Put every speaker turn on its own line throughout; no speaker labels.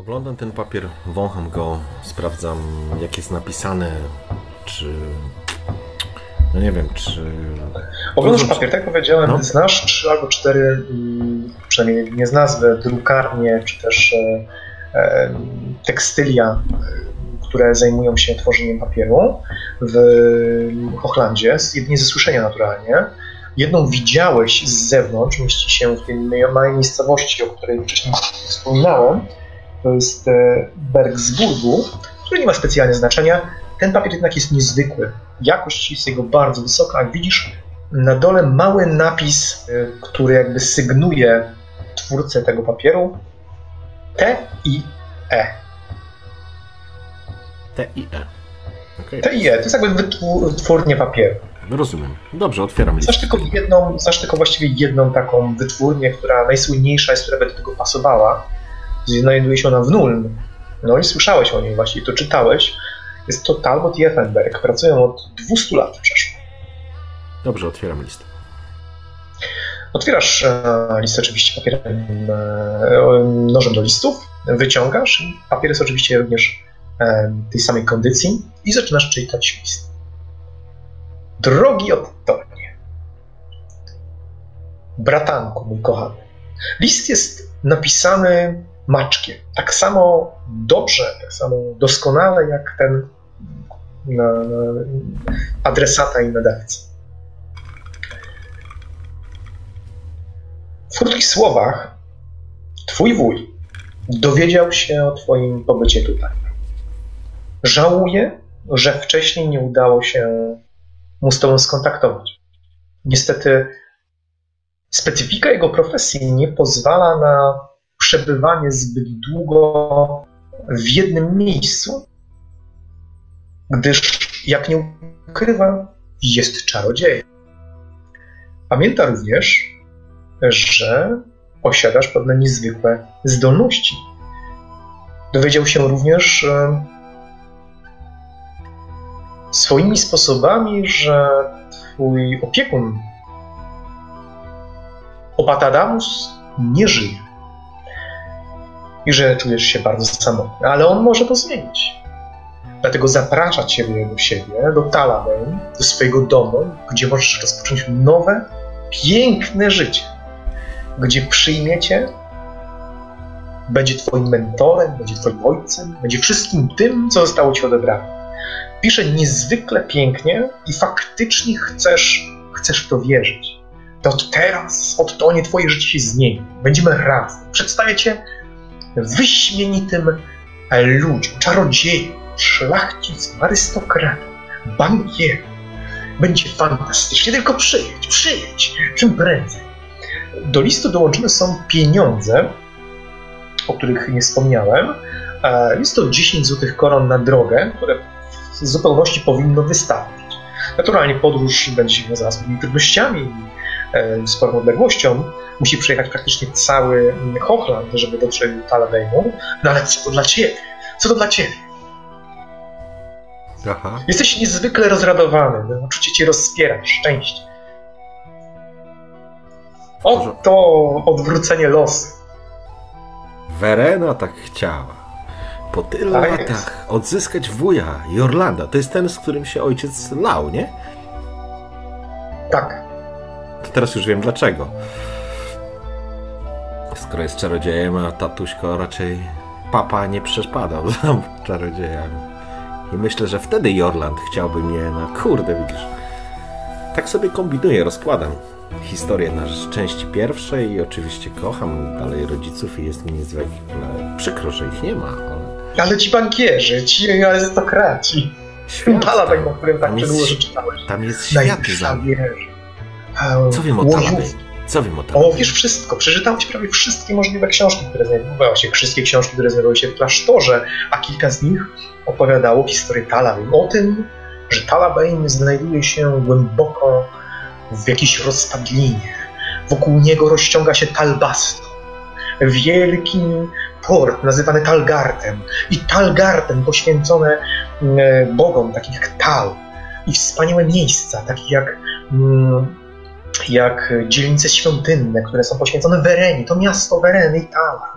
Oglądam ten papier, wącham go, sprawdzam jak jest napisane, czy... No nie wiem, czy...
Oglądasz papier, tak powiedziałem, no. znasz trzy albo cztery, mm, przynajmniej nie z nazwy, drukarnie, czy też e, e, tekstylia, które zajmują się tworzeniem papieru w Hochlandzie, jedynie ze słyszenia naturalnie. Jedną widziałeś z zewnątrz, mieści się w tej małej miejscowości, o której wcześniej wspominałem, to jest e, Bergsburgu, który nie ma specjalnie znaczenia. Ten papier jednak jest niezwykły. Jakość jest jego bardzo wysoka. Jak widzisz, na dole mały napis, e, który jakby sygnuje twórcę tego papieru. T i E.
T i E.
Okay. T i E. To jest jakby wytwórnie papieru.
Rozumiem. Dobrze, otwieram listę.
Znasz tylko jedną, znasz tylko właściwie jedną taką wytwórnię, która najsłynniejsza jest, która by do tego pasowała znajduje się ona w Nuln. No i słyszałeś o niej właśnie, to czytałeś. Jest to Talbot i Effenberg. Pracują od 200 lat przeszło.
Dobrze, otwieram listę.
Otwierasz e, listę oczywiście papierem, e, nożem do listów, wyciągasz i papier jest oczywiście również e, tej samej kondycji i zaczynasz czytać list. Drogi Ottonie, bratanku mój kochany, list jest napisany maczkiem. Tak samo dobrze, tak samo doskonale jak ten adresata i nadawcy. W krótkich słowach, twój wuj dowiedział się o twoim pobycie tutaj. Żałuje, że wcześniej nie udało się mu z tobą skontaktować. Niestety specyfika jego profesji nie pozwala na przebywanie zbyt długo w jednym miejscu, gdyż, jak nie ukrywa, jest czarodziejem. Pamięta również, że posiadasz pewne niezwykłe zdolności. Dowiedział się również swoimi sposobami, że twój opiekun Opatadamus nie żyje i że czujesz się bardzo samotny, ale on może to zmienić. Dlatego zaprasza Ciebie do siebie, do Talabem, do swojego domu, gdzie możesz rozpocząć nowe, piękne życie, gdzie przyjmiecie, będzie Twoim mentorem, będzie Twoim ojcem, będzie wszystkim tym, co zostało Ci odebrane. Pisze niezwykle pięknie i faktycznie chcesz, chcesz w to wierzyć. To teraz, od to nie Twoje życie się zmieni. Będziemy razem. Przedstawię Cię wyśmienitym ludziom, czarodziejom, szlachcicom, arystokratom, bankierom. Będzie fantastycznie, tylko przyjedź, przyjedź, czym prędzej. Do listu dołączone są pieniądze, o których nie wspomniałem. Jest to 10 złotych koron na drogę, które w zupełności powinno wystarczyć. Naturalnie podróż będzie się wiązała z pewnymi trudnościami, sporą odległością, musi przejechać praktycznie cały Hochland, żeby dotrzeć do Taladejmu. No ale co to dla ciebie? Co to dla ciebie? Aha. Jesteś niezwykle rozradowany, no, uczucie cię rozpiera, szczęście. Oto odwrócenie losu.
Werena tak chciała. Po tylu tak latach jest. odzyskać wuja Jorlanda. To jest ten, z którym się ojciec lał, nie?
Tak
to teraz już wiem dlaczego. Skoro jest czarodziejem, a tatuśko raczej papa nie przespadał za czarodziejami. I myślę, że wtedy Jorland chciałby mnie na kurde, widzisz. Tak sobie kombinuję, rozkładam historię na części pierwszej i oczywiście kocham dalej rodziców i jest mi niezwykle przykro, że ich nie ma, ale...
Ale ci bankierzy, ci arystokraci. Świat, Pala tak, na którym tak długo czytałeś.
Tam jest świat za... Co wiem o. Talabej? Co wiem o
O,
Talabej?
wiesz wszystko. Przeczytałeś prawie wszystkie możliwe książki, które znajdowały się, wszystkie książki, które znajdowały się w klasztorze, a kilka z nich opowiadało historię Talabain. O tym, że Talabain znajduje się głęboko w jakiejś rozpadlinie. Wokół niego rozciąga się Talbasto, wielki port nazywany Talgartem. I Talgartem poświęcone mm, bogom, takich jak Tal. I wspaniałe miejsca, takie jak mm, jak dzielnice świątynne, które są poświęcone Werenie. To miasto Wereny i Tala.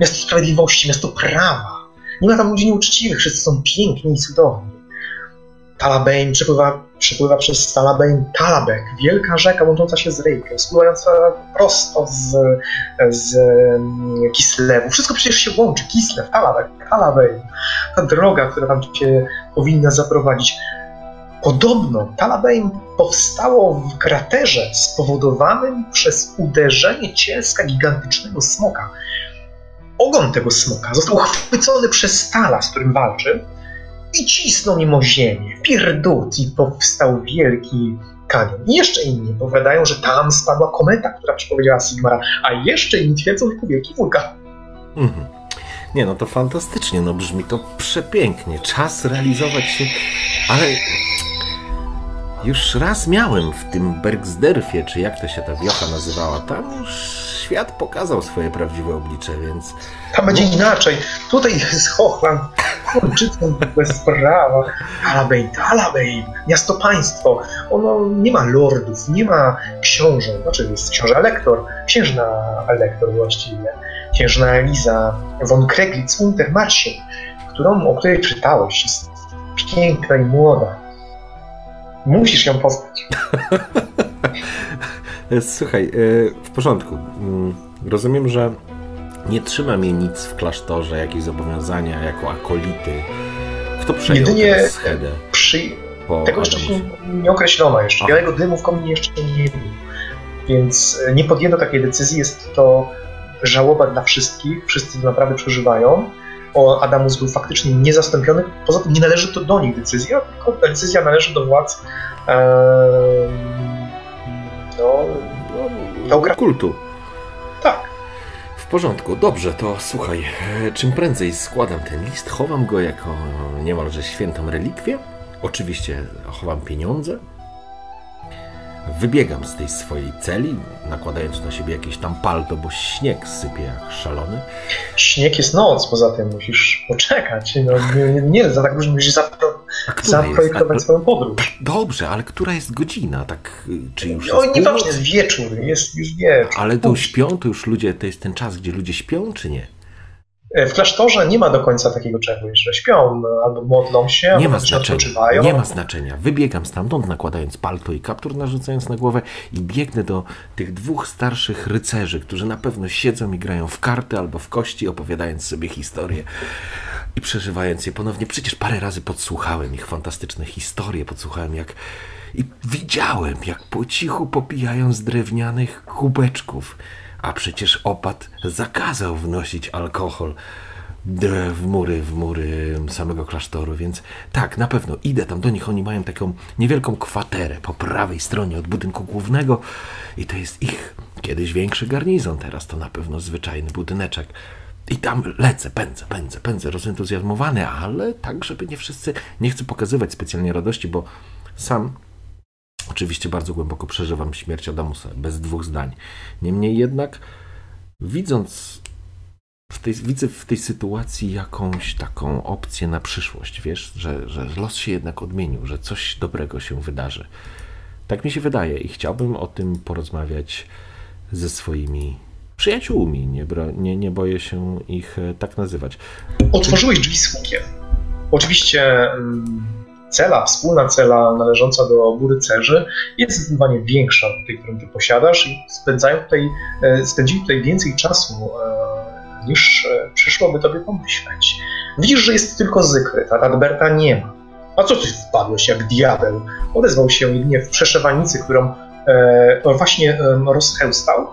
Miasto sprawiedliwości, miasto prawa. Nie ma tam ludzi nieuczciwych, wszyscy są piękni i cudowni. Talabein przepływa, przepływa przez Talabein Talabek, wielka rzeka łącząca się z Rejkiem, spływająca prosto z, z mm, Kislewu. Wszystko przecież się łączy. Kislew, Talabek, Talabein. Ta droga, która tam cię powinna zaprowadzić. Podobno Talabein powstało w kraterze spowodowanym przez uderzenie cielska gigantycznego smoka. Ogon tego smoka został chwycony przez stala, z którym walczy i cisnął nim o ziemię. Pierdut i powstał wielki kanion. I jeszcze inni powiadają, że tam spadła kometa, która przepowiedziała Sigmara, a jeszcze inni twierdzą, że to wielki wulkan.
Mhm. Nie, no to fantastycznie, no brzmi to przepięknie. Czas realizować się, ale już raz miałem w tym Bergsderfie, czy jak to się ta wiocha nazywała, tam już świat pokazał swoje prawdziwe oblicze, więc
Tam będzie inaczej. Tutaj jest Hochland, Kurczycą bez prawa. Talabein, Talabein, miasto państwo. Ono nie ma lordów, nie ma książąt. Znaczy jest książę Elektor, księżna Elektor właściwie. Księżna Eliza von Kreglitz Untermarschen, którą, o której czytałeś. Jest piękna i młoda. Musisz ją poznać.
E, Słuchaj, e, w porządku. Mm, Rozumiem, że nie trzyma mnie nic w klasztorze, jakieś zobowiązania jako akolity. Kto przejął
Jedynie-
teraz schedę
Przy, Tego jeszcze
Adamusie?
nie określono jeszcze.
Aha.
Białego dymu w kominie jeszcze nie było. Więc e, nie podjęto takiej decyzji. Jest to żałoba dla wszystkich. Wszyscy to naprawdę przeżywają. O Adamus był faktycznie niezastąpiony. Poza tym nie należy to do nich decyzja, tylko ta decyzja należy do władz em, no,
No,
Dobra.
kultu.
tak.
W porządku, dobrze, to słuchaj, e, czym prędzej składam ten list, chowam go jako niemalże świętą relikwię. Oczywiście chowam pieniądze. Wybiegam z tej swojej celi, nakładając na siebie jakieś tam palto, bo śnieg sypie jak szalony.
Śnieg jest noc, poza tym musisz poczekać. No, nie, nie, za tak dużo musisz zapro,
jest?
zaprojektować
A,
swoją podróż.
dobrze, ale która jest godzina? Tak, czy już
No
jest
nieważne, jest wieczór, jest już wieczór.
Ale to śpią, to już ludzie, to jest ten czas, gdzie ludzie śpią, czy nie?
E, W klasztorze nie ma do końca takiego czegoś, że śpią no, albo modlą się,
Nie
albo
ma znaczenia.
odpoczywają.
Nie ma znaczenia. Wybiegam stamtąd, nakładając palto i kaptur, narzucając na głowę i biegnę do tych dwóch starszych rycerzy, którzy na pewno siedzą i grają w karty albo w kości, opowiadając sobie historie i przeżywając je ponownie. Przecież parę razy podsłuchałem ich fantastyczne historie, podsłuchałem jak i widziałem, jak po cichu popijają z drewnianych kubeczków. A przecież opat zakazał wnosić alkohol w mury, w mury samego klasztoru, więc tak, na pewno idę tam do nich. Oni mają taką niewielką kwaterę po prawej stronie od budynku głównego i to jest ich kiedyś większy garnizon, teraz to na pewno zwyczajny budyneczek. I tam lecę, pędzę, pędzę, pędzę, rozentuzjazmowany, ale tak, żeby nie wszyscy, nie chcę pokazywać specjalnie radości, bo sam oczywiście bardzo głęboko przeżywam śmierć Adamusa, bez dwóch zdań. Niemniej jednak, widząc w tej, widzę w tej sytuacji jakąś taką opcję na przyszłość, wiesz, że, że los się jednak odmienił, że coś dobrego się wydarzy. Tak mi się wydaje i chciałbym o tym porozmawiać ze swoimi przyjaciółmi. Nie, nie, nie boję się ich e, tak nazywać.
Otworzyłeś drzwi z hukiem. Oczywiście mm, cela, wspólna cela należąca do obu rycerzy jest zdecydowanie większa od tej, którą ty posiadasz i spędzają tutaj, e, spędzili tutaj więcej czasu e, niż e, przyszłoby tobie pomyśleć. Widzisz, że jest tylko Zygfryd, a Radberta nie ma. A co ty wpadłeś jak diabeł? Odezwał się jedynie w przeszewanicy, którą e, właśnie e, rozchełstał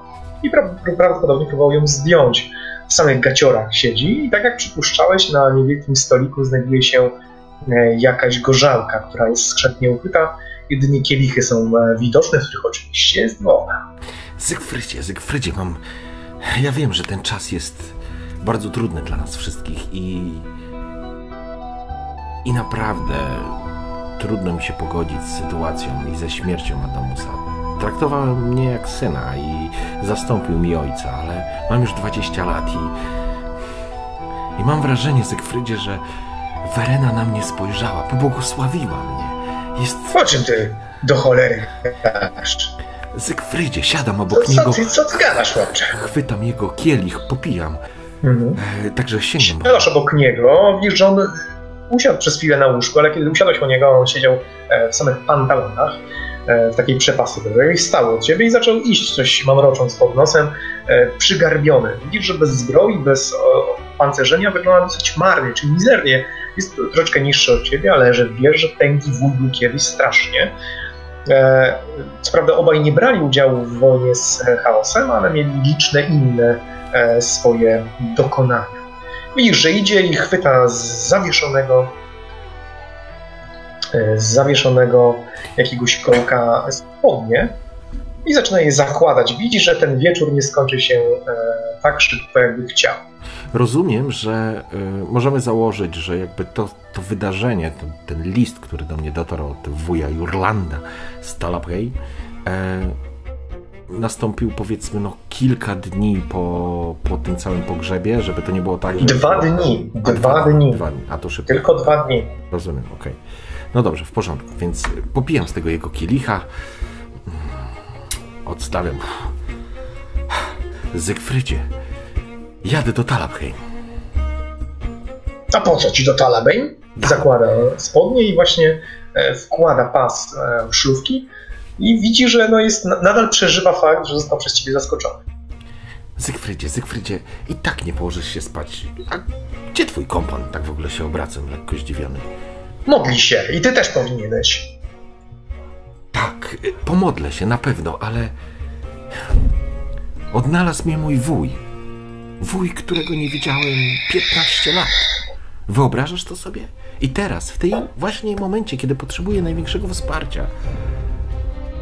i pra- prawdopodobnie próbował ją zdjąć. W samych gaciorach siedzi i tak jak przypuszczałeś, na niewielkim stoliku znajduje się jakaś gorzałka, która jest skrzętnie ukryta Jedynie kielichy są e, widoczne, w których oczywiście jest woda.
Zygfrydzie, Zygfrydzie, mam... Ja wiem, że ten czas jest bardzo trudny dla nas wszystkich i... I naprawdę trudno mi się pogodzić z sytuacją i ze śmiercią Adamusa. Traktował mnie jak syna i zastąpił mi ojca, ale mam już 20 lat i... I mam wrażenie, Zygfrydzie, że Werena na mnie spojrzała, pobłogosławiła mnie. Jest...
O czym ty do cholery gadasz?
Zygfrydzie, siadam
Co,
obok
co,
niego,
ty, co ty gadasz, chłopcze?
chwytam jego kielich, popijam.
Mhm.
E, także sięgam.
Siadasz obok niego, widzisz, że on usiadł przez chwilę na łóżku, ale kiedy usiadłeś po niego, on siedział e, w samych pantalonach, e, w takiej przepasy byłej, stał od ciebie i zaczął iść, coś mamrocząc pod nosem, przygarbiony. Widzisz, że bez zbroi, bez pancerzenia wygląda dosyć marnie, czy mizernie. Jest troszeczkę niższy od ciebie, ale że wiesz, że tęgi wuj kiedyś strasznie. E, Co prawda obaj nie brali udziału w wojnie z e, chaosem, ale mieli liczne inne e, swoje dokonania. Widzisz, że idzie i chwyta z zawieszonego z zawieszonego jakiegoś kołka spodnie i zaczyna je zakładać. Widzi, że ten wieczór nie skończy się e, tak szybko, jakby chciał.
Rozumiem, że y, możemy założyć, że jakby to, to wydarzenie, ten, ten list, który do mnie dotarł od wuja Jurlanda z Talabrej, e, nastąpił powiedzmy no kilka dni po, po tym całym pogrzebie, żeby to nie było tak, że...
Dwa dni,
A,
dwa dni,
Dwa dni, a to szybko.
tylko dwa dni.
Rozumiem, okej. No dobrze, w porządku, więc popijam z tego jego kielicha. Odstawiam. Zygfrydzie, jadę do Talabheim.
A po co ci do Talabane? Zakłada spodnie i właśnie e, wkłada pas e, szlówki i widzi, że no jest, nadal przeżywa fakt, że został przez ciebie zaskoczony.
Zygfrydzie, Zygfrydzie, i tak nie położysz się spać. A gdzie twój kompan? Tak w ogóle się obracam, lekko zdziwiony.
Modli się i ty też powinieneś.
Tak, pomodlę się na pewno, ale. Odnalazł mnie mój wuj. Wuj, którego nie widziałem 15 lat. Wyobrażasz to sobie? I teraz, w tej właśnie momencie, kiedy potrzebuję największego wsparcia,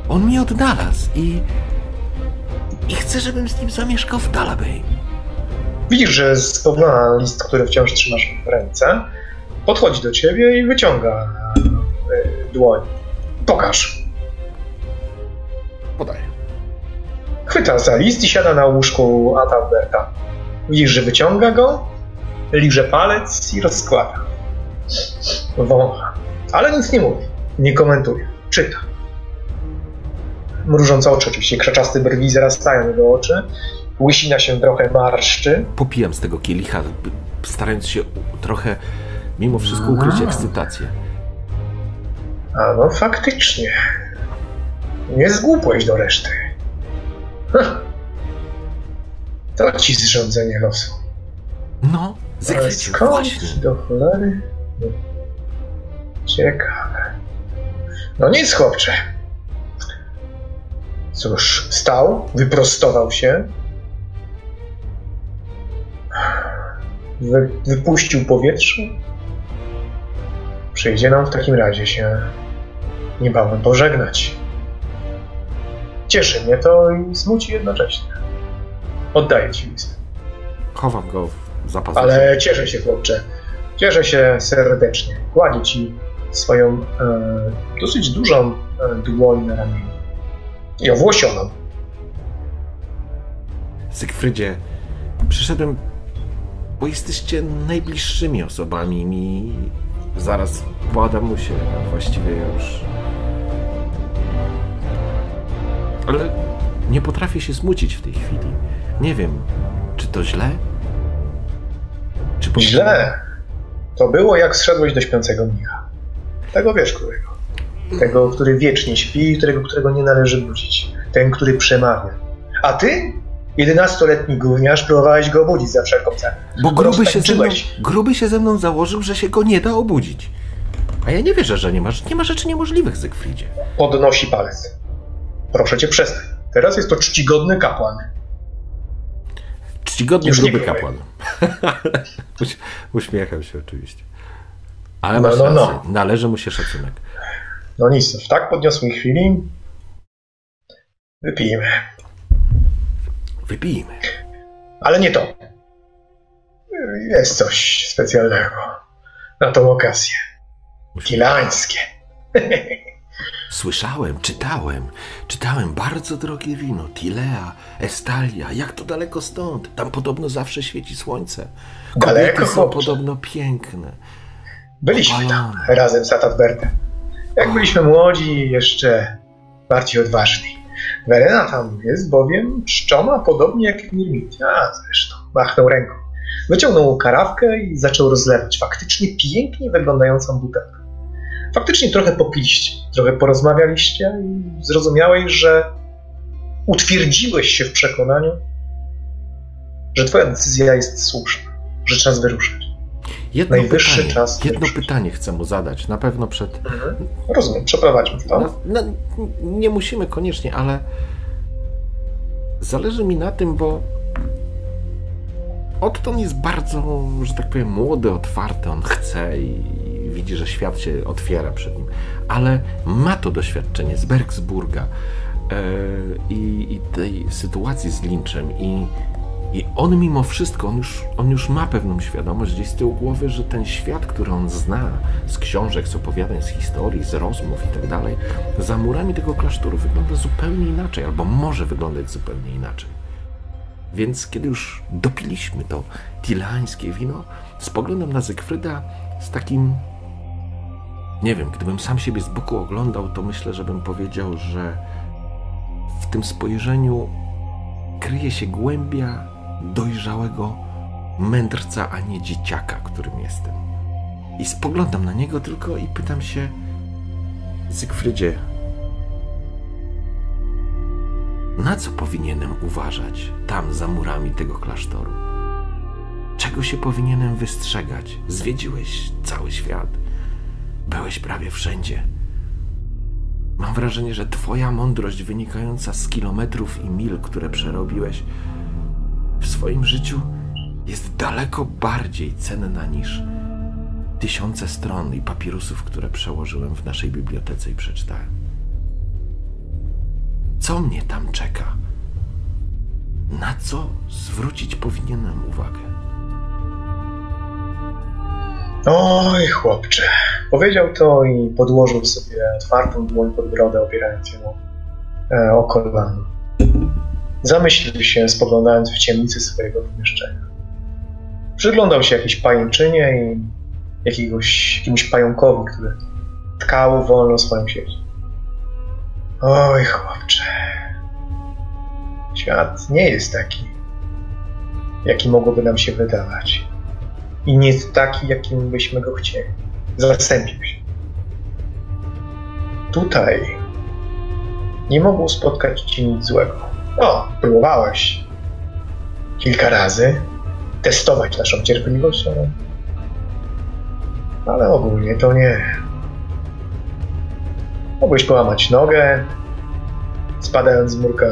on mnie odnalazł i. I chce, żebym z nim zamieszkał w Dalabej.
Widzisz, że spogląda list, który wciąż trzymasz w ręce, podchodzi do ciebie i wyciąga e, dłoń. Pokaż.
Podaję.
Chwyta za list i siada na łóżku Adalberta. Widzisz, że wyciąga go, liże palec i rozkłada. Wącha. Ale nic nie mówi. Nie komentuje. Czyta. Mrużące oczy, oczywiście krzaczaste brwi zarastają jego oczy. Łysina się trochę marszczy.
Popijam z tego kielicha, starając się trochę, mimo wszystko, ukryć ekscytację.
A no faktycznie. Nie zgłupłeś do reszty. Hm. To ci zrządzenie losu.
No,
skąd
właśnie.
do cholery? Ciekawe. No nic, chłopcze. Cóż, stał, wyprostował się. Wy, wypuścił powietrze. Przyjdzie nam w takim razie się niebawem pożegnać. Cieszy mnie to i smuci jednocześnie. Oddaję ci list.
Chowam go w zapasie.
Ale cieszę się, chłopcze. Cieszę się serdecznie. Kładzie ci swoją e, dosyć dużą e, dłoń na ramieniu. I owłosioną.
Zygfrydzie, przyszedłem, bo jesteście najbliższymi osobami mi zaraz po Adamusie, a właściwie już. Ale nie potrafię się smucić w tej chwili. Nie wiem, czy to źle? Czy po-
Źle. To było jak zszedłeś do śpiącego mnicha. Tego wiesz, którego. Tego, który wiecznie śpi i którego, którego nie należy budzić. Ten, który przemawia. A ty, jedenastoletni gówniarz, próbowałeś go obudzić za wszelką cenę.
Bo gruby się, ze mną, gruby się ze mną założył, że się go nie da obudzić. A ja nie wierzę, że nie ma, nie ma rzeczy niemożliwych, Zygfridzie.
Podnosi palec. Proszę cię, przestań. Teraz jest to czcigodny kapłan.
Czcigodny
Już
gruby kapłan. Uś- Uśmiecham się oczywiście. Ale
No,
masz
no, no.
Należy mu się szacunek.
No nic, w tak podniosłej chwili wypijmy.
Wypijmy.
Ale nie to. Jest coś specjalnego na tą okazję. Tilańskie.
Słyszałem, czytałem, czytałem bardzo drogie wino, Tilea, Estalia, jak to daleko stąd, tam podobno zawsze świeci słońce. Kobiety
Daleko,
są
chłopcze.
podobno piękne.
Byliśmy tam razem z Atadbertem. Jak byliśmy młodzi jeszcze bardziej odważni. Werena tam jest bowiem czczona podobnie jak Mirmit. A zresztą, machnął ręką. Wyciągnął karawkę i zaczął rozlewać faktycznie pięknie wyglądającą butelkę. Faktycznie trochę popiliście, trochę porozmawialiście i zrozumiałeś, że utwierdziłeś się w przekonaniu, że twoja decyzja jest słuszna, że czas wyruszać.
Jedno
Najwyższy
pytanie,
czas
jedno pytanie chcę mu zadać, na pewno przed...
Rozumiem, przeprowadźmy to.
No, no, nie musimy koniecznie, ale zależy mi na tym, bo Otton jest bardzo, że tak powiem, młody, otwarty, on chce i widzi, że świat się otwiera przed nim, ale ma to doświadczenie z Bergsburga e, i, i tej sytuacji z Lynchem i, i on mimo wszystko, on już, on już ma pewną świadomość gdzieś z tyłu głowy, że ten świat, który on zna z książek, z opowiadań, z historii, z rozmów i tak dalej, za murami tego klasztoru wygląda zupełnie inaczej, albo może wyglądać zupełnie inaczej. Więc kiedy już dopiliśmy to tilańskie wino, spoglądam na Zygfryda z takim. Nie wiem, gdybym sam siebie z boku oglądał, to myślę, że bym powiedział, że w tym spojrzeniu kryje się głębia dojrzałego mędrca, a nie dzieciaka, którym jestem. I spoglądam na niego tylko i pytam się: Zygfrydzie, na co powinienem uważać tam za murami tego klasztoru? Czego się powinienem wystrzegać? Zwiedziłeś cały świat. Byłeś prawie wszędzie. Mam wrażenie, że Twoja mądrość wynikająca z kilometrów i mil, które przerobiłeś w swoim życiu, jest daleko bardziej cenna niż tysiące stron i papirusów, które przełożyłem w naszej bibliotece i przeczytałem. Co mnie tam czeka? Na co zwrócić powinienem uwagę?
Oj, chłopcze. Powiedział to i podłożył sobie otwartą dłoń pod brodę, opierając ją e, o kolano. Zamyślił się, spoglądając w ciemnicy swojego pomieszczenia. Przyglądał się jakiejś pajęczynie i jakiegoś, jakiemuś pająkowi, który tkał wolno swoją sieć. Oj, chłopcze. Świat nie jest taki, jaki mogłoby nam się wydawać. I nie jest taki, jakim byśmy go chcieli. Zasępił się. Tutaj nie mogło spotkać cię nic złego. O, próbowałeś kilka razy testować naszą cierpliwość, ale, ale ogólnie to nie. Mogłeś połamać nogę, spadając z murka,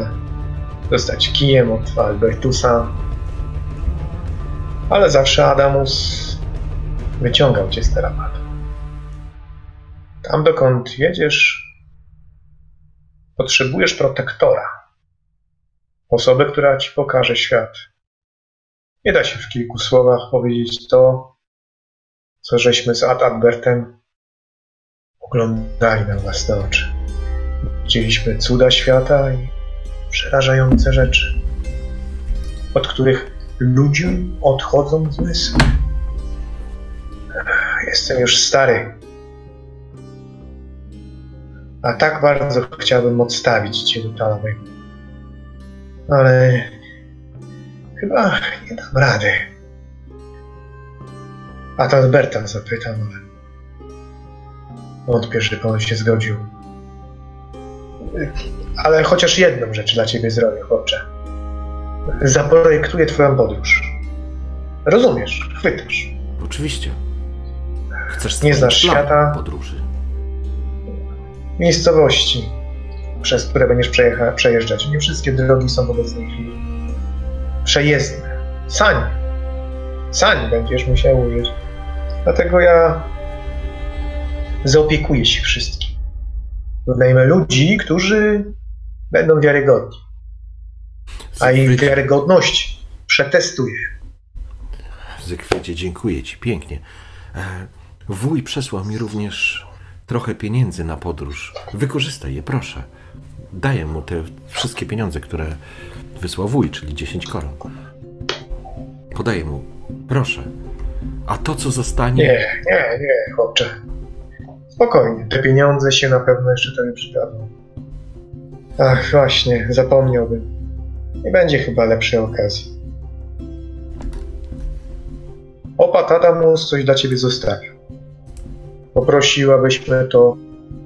dostać kijem od Albertusa, ale zawsze Adamus wyciągał cię z terapatu. Tam dokąd jedziesz, potrzebujesz protektora. Osoby, która ci pokaże świat. Nie da się w kilku słowach powiedzieć to, co żeśmy z Ad Adbertem oglądali na własne oczy. Widzieliśmy cuda świata i przerażające rzeczy, od których ludziom odchodzą zmysły. Jestem już stary. A tak bardzo chciałbym odstawić cię do Talawej. Ale chyba nie dam rady. A to Berta zapytam, ale wątpię, żeby on się zgodził. Ale chociaż jedną rzecz dla ciebie zrobię, chłopcze. Zaprojektuję twoją podróż. Rozumiesz, chwytasz.
Oczywiście. Chcesz
Nie znasz
plan
świata?
podróży.
Miejscowości, przez które będziesz przejeżdżać. Nie wszystkie drogi są w obecnej chwili przejezdne. Sań. Sań będziesz musiał użyć. Dlatego ja zaopiekuję się wszystkim. Wynajmę ludzi, którzy będą wiarygodni. A ich wiarygodność przetestuję.
Zygfrydzie, dziękuję Ci pięknie. E, Wuj przesłał mi również trochę pieniędzy na podróż. Wykorzystaj je, proszę. Daję mu te wszystkie pieniądze, które wysłał wuj, czyli 10 koron. Podaję mu. Proszę. A to, co zostanie...
Nie, nie, nie, chłopcze. Spokojnie, te pieniądze się na pewno jeszcze tobie przydadzą. Ach, właśnie, zapomniałbym. Nie będzie chyba lepszej okazji. Opat Adamus coś dla ciebie zostawił. Poprosił, abyśmy to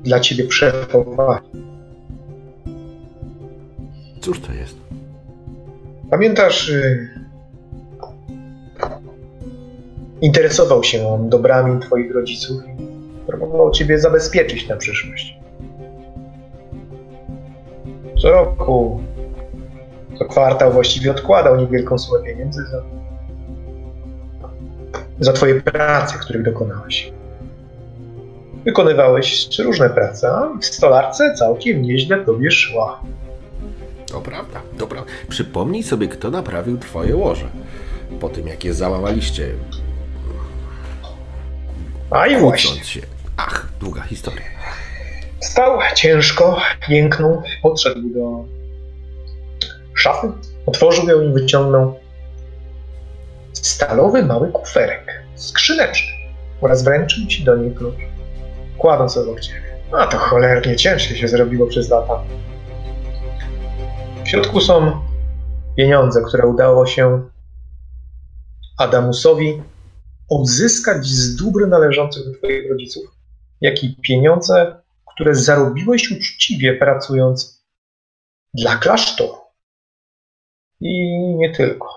dla ciebie przechowali.
Cóż to jest?
Pamiętasz, y... interesował się on dobrami twoich rodziców i próbował ciebie zabezpieczyć na przyszłość. Co roku, co kwartał właściwie odkładał niewielką sumę pieniędzy za, za twoje prace, których dokonałeś. Wykonywałeś różne prace, a w stolarce całkiem nieźle tobie szła.
To prawda, to prawda. Przypomnij sobie, kto naprawił twoje łoże. Po tym, jak je załamaliście,
A i właśnie.
się. Ach, długa historia.
Stał ciężko, jęknął, podszedł do szafy, otworzył ją i wyciągnął stalowy mały kuferek, skrzyneczny oraz wręczył ci do niej klucz, kładąc obok ciebie. A to cholernie ciężkie się zrobiło przez lata. W środku są pieniądze, które udało się Adamusowi odzyskać z dóbr należących do twoich rodziców, jak i pieniądze, które zarobiłeś uczciwie pracując dla klasztoru. I nie tylko.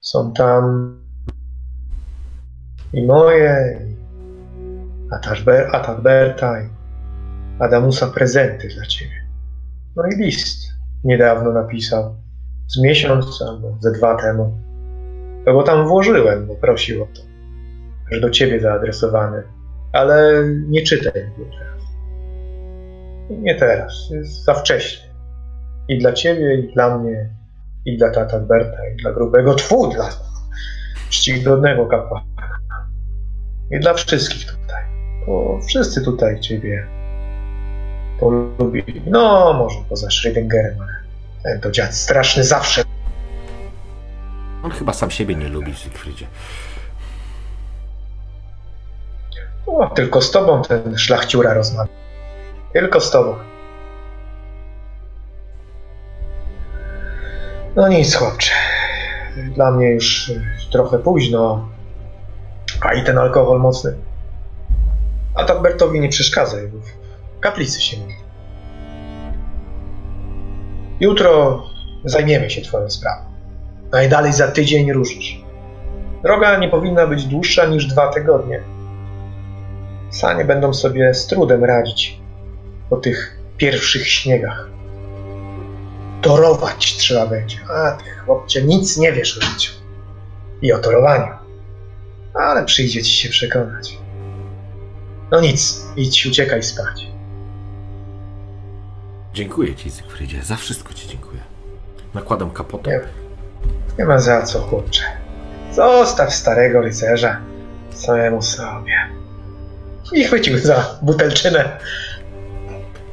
Są tam i moje, i Atadberta, i Adamusa prezenty dla ciebie. No i list niedawno napisał, z miesiąc albo ze dwa temu. No bo tam włożyłem, bo prosił o to, że do ciebie zaadresowany, ale nie czytaj go teraz. Nie teraz, jest za wcześnie. I dla ciebie, i dla mnie, i dla tata Berta, i dla grubego twu, dla czcigodnego kapłana. I dla wszystkich tutaj. Bo wszyscy tutaj ciebie polubili. No, może poza Schrödingerem, ale ten to dziad straszny zawsze
On chyba sam siebie nie lubi, Zygfrydzie.
O, tylko z tobą ten szlachciura rozmawia. Tylko z tobą. No nic, chłopcze. Dla mnie już trochę późno. A i ten alkohol mocny. A Tadbertowi nie przeszkadzaj, w kaplicy się mówi. Jutro zajmiemy się twoją sprawą. Najdalej za tydzień ruszysz. Droga nie powinna być dłuższa niż dwa tygodnie. Sanie będą sobie z trudem radzić po tych pierwszych śniegach. Torować trzeba będzie. A ty, chłopcze, nic nie wiesz o życiu i o torowaniu. Ale przyjdzie ci się przekonać. No nic, idź, uciekaj spać.
Dziękuję ci, Zygfrydzie. Za wszystko ci dziękuję. Nakładam kapotę.
Nie, nie ma za co, chłopcze. Zostaw starego rycerza samemu sobie. I chwycił za butelczynę.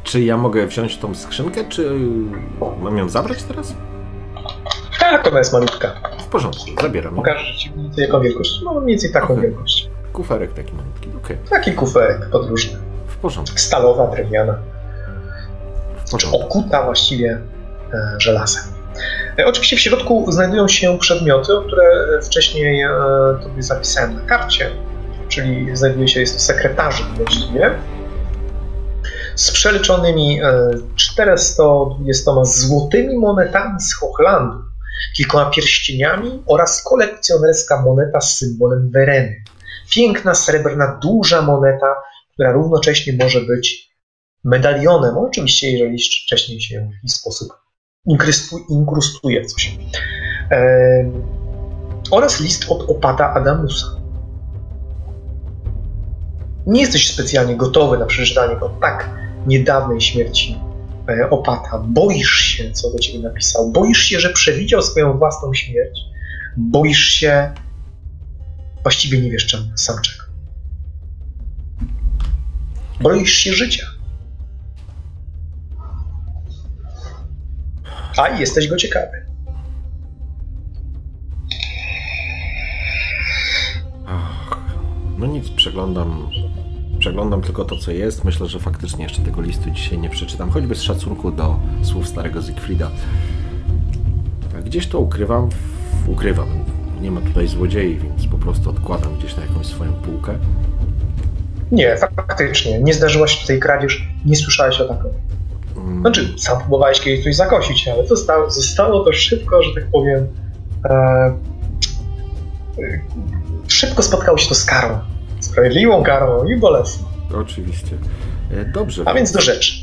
Czy ja mogę wziąć tą skrzynkę, czy mam ją zabrać teraz?
Tak, ona jest malutka.
W porządku, zabieram. ją.
Pokażę ci mniej więcej jaką wielkość. No mniej więcej taką
Okej.
wielkość.
Kuferek taki malutki, okej.
Taki kuferek podróżny.
W porządku,
Stalowa, drewniana.
porządku.
Okuta właściwie e, żelazem. E, oczywiście w środku znajdują się przedmioty, o które wcześniej e, tobie zapisałem na karcie. Czyli znajduje się, jest to sekretarzyk właściwie. Z przeliczonymi e, 420 złotymi monetami z Hochlandu, kilkoma pierścieniami oraz kolekcjonerska moneta z symbolem Wereny. Piękna, srebrna, duża moneta, która równocześnie może być medalionem, oczywiście jeżeli wcześniej się w jakiś sposób inkrustu- inkrustuje coś. E, oraz list od opata Adamusa. Nie jesteś specjalnie gotowy na przeczytanie go tak niedawnej śmierci e, opata. Boisz się, co do ciebie napisał. Boisz się, że przewidział swoją własną śmierć. Boisz się, właściwie nie wiesz czemu, sam czego. Boisz się życia. A jesteś go ciekawy.
Ach, no nic, przeglądam. Przeglądam tylko to, co jest. Myślę, że faktycznie jeszcze tego listu dzisiaj nie przeczytam, choćby z szacunku do słów starego Siegfrieda. A Gdzieś to ukrywam. Ukrywam. Nie ma tutaj złodziei, więc po prostu odkładam gdzieś na jakąś swoją półkę.
Nie, faktycznie. Nie zdarzyła się tutaj kradzież, nie słyszałeś o takim.
Mm,
Znaczy, sam próbowałeś kiedyś coś zakosić, ale zostało, zostało to szybko, że tak powiem. E, e, szybko spotkało się to z karą. Sprawiedliwą karą i bolesną.
Oczywiście. E, Dobrze.
A więc do rzeczy.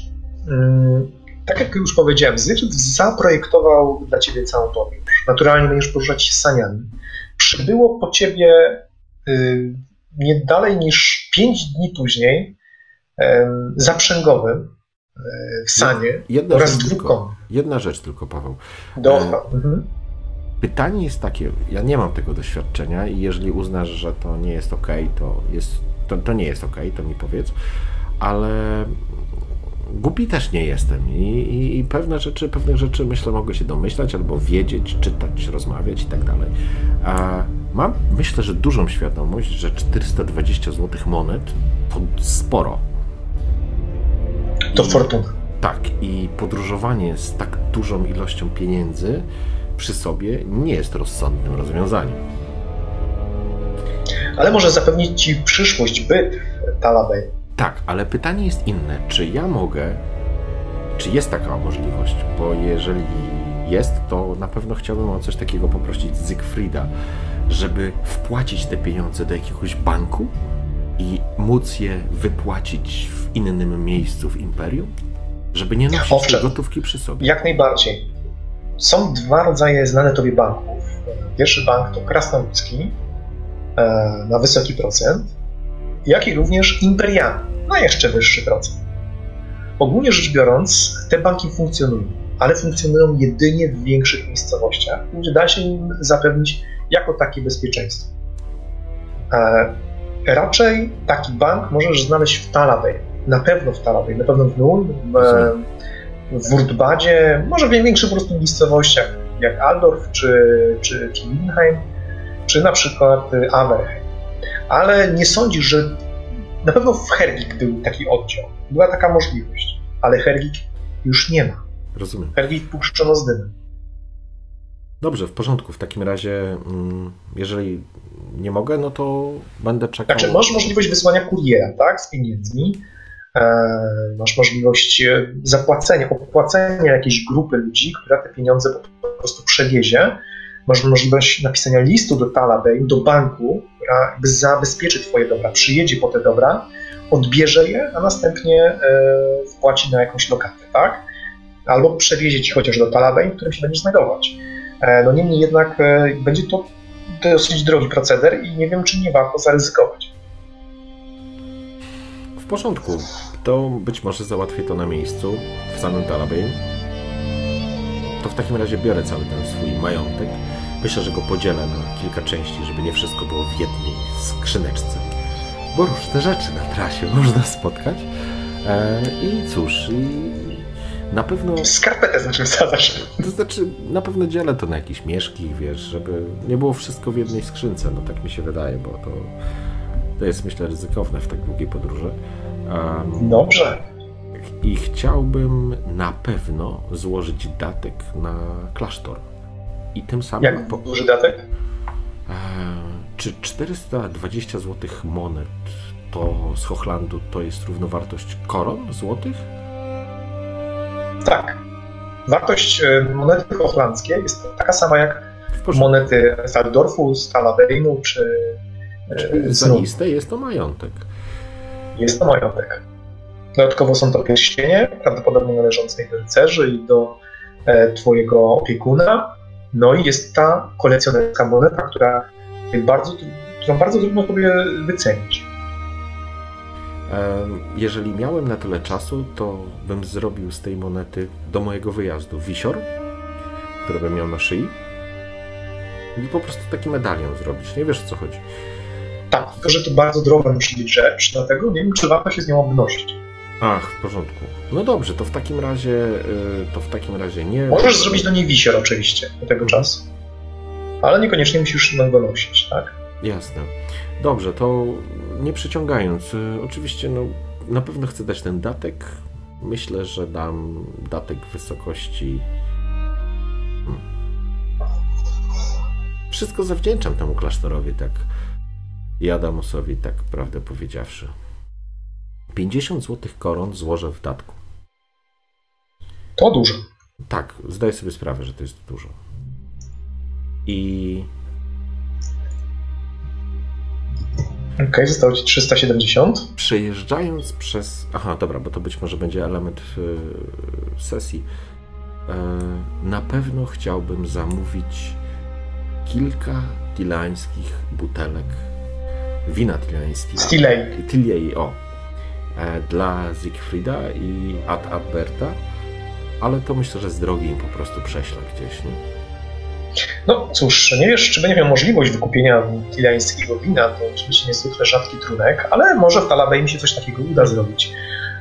Mm, Tak jak już powiedziałem, Zygmunt zaprojektował dla ciebie całą podróż. Naturalnie będziesz poruszać się saniami. Przybyło po ciebie y, nie dalej niż 5 dni później zaprzęgowym y, w sanie
Jedna
oraz koni.
jedna rzecz tylko, Paweł.
Do,
E,
mhm.
Pytanie jest takie, ja nie mam tego doświadczenia i jeżeli uznasz, że to nie jest ok, to, jest, to, to nie jest ok, to mi powiedz, ale głupi też nie jestem I, i, i pewne rzeczy, pewnych rzeczy myślę mogę się domyślać albo wiedzieć, czytać, rozmawiać i tak dalej. A mam myślę, że dużą świadomość, że 420 zł monet to sporo.
To fortuna.
tak, i podróżowanie z tak dużą ilością pieniędzy przy sobie nie jest rozsądnym rozwiązaniem.
Ale może zapewnić ci przyszłość, byt Talabej.
Tak, ale pytanie jest inne. Czy ja mogę, czy jest taka możliwość? Bo jeżeli jest, to na pewno chciałbym o coś takiego poprosić Zygfrida, żeby wpłacić te pieniądze do jakiegoś banku i móc je wypłacić w innym miejscu w imperium? Żeby nie nosić
Owszem.
gotówki przy sobie.
Jak najbardziej. Są dwa rodzaje znane tobie banków. Pierwszy bank to krasnoludzki e, na wysoki procent, jak i również imperialny na jeszcze wyższy procent. Ogólnie rzecz biorąc, te banki funkcjonują, ale funkcjonują jedynie w większych miejscowościach, gdzie da się im zapewnić jako takie bezpieczeństwo. E, raczej taki bank możesz znaleźć w Talabej. Na pewno w Talabej, na pewno w Nul, w,
Rozumiem.
w Wurtbadzie, może w większych po prostu miejscowościach, jak Aldorf, czy, czy, czy Linheim, czy na przykład y, Averheim. Ale nie sądzisz, że na pewno w Hergik był taki oddział. Była taka możliwość, ale Hergik już nie ma.
Rozumiem.
Hergik puszczono z dymem.
Dobrze, w porządku. W takim razie, mm, jeżeli nie mogę, no to będę czekał.
Znaczy, masz możliwość wysłania kuriera, tak, z pieniędzmi. E, masz możliwość e, zapłacenia, opłacenia jakiejś grupy ludzi, która te pieniądze po prostu przewiezie. Masz możliwość napisania listu do Talabey, do banku, która jakby zabezpieczy Twoje dobra, przyjedzie po te dobra, odbierze je, a następnie e, wpłaci na jakąś lokatę, tak? Albo przewiezie Ci chociaż do Talabey, w którym się będziesz znajdować. E, no niemniej jednak e, będzie to dosyć drogi proceder i nie wiem, czy nie warto zaryzykować.
W porządku. To być może załatwię to na miejscu, w samym Talabane. To w takim razie biorę cały ten swój majątek. Myślę, że go podzielę na kilka części, żeby nie wszystko było w jednej skrzyneczce. Bo różne rzeczy na trasie można spotkać. E, I cóż, i na pewno
Skarpetę znaczy wsadzasz.
To znaczy, na pewno dzielę to na jakieś mieszki, wiesz, żeby nie było wszystko w jednej skrzynce, no tak mi się wydaje, bo to, to jest myślę ryzykowne w tak długiej podróży. Um,
Dobrze.
I chciałbym na pewno złożyć datek na klasztor. I tym samym...
Jak
po-
duży datek?
E, czy 420 zł monet to z Hochlandu to jest równowartość koron złotych?
Tak. Wartość e, monety hochlandzkiej jest taka sama jak monety z Aldorfu, z Talabeinu czy e, z
Za
Nul.
listę jest to majątek.
Jest to majątek. Dodatkowo są to pierścienie, prawdopodobnie należące do rycerzy i do twojego opiekuna. No i jest ta kolekcjonerska moneta, która bardzo, którą bardzo trudno sobie wycenić.
Jeżeli miałem na tyle czasu, to bym zrobił z tej monety do mojego wyjazdu wisior, który bym miał na szyi i po prostu taki medalion zrobić. Nie wiesz o co chodzi.
Tak, tylko że to bardzo droga musi być rzecz, dlatego nie wiem, czy warto się z nią obnosić.
Ach, w porządku. No dobrze, to w takim razie y, to w takim razie nie.
Możesz zrobić do niej wisior oczywiście do tego czasu. Ale niekoniecznie musisz go nosić, tak?
Jasne. Dobrze, to nie przyciągając, y, oczywiście no, na pewno chcę dać ten datek. Myślę, że dam datek w wysokości. Hmm. Wszystko zawdzięczam temu klasztorowi, tak. I Adamosowi, tak prawdę powiedziawszy. 50 złotych koron złożę w datku.
To dużo.
Tak, zdaję sobie sprawę, że to jest dużo. I.
Okej, okay, zostało ci 370.
Przejeżdżając przez. Aha, dobra, bo to być może będzie element yy, sesji. Yy, na pewno chciałbym zamówić kilka tilańskich butelek wina tilańskiego.
Stilei.
Tilei, o. E, dla Siegfrieda i Ad Alberta, ale to myślę, że z drogi im po prostu prześlę gdzieś, nie?
No cóż, nie wiesz, czy będzie miał możliwość wykupienia tilańskiego wina, to oczywiście niezwykle rzadki trunek, ale może w Talabej mi się coś takiego uda zrobić.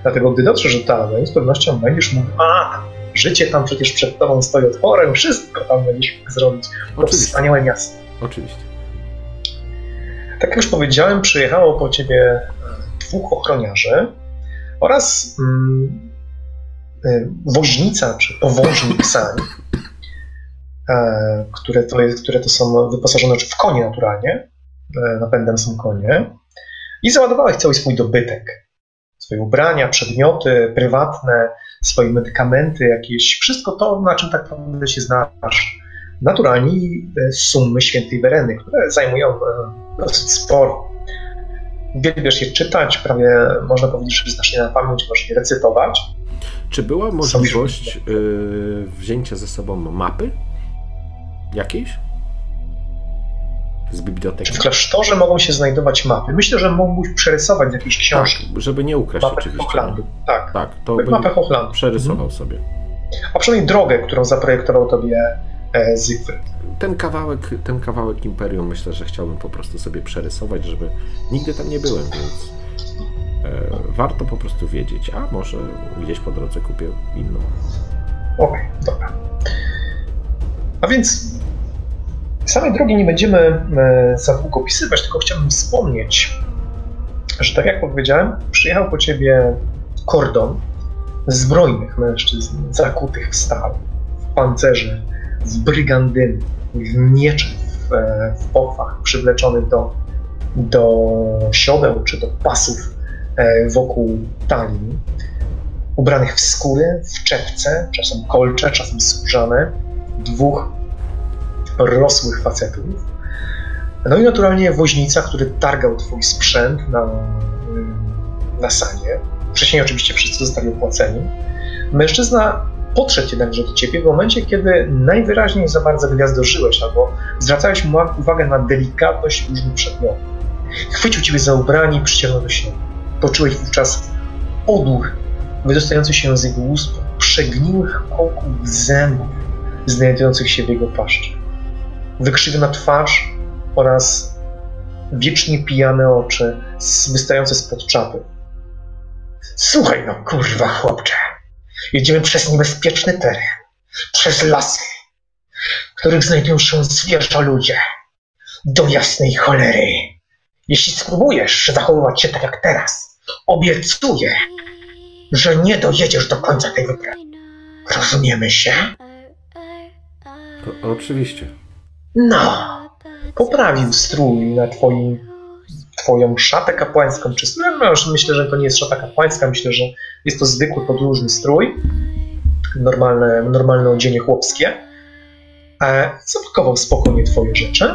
Dlatego gdy dotrzesz do Talabej, z pewnością będziesz mówił, a, życie tam przecież przed tobą stoi otworem, wszystko tam będziesz mógł zrobić. To Oczywiście. wspaniałe miasto.
Oczywiście.
Tak jak już powiedziałem, przyjechało po ciebie dwóch ochroniarzy oraz mm, y, woźnica czy powoźnik sań, e, które, to jest, które to są wyposażone w konie naturalnie, e, napędem są konie, i załadowałeś cały swój dobytek. Swoje ubrania, przedmioty prywatne, swoje medykamenty, jakieś, wszystko to, na czym tak naprawdę się znasz. Naturalnie e, sumy świętej Wereny, które zajmują dosyć sporo uwielbiasz je czytać, prawie można powiedzieć, że znacznie na pamięć, możesz je recytować.
Czy była możliwość yy, wzięcia ze sobą mapy jakiejś? Z biblioteki?
Czy w klasztorze mogą się znajdować mapy? Myślę, że mógłbyś przerysować jakieś książki.
Tak, żeby nie ukraść mapę oczywiście.
Hochlandu. Tak,
tak to
mapę Hochlandu.
Przerysował mhm. sobie.
A przynajmniej drogę, którą zaprojektował tobie Siegfried
ten kawałek, ten kawałek imperium myślę, że chciałbym po prostu sobie przerysować, żeby nigdy tam nie byłem, więc e, warto po prostu wiedzieć, a może gdzieś po drodze kupię inną.
Okej, okay, dobra. A więc samej drogi nie będziemy e, za długo opisywać, tylko chciałbym wspomnieć, że tak jak powiedziałem, przyjechał po ciebie kordon zbrojnych mężczyzn, zakutych w stal, w pancerze, w brygandyny, w miecze, w, w pochwach przywleczonych do, do siodeł czy do pasów e, wokół talii, ubranych w skóry, w czepce, czasem kolcze, czasem skórzane, dwóch rosłych facetów. No i naturalnie woźnica, który targał twój sprzęt na, na sanie. Wcześniej oczywiście wszyscy zostali opłaceni. Mężczyzna podszedł jednakże do ciebie w momencie, kiedy najwyraźniej za bardzo gwiazdorzyłeś albo zwracałeś mu uwagę na delikatność różnych przedmiotów. Chwycił ciebie za ubranie i przyciągnął do siebie. Poczułeś wówczas odór wydostający się z jego ust przegniłych kołków zębów znajdujących się w jego paszczy. Wykrzywiona twarz oraz wiecznie pijane oczy wystające spod czapy. Słuchaj no, kurwa chłopcze, Jedziemy przez niebezpieczny teren, przez lasy, w których znajdują się zwierzę ludzie. Do jasnej cholery. Jeśli spróbujesz zachowywać się tak jak teraz, obiecuję, że nie dojedziesz do końca tej wyprawy. Rozumiemy się?
To, oczywiście.
No, poprawił strój na twoim twoją szatę kapłańską, czy no, myślę, że to nie jest szata kapłańska, myślę, że jest to zwykły podróżny strój, normalne, normalne odzienie chłopskie. E, zapakował spokojnie twoje rzeczy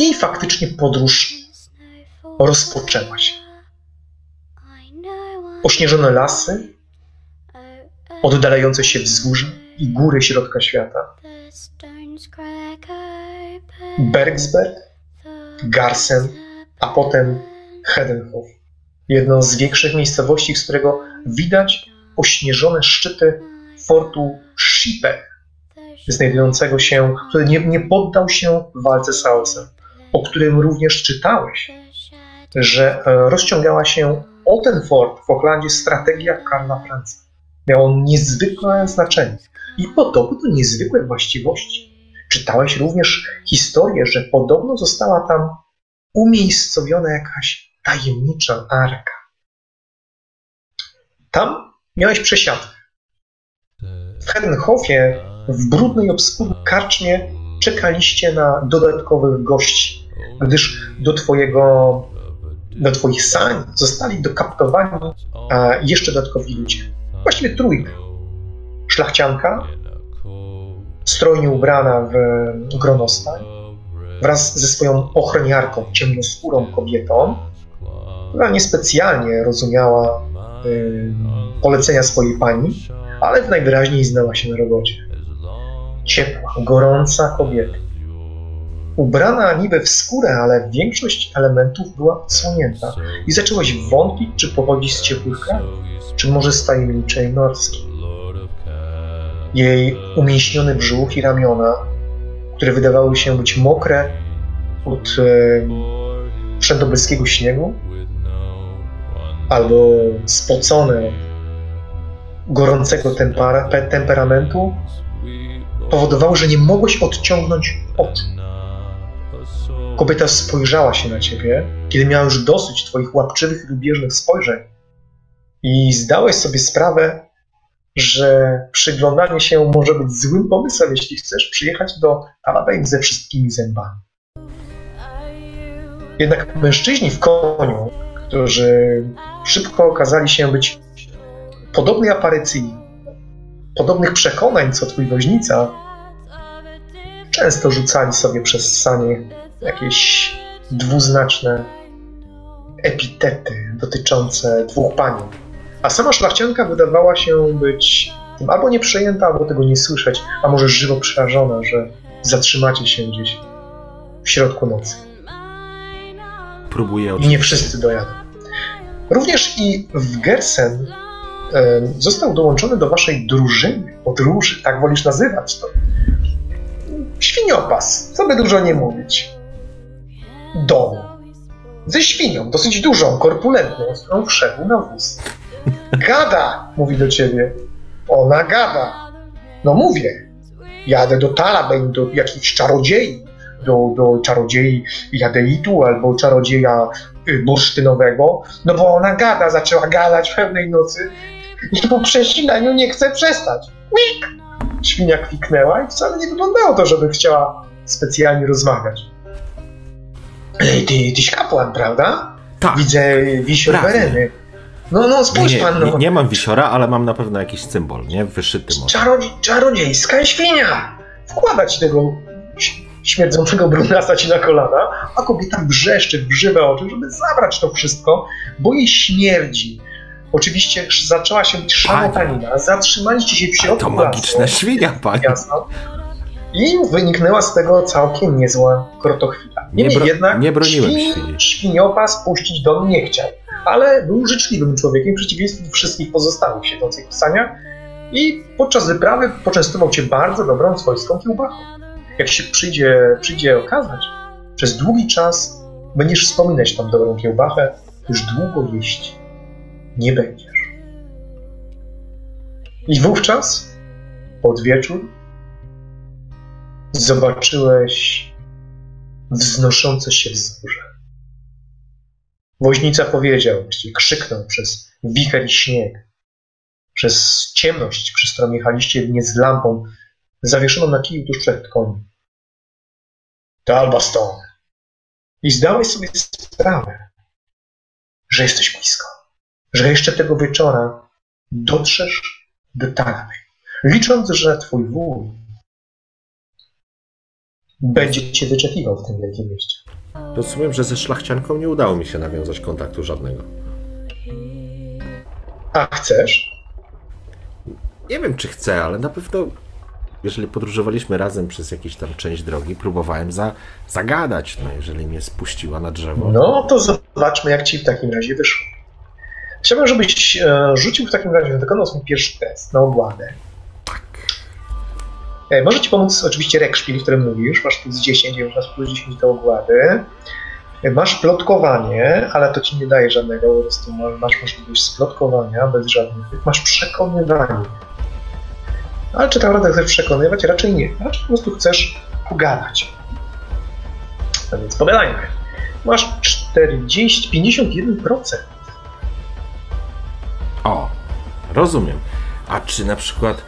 i faktycznie podróż rozpoczęła się. Ośnieżone lasy, oddalające się wzgórza i góry środka świata. Bergsberg, Garsen, a potem Hedenhof, Jedno z większych miejscowości, z którego widać ośnieżone szczyty fortu Shipe, znajdującego się, który nie, nie poddał się walce z chaosem, o którym również czytałeś, że e, rozciągała się o ten fort w Oklandzie strategia Karla Franca. Miał on niezwykłe znaczenie i podobno do niezwykłe właściwości. Czytałeś również historię, że podobno została tam umiejscowiona jakaś tajemnicza arka. Tam miałeś przesiadkę. W Hedenhofie, w brudnej, obskurnej karczmie czekaliście na dodatkowych gości, gdyż do twojego do twoich sań zostali dokaptowani jeszcze dodatkowi ludzie. Właściwie trójkę. Szlachcianka, strojnie ubrana w gronostań, wraz ze swoją ochroniarką, ciemnoskórą kobietą, która niespecjalnie rozumiała y, polecenia swojej pani, ale najwyraźniej znała się na robocie. Ciepła, gorąca kobieta. Ubrana niby w skórę, ale większość elementów była odsłonięta i zaczęłaś wątpić, czy pochodzi z ciepłych krajów, czy może z tajemniczej norskiej. Jej umięśniony brzuch i ramiona, które wydawały się być mokre od e, przedobylskiego śniegu, albo spocone gorącego tempera, temperamentu, powodowały, że nie mogłeś odciągnąć oczu. Kobieta spojrzała się na ciebie, kiedy miała już dosyć twoich łapczywych lubieżnych spojrzeń i zdałeś sobie sprawę, że przyglądanie się może być złym pomysłem, jeśli chcesz przyjechać do Alabama ze wszystkimi zębami. Jednak mężczyźni w koniu, którzy szybko okazali się być podobnej aparycji, podobnych przekonań co twój woźnica, często rzucali sobie przez sanie jakieś dwuznaczne epitety dotyczące dwóch pani. A sama szlachcianka wydawała się być tym albo nieprzejęta, albo tego nie słyszeć, a może żywo przerażona, że zatrzymacie się gdzieś w środku nocy.
Próbuję
I nie wszyscy dojadą. Również i w Gersen e, został dołączony do waszej drużyny, podróży, tak wolisz nazywać to. Świniopas, co by dużo nie mówić. Dom. Ze świnią, dosyć dużą, korpulentną, z którą wszedł na wóz. Gada, mówi do ciebie. Ona gada. No mówię. Jadę do Talabain, do jakichś czarodziei. Do, do czarodziei Jadeitu albo czarodzieja y, bursztynowego. No bo ona gada, zaczęła gadać pewnej nocy i po przesileniu nie chce przestać. Wik! Świnia kwiknęła i wcale nie wyglądało to, żeby chciała specjalnie rozmawiać. Ej, ty, tyś kapłan, prawda?
Tak.
Widzę wisior
Prawie.
No, no, spójrz
Nie,
pan, no.
nie, nie mam wisiora, ale mam na pewno jakiś symbol, nie? Wyszyty może.
Czarodzi czarodziejska świnia! Wkłada ci tego śmierdzącego brunasa ci na kolana, a kobieta wrzeszczy, wgrzywa oczy, żeby zabrać to wszystko, bo jej śmierdzi. Oczywiście zaczęła się być szamotanina, zatrzymaliście się w środku
To magiczna świnia, pani.
jasno, i wyniknęła z tego całkiem niezła krotochwila.
Nie bro-
jednak
nie broniłem
świn,
świni.
świniopas puścić dom nie chciał, ale był życzliwym człowiekiem w przeciwieństwie do wszystkich pozostałych siedzących w saniach i podczas wyprawy poczęstował cię bardzo dobrą swojską kiełbachą. Jak się przyjdzie, przyjdzie okazać, przez długi czas będziesz wspominać tą dobrą kiełbachę, już długo jeść nie będziesz. I wówczas, pod wieczór, zobaczyłeś wznoszące się wzgórze. Woźnica powiedział, właściwie krzyknął przez wicher i śnieg, przez ciemność, przez którą jechaliście nie z lampą, zawieszoną na kiju tuż przed koniem. To Albaston. I zdałeś sobie sprawę, że jesteś blisko, że jeszcze tego wieczora dotrzesz do Talaby, licząc, że twój wuj będzie cię wyczekiwał w tym wielkim mieście.
Rozumiem, że ze szlachcianką nie udało mi się nawiązać kontaktu żadnego.
A chcesz?
Nie wiem, czy chcę, ale na pewno, jeżeli podróżowaliśmy razem przez jakąś tam część drogi, próbowałem za, zagadać, no jeżeli mnie spuściła na drzewo.
No to zobaczmy, jak ci w takim razie wyszło. Chciałbym, żebyś e, rzucił w takim razie, wykonał swój pierwszy test na ogładę. E, Może ci pomóc oczywiście rekszpil, o którym mówisz. Masz plus 10, już masz plus 10 do ogłady. E, Masz plotkowanie, ale to ci nie daje żadnego, po prostu ma- masz możliwość splotkowania bez żadnych. Masz przekonywanie. Ale czy tak naprawdę chcesz przekonywać? Raczej nie. Raczej po prostu chcesz pogadać. No więc pogadajmy. Masz 40, 51%.
O, rozumiem. A czy na przykład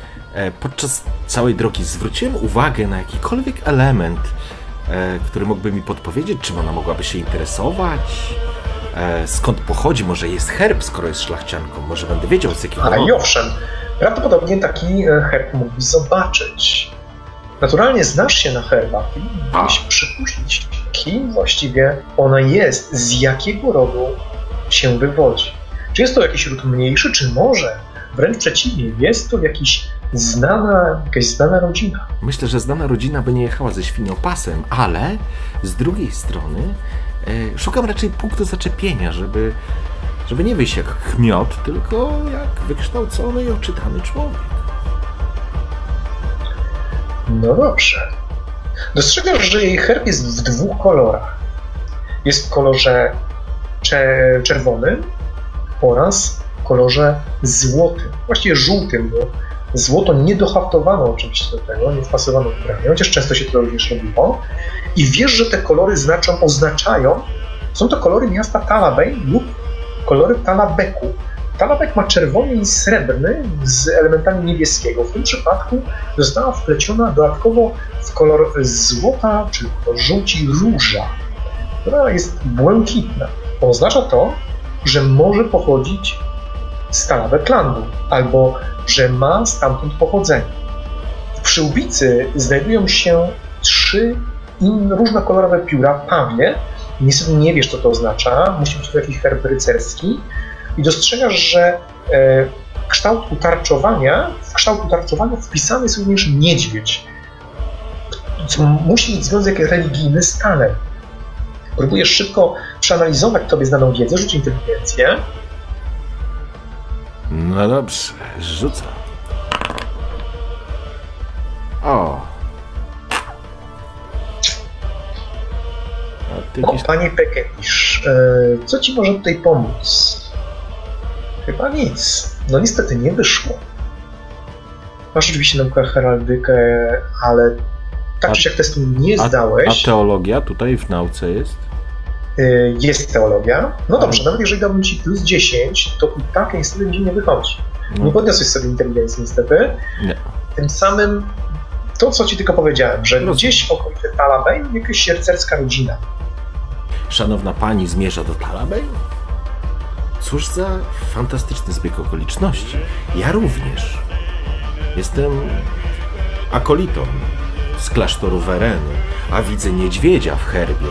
podczas całej drogi zwróciłem uwagę na jakikolwiek element, e, który mógłby mi podpowiedzieć, czym ona mogłaby się interesować? E, skąd pochodzi? Może jest herb, skoro jest szlachcianką? Może będę wiedział z jakiego
A i owszem, prawdopodobnie taki e, herb mógłbyś zobaczyć. Naturalnie znasz się na herbach i mógłbyś przypuścić, kim właściwie ona jest, z jakiego rodu się wywodzi. Czy jest to jakiś ród mniejszy, czy może wręcz przeciwnie, jest to jakiś znana, jakaś znana rodzina.
Myślę, że znana rodzina by nie jechała ze świniopasem, ale z drugiej strony e, szukam raczej punktu zaczepienia, żeby, żeby nie wyjść jak chmiot, tylko jak wykształcony i oczytany człowiek.
No dobrze. Dostrzegasz, że jej herb jest w dwóch kolorach. Jest w kolorze cze- czerwonym oraz w kolorze złotym. Właściwie żółtym, bo złoto nie dohaftowano oczywiście do tego, nie wpasowano w ramię, chociaż często się to również robiło. I wiesz, że te kolory znaczą, oznaczają, są to kolory miasta Talabej lub kolory Talabeku. Talabek ma czerwony i srebrny z elementami niebieskiego. W tym przypadku została wpleciona dodatkowo w kolor złota, czy kolor żółci róża, która jest błękitna. Oznacza to, że może pochodzić z Talabeklandu, albo że ma stamtąd pochodzenie. W przyłbicy znajdują się trzy różnokolorowe pióra pawie. Niestety nie wiesz, co to oznacza. Musi być to jakiś herb rycerski. I dostrzegasz, że e, kształt utarczowania, w kształt utarczowania wpisany jest również niedźwiedź, co musi mieć związek religijny z Tanem. Próbujesz szybko przeanalizować tobie znaną wiedzę, rzuć inteligencję.
No dobrze, rzucam. O. A ty
O, panie Peketisz, e, co ci może tutaj pomóc? Chyba nic. No niestety nie wyszło. Masz oczywiście naukę heraldykę, ale tak
A-
czy siak testu nie
A,
zdałeś.
a teologia tutaj w nauce jest?
Y, jest teologia. No
Ale-
dobrze, nawet jeżeli dałbym ci plus 10, to i tak niestety mi nie wychodzi.
No,
Nie podniosłeś sobie inteligencji niestety.
Nie.
Tym samym to, co ci tylko powiedziałem, że
Rozumiem.
gdzieś w okolicy Talabej jakaś rycerska rodzina.
Szanowna pani zmierza do Talabej? Cóż za fantastyczny zbieg okoliczności. Ja również. Jestem akolitą z klasztoru Wereny, a widzę niedźwiedzia w herbie,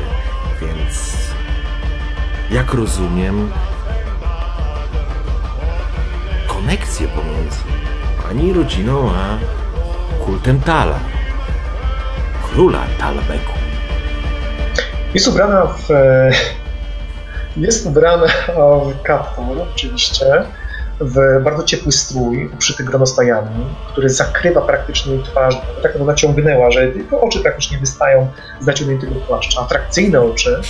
jak rozumiem konekcję pomiędzy pani rodziną a kultem Tala, króla Talabeku.
Jest ubrana w. e, Jest ubrana w kaptur, oczywiście, w bardzo ciepły strój, uszyty gronostajami, który zakrywa praktycznie jej twarz, tak ją naciągnęła, że tylko oczy praktycznie wystają z naciągniętego tego płaszcza. Atrakcyjne oczy,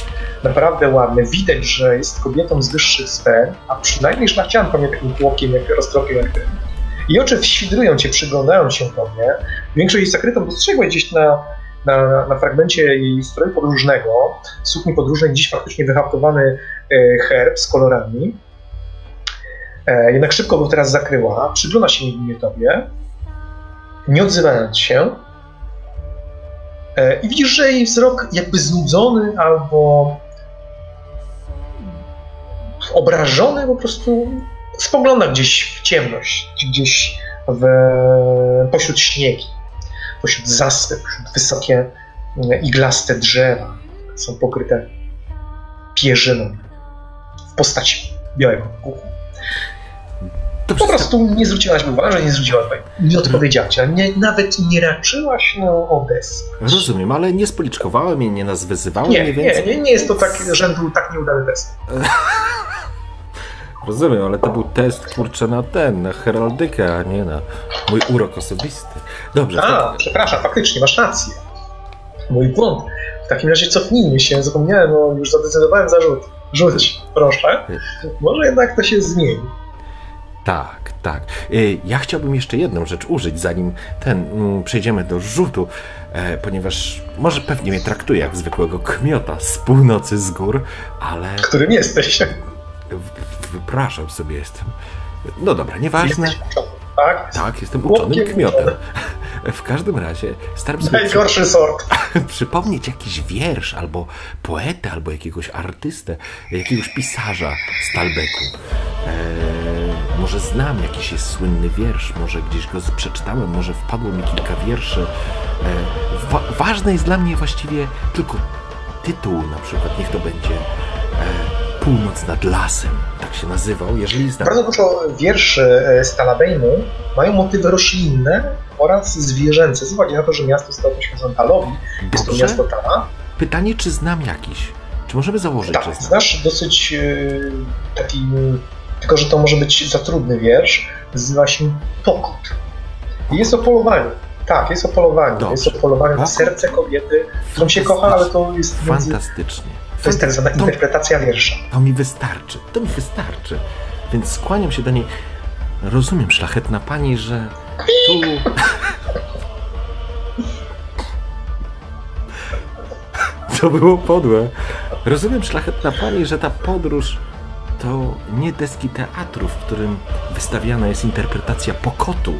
naprawdę ładne. Widać, że jest kobietą z wyższych sfer, a przynajmniej szlachcianką, nie takim chłopkiem, jak roztropiem jak ty. I oczy świdrują cię, przyglądają się tobie. Większość jest zakrytą, dostrzegłeś gdzieś na, na, na fragmencie jej stroju podróżnego, sukni podróżnej, gdzieś faktycznie wyhaftowany e, herb z kolorami. E, jednak szybko go teraz zakryła, przygląda się niewinnie tobie, nie odzywając się. E, I widzisz, że jej wzrok jakby znudzony albo obrażony po prostu spogląda gdzieś w ciemność, gdzieś w, pośród śniegi, pośród zaspy, pośród wysokie mm, iglaste drzewa są pokryte pierzyną w postaci białego puchu.
To
Po prostu nie zwróciłaś mi uwagi, że nie zwróciła uwagi. Nie odpowiedziała ci, a nie, nawet nie raczyłaś no, odesłać.
Rozumiem, ale nie spoliczkowałem jej, nie nas wyzywałem,
Nie,
nie,
nie, nie, nie jest to tak rzędu tak nieudany test.
Rozumiem, ale to był test, kurczę, na ten, na heraldykę, a nie na mój urok osobisty. Dobrze.
A,
tak.
przepraszam, faktycznie, masz rację. Mój błąd. W takim razie cofnijmy się, zapomniałem, no już zadecydowałem zarzut. Rzuć, proszę. Może jednak to się zmieni.
Tak, tak. Y, Ja chciałbym jeszcze jedną rzecz użyć, zanim ten mm, przejdziemy do rzutu, e, ponieważ może pewnie mnie traktuje jak zwykłego kmiota z północy z gór, ale
Którym jesteś?
wypraszam sobie jestem. No dobra, nieważne.
Jesteś uczony, tak?
Tak, jestem uczonym kmiotem.
uczony.
W każdym razie staram przy,
Najgorszy sort.
przypomnieć jakiś wiersz, albo poetę, albo jakiegoś artystę, jakiegoś pisarza z Talbeku. Eee, może znam jakiś jest słynny wiersz, może gdzieś go przeczytałem, może wpadło mi kilka wierszy. Eee, wa- ważne jest dla mnie właściwie tylko tytuł, na przykład niech to będzie e, Północ nad lasem, tak się nazywał, jeżeli znam.
Bardzo dużo wierszy e, z Talabejmu mają motywy roślinne oraz zwierzęce. Z uwagi na to, że miasto zostało poświęcone Talowi, jest to
Dobrze?
miasto Tala.
Pytanie, czy znam jakiś? Czy możemy założyć,
Tak,
znam?
znasz dosyć e, taki, tylko że to może być za trudny wiersz, nazywa się Pokut. I jest o polowaniu. Tak, jest o polowaniu.
Dobrze.
Jest o polowaniu na serce kobiety, którą się kocha, ale to jest,
Fantastycznie.
To jest tak zwana interpretacja wiersza.
To mi wystarczy, to mi wystarczy. Więc skłaniam się do niej. Rozumiem, szlachetna pani, że tu. To było podłe. Rozumiem, szlachetna pani, że ta podróż to nie deski teatru, w którym wystawiana jest interpretacja pokotu.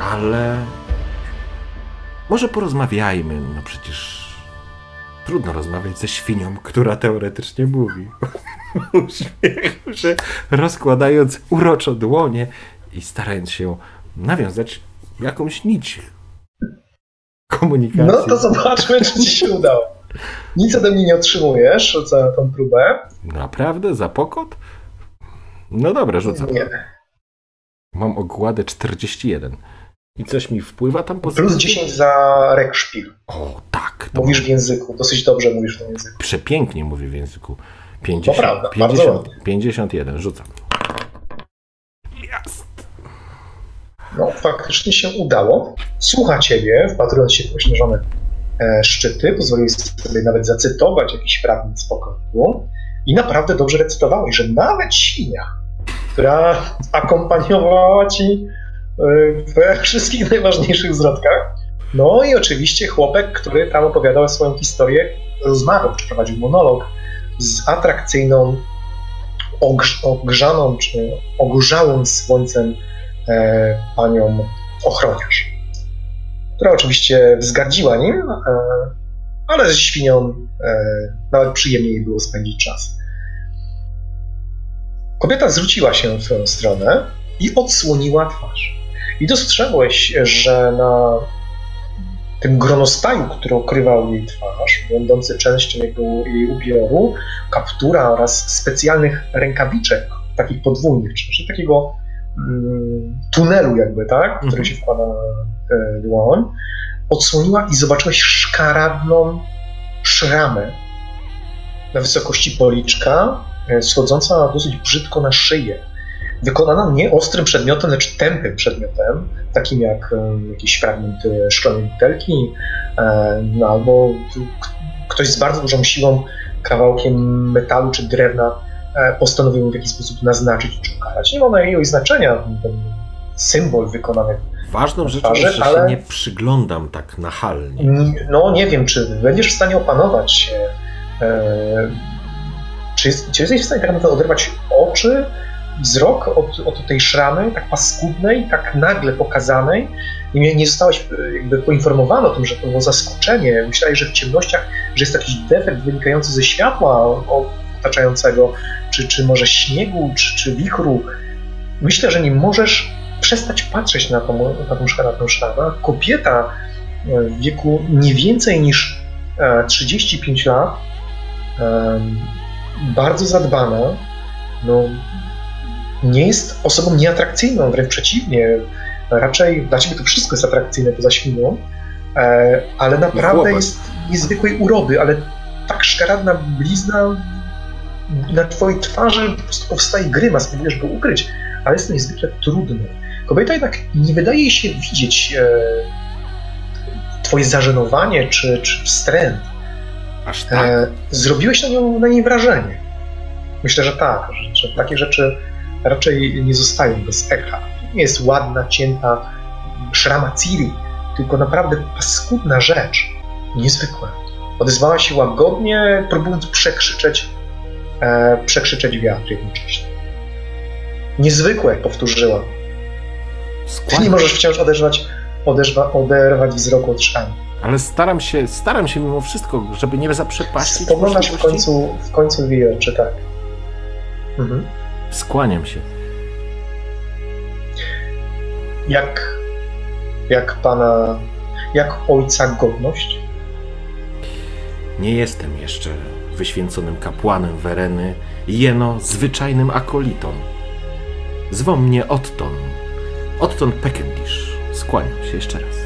Ale może porozmawiajmy, no przecież Trudno rozmawiać ze świnią, która teoretycznie mówi. Uśmiechał się, rozkładając uroczo dłonie i starając się nawiązać jakąś nić komunikacji.
No to zobaczmy, czy ci się udało. Nic ode mnie nie otrzymujesz za tą próbę.
Naprawdę? Za pokot? No dobra, rzucam.
Nie.
Mam ogładę 41. I coś mi wpływa tam po
Plus 10 za rekszpil.
O, tak.
Mówisz w języku, dosyć dobrze mówisz w tym języku.
Przepięknie mówię w języku. 50,
To prawda, bardzo
50,
ładnie.
51, rzucam. Jest.
No, faktycznie się udało. Słucha ciebie, wpatrując się w pośnieżone e, szczyty, pozwoliłeś sobie nawet zacytować jakiś fragment z pokoju i naprawdę dobrze recytowałeś, że nawet świnia, która akompaniowała ci we wszystkich najważniejszych zwrotkach, no i oczywiście chłopek, który tam opowiadał swoją historię, rozmawiał, czy prowadził monolog z atrakcyjną, ogrz- ogrzaną, czy ogorzałą słońcem e, panią ochroniarz, która oczywiście wzgardziła nim, e, ale ze świnią e, nawet przyjemnie jej było spędzić czas. Kobieta zwróciła się w twoją stronę i odsłoniła twarz. I dostrzegłeś, że na tym gronostaju, który okrywał jej twarz, będący częścią jego, jej ubioru, kaptura oraz specjalnych rękawiczek, takich podwójnych, czyli znaczy takiego mm, tunelu jakby, tak, który
mhm.
się wkłada e, dłoń, odsłoniła i zobaczyłeś szkaradną szramę na wysokości policzka, e, schodząca dosyć brzydko na szyję. Wykonana nie ostrym przedmiotem, lecz tępym przedmiotem, takim jak jakiś fragment e, szklanej butelki, e, no, albo ktoś z bardzo dużą siłą kawałkiem metalu czy drewna e, postanowił w jakiś sposób naznaczyć czy ukarać. Nie ma na jej znaczenia ten symbol wykonany.
Ważną rzeczą jest, że
ale-
się nie przyglądam tak nachalnie.
No nie wiem, czy będziesz w stanie opanować się. E, czy, jest, czy jesteś w stanie tak naprawdę oderwać oczy, wzrok od, od tej szramy, tak paskudnej, tak nagle pokazanej? I nie, zostałeś e, jakby poinformowany o tym, że to było zaskoczenie. Myślałeś, że w ciemnościach, że jest jakiś defekt wynikający ze światła otaczającego, czy, czy może śniegu, czy, czy wichru. Myślę, że nie możesz przestać patrzeć na tą, na tą szkaradną szramę. Kobieta e, w wieku nie więcej niż e, 35 lat, em, bardzo zadbana, no, nie jest osobą nieatrakcyjną, wręcz przeciwnie. Raczej dla ciebie to wszystko jest atrakcyjne poza świnią, e, ale naprawdę jest niezwykłej urody, ale tak szkaradna blizna na twojej twarzy po prostu powstaje grymas, próbujesz go ukryć, ale jest to niezwykle trudne. Kobieta jednak nie wydaje się widzieć e, twoje zażenowanie czy, czy wstręt.
Aż tak?
E, zrobiłeś na, nią, na niej wrażenie. Myślę, że tak, że, że takie rzeczy raczej nie zostają bez echa. To nie jest ładna, cięta szrama Ciri, tylko naprawdę paskudna rzecz. Niezwykła. Odezwała się łagodnie, próbując przekrzyczeć, e, przekrzyczeć wiatr jednocześnie. Niezwykłe, powtórzyła. Ty
Skłaniam.
nie możesz wciąż oderwać, oderwa, oderwać wzroku od szramy.
Ale staram się, staram się mimo wszystko, żeby nie zaprzepaścić
Spoglądasz w końcu, w końcu w oczy, tak. Mhm.
Skłaniam się.
Jak, jak pana, jak ojca godność?
Nie jestem jeszcze wyświęconym kapłanem Wereny, jeno zwyczajnym akolitą. Zwą mnie Otton. Otton Peckendish. Skłaniam się jeszcze raz.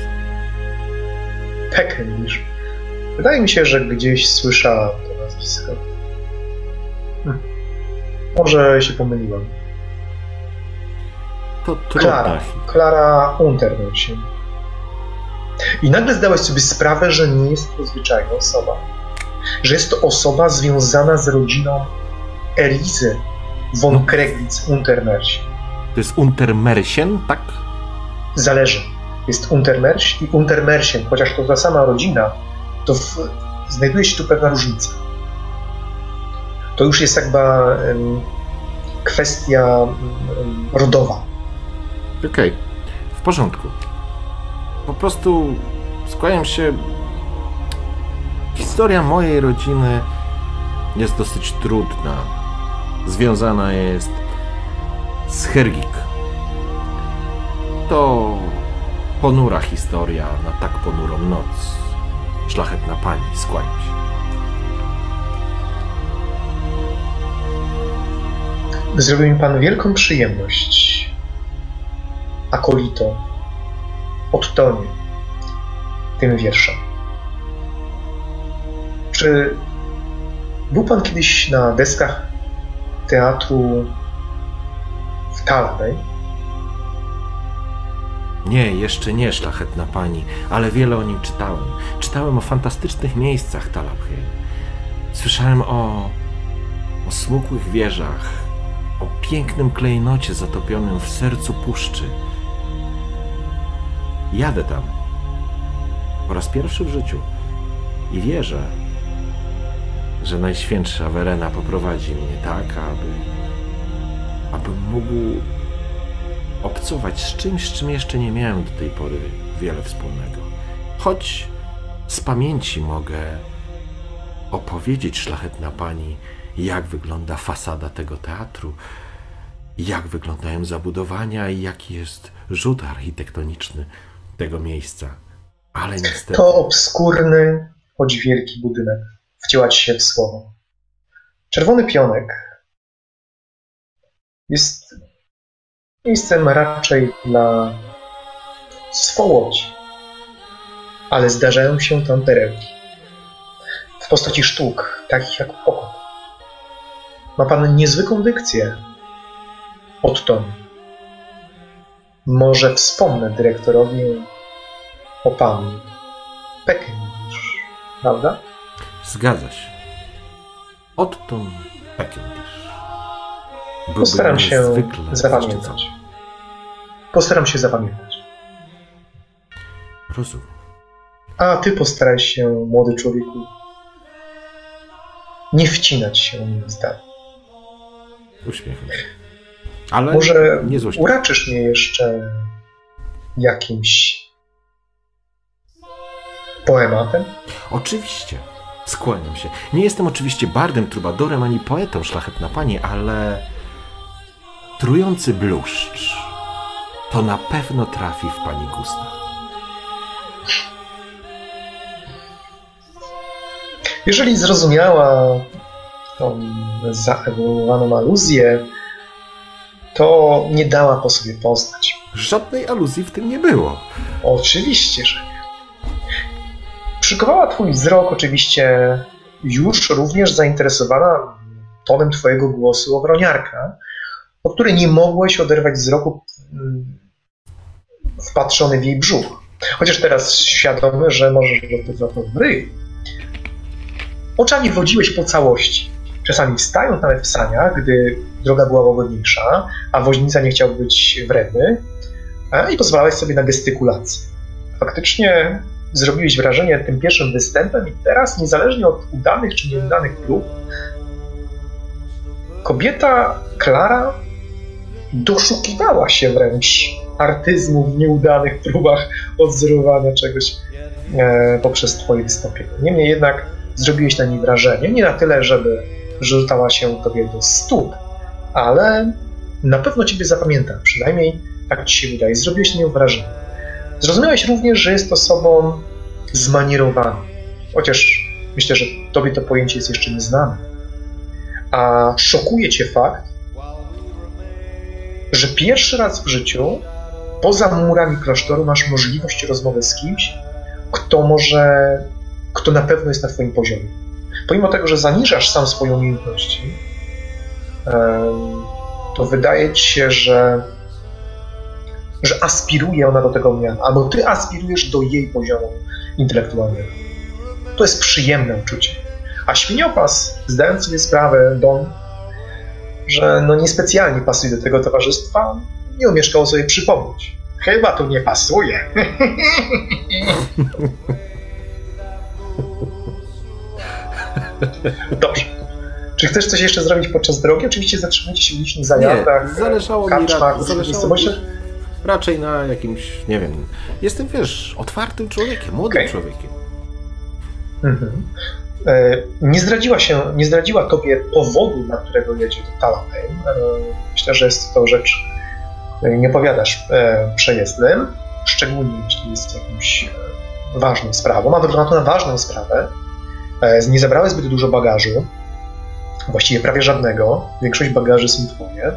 Peckendish. Wydaje mi się, że gdzieś słyszałem to nazwisko. Hm. Może się pomyliłem.
To
Klara. Klara Untermünchen. I nagle zdałeś sobie sprawę, że nie jest to zwyczajna osoba. Że jest to osoba związana z rodziną Elizy von Kreglitz Untermärchen.
To jest Untermersien, tak?
Zależy. Jest Untermerś i Untermärchen, chociaż to ta sama rodzina, to w, znajduje się tu pewna różnica. To już jest jakby kwestia rodowa.
Okej, w porządku. Po prostu skłaniam się. Historia mojej rodziny jest dosyć trudna. Związana jest z Hergik. To ponura historia na tak ponurą noc. Szlachetna pani, skłaniam się.
Zrobił mi pan wielką przyjemność. Akolito. Odtonie. Tym wierszem. Czy był pan kiedyś na deskach teatru w Talabej?
Nie, jeszcze nie, szlachetna pani, ale wiele o nim czytałem. Czytałem o fantastycznych miejscach Talabhej. Słyszałem o, o smukłych wieżach, o pięknym klejnocie zatopionym w sercu puszczy. Jadę tam. Po raz pierwszy w życiu. I wierzę, że Najświętsza Werena poprowadzi mnie tak, aby, abym mógł obcować z czymś, z czym jeszcze nie miałem do tej pory wiele wspólnego. Choć z pamięci mogę opowiedzieć, szlachetna pani, jak wygląda fasada tego teatru, jak wyglądają zabudowania i jaki jest rzut architektoniczny tego miejsca. Ale niestety.
To obskurny, choć wielki budynek. Wcięłać się w słowo. Czerwony pionek jest miejscem raczej dla swołodzi, ale zdarzają się tam perełki w postaci sztuk, takich jak pokój. Ma pan niezwykłą dykcję, Otton. Może wspomnę dyrektorowi o panu Peckendish, prawda?
Zgadza się. Odtąd. Byłby
Postaram się zapamiętać.
zaszczycony.
Postaram się zapamiętać.
Rozumiem.
A ty postaraj się, młody człowieku, nie wcinać się moim zdaniem.
Uśmiecham się. Ale
Może
nie
uraczysz mnie jeszcze jakimś poematem?
Oczywiście. Skłaniam się. Nie jestem oczywiście bardem, trubadorem ani poetą, szlachetna pani, ale trujący bluszcz to na pewno trafi w pani gusta.
Jeżeli zrozumiała tą zaewoluowaną aluzję, to nie dała po sobie poznać.
Żadnej aluzji w tym nie było.
Oczywiście, że nie. Przykowała twój wzrok oczywiście już również zainteresowana tonem twojego głosu ochroniarka, o której nie mogłeś oderwać wzroku mm, wpatrzony w jej brzuch. Chociaż teraz świadomy, że możesz za to w ryj. Oczami wodziłeś po całości. Czasami wstając nawet w saniach, gdy droga była łagodniejsza, a woźnica nie chciał być wredny, i pozwalałeś sobie na gestykulację. Faktycznie zrobiłeś wrażenie tym pierwszym występem i teraz, niezależnie od udanych czy nieudanych prób, kobieta Klara doszukiwała się wręcz artyzmu w nieudanych próbach odzorowania czegoś e, poprzez twoje wystąpienie. Niemniej jednak zrobiłeś na niej wrażenie, nie na tyle, żeby rzucała się tobie do stóp, ale na pewno ciebie zapamięta, przynajmniej tak ci się wydaje. Zrobiłeś na nią wrażenie. Zrozumiałeś również, że jest osobą zmanierowaną, chociaż myślę, że tobie to pojęcie jest jeszcze nieznane. A szokuje cię fakt, że pierwszy raz w życiu poza murami klasztoru masz możliwość rozmowy z kimś, kto może, kto na pewno jest na twoim poziomie. Pomimo tego, że zaniżasz sam swoje umiejętności, to wydaje ci się, że, że aspiruje ona do tego miana, albo ty aspirujesz do jej poziomu intelektualnego. To jest przyjemne uczucie. A świniopas, zdając sobie sprawę, Don, że no niespecjalnie pasuje do tego towarzystwa, nie umieszkał sobie przypomnieć. Chyba tu nie pasuje. Dobrze. Czy chcesz coś jeszcze zrobić podczas drogi? Oczywiście zatrzymujcie się w licznych zajazdach,
zależało
karczmach,
mi, zależało mi raczej na jakimś, nie wiem, jestem, wiesz, otwartym człowiekiem, młodym okay. człowiekiem.
Mhm. E, nie zdradziła się, nie zdradziła tobie powodu, dla którego jedzie do Talamein. E, myślę, że jest to rzecz, nie opowiadasz e, przejezdnym, szczególnie jeśli jest jakąś ważną sprawą, a wygląda to na ważną sprawę. Nie zabrałeś zbyt dużo bagażu, właściwie prawie żadnego, większość bagaży są twoje,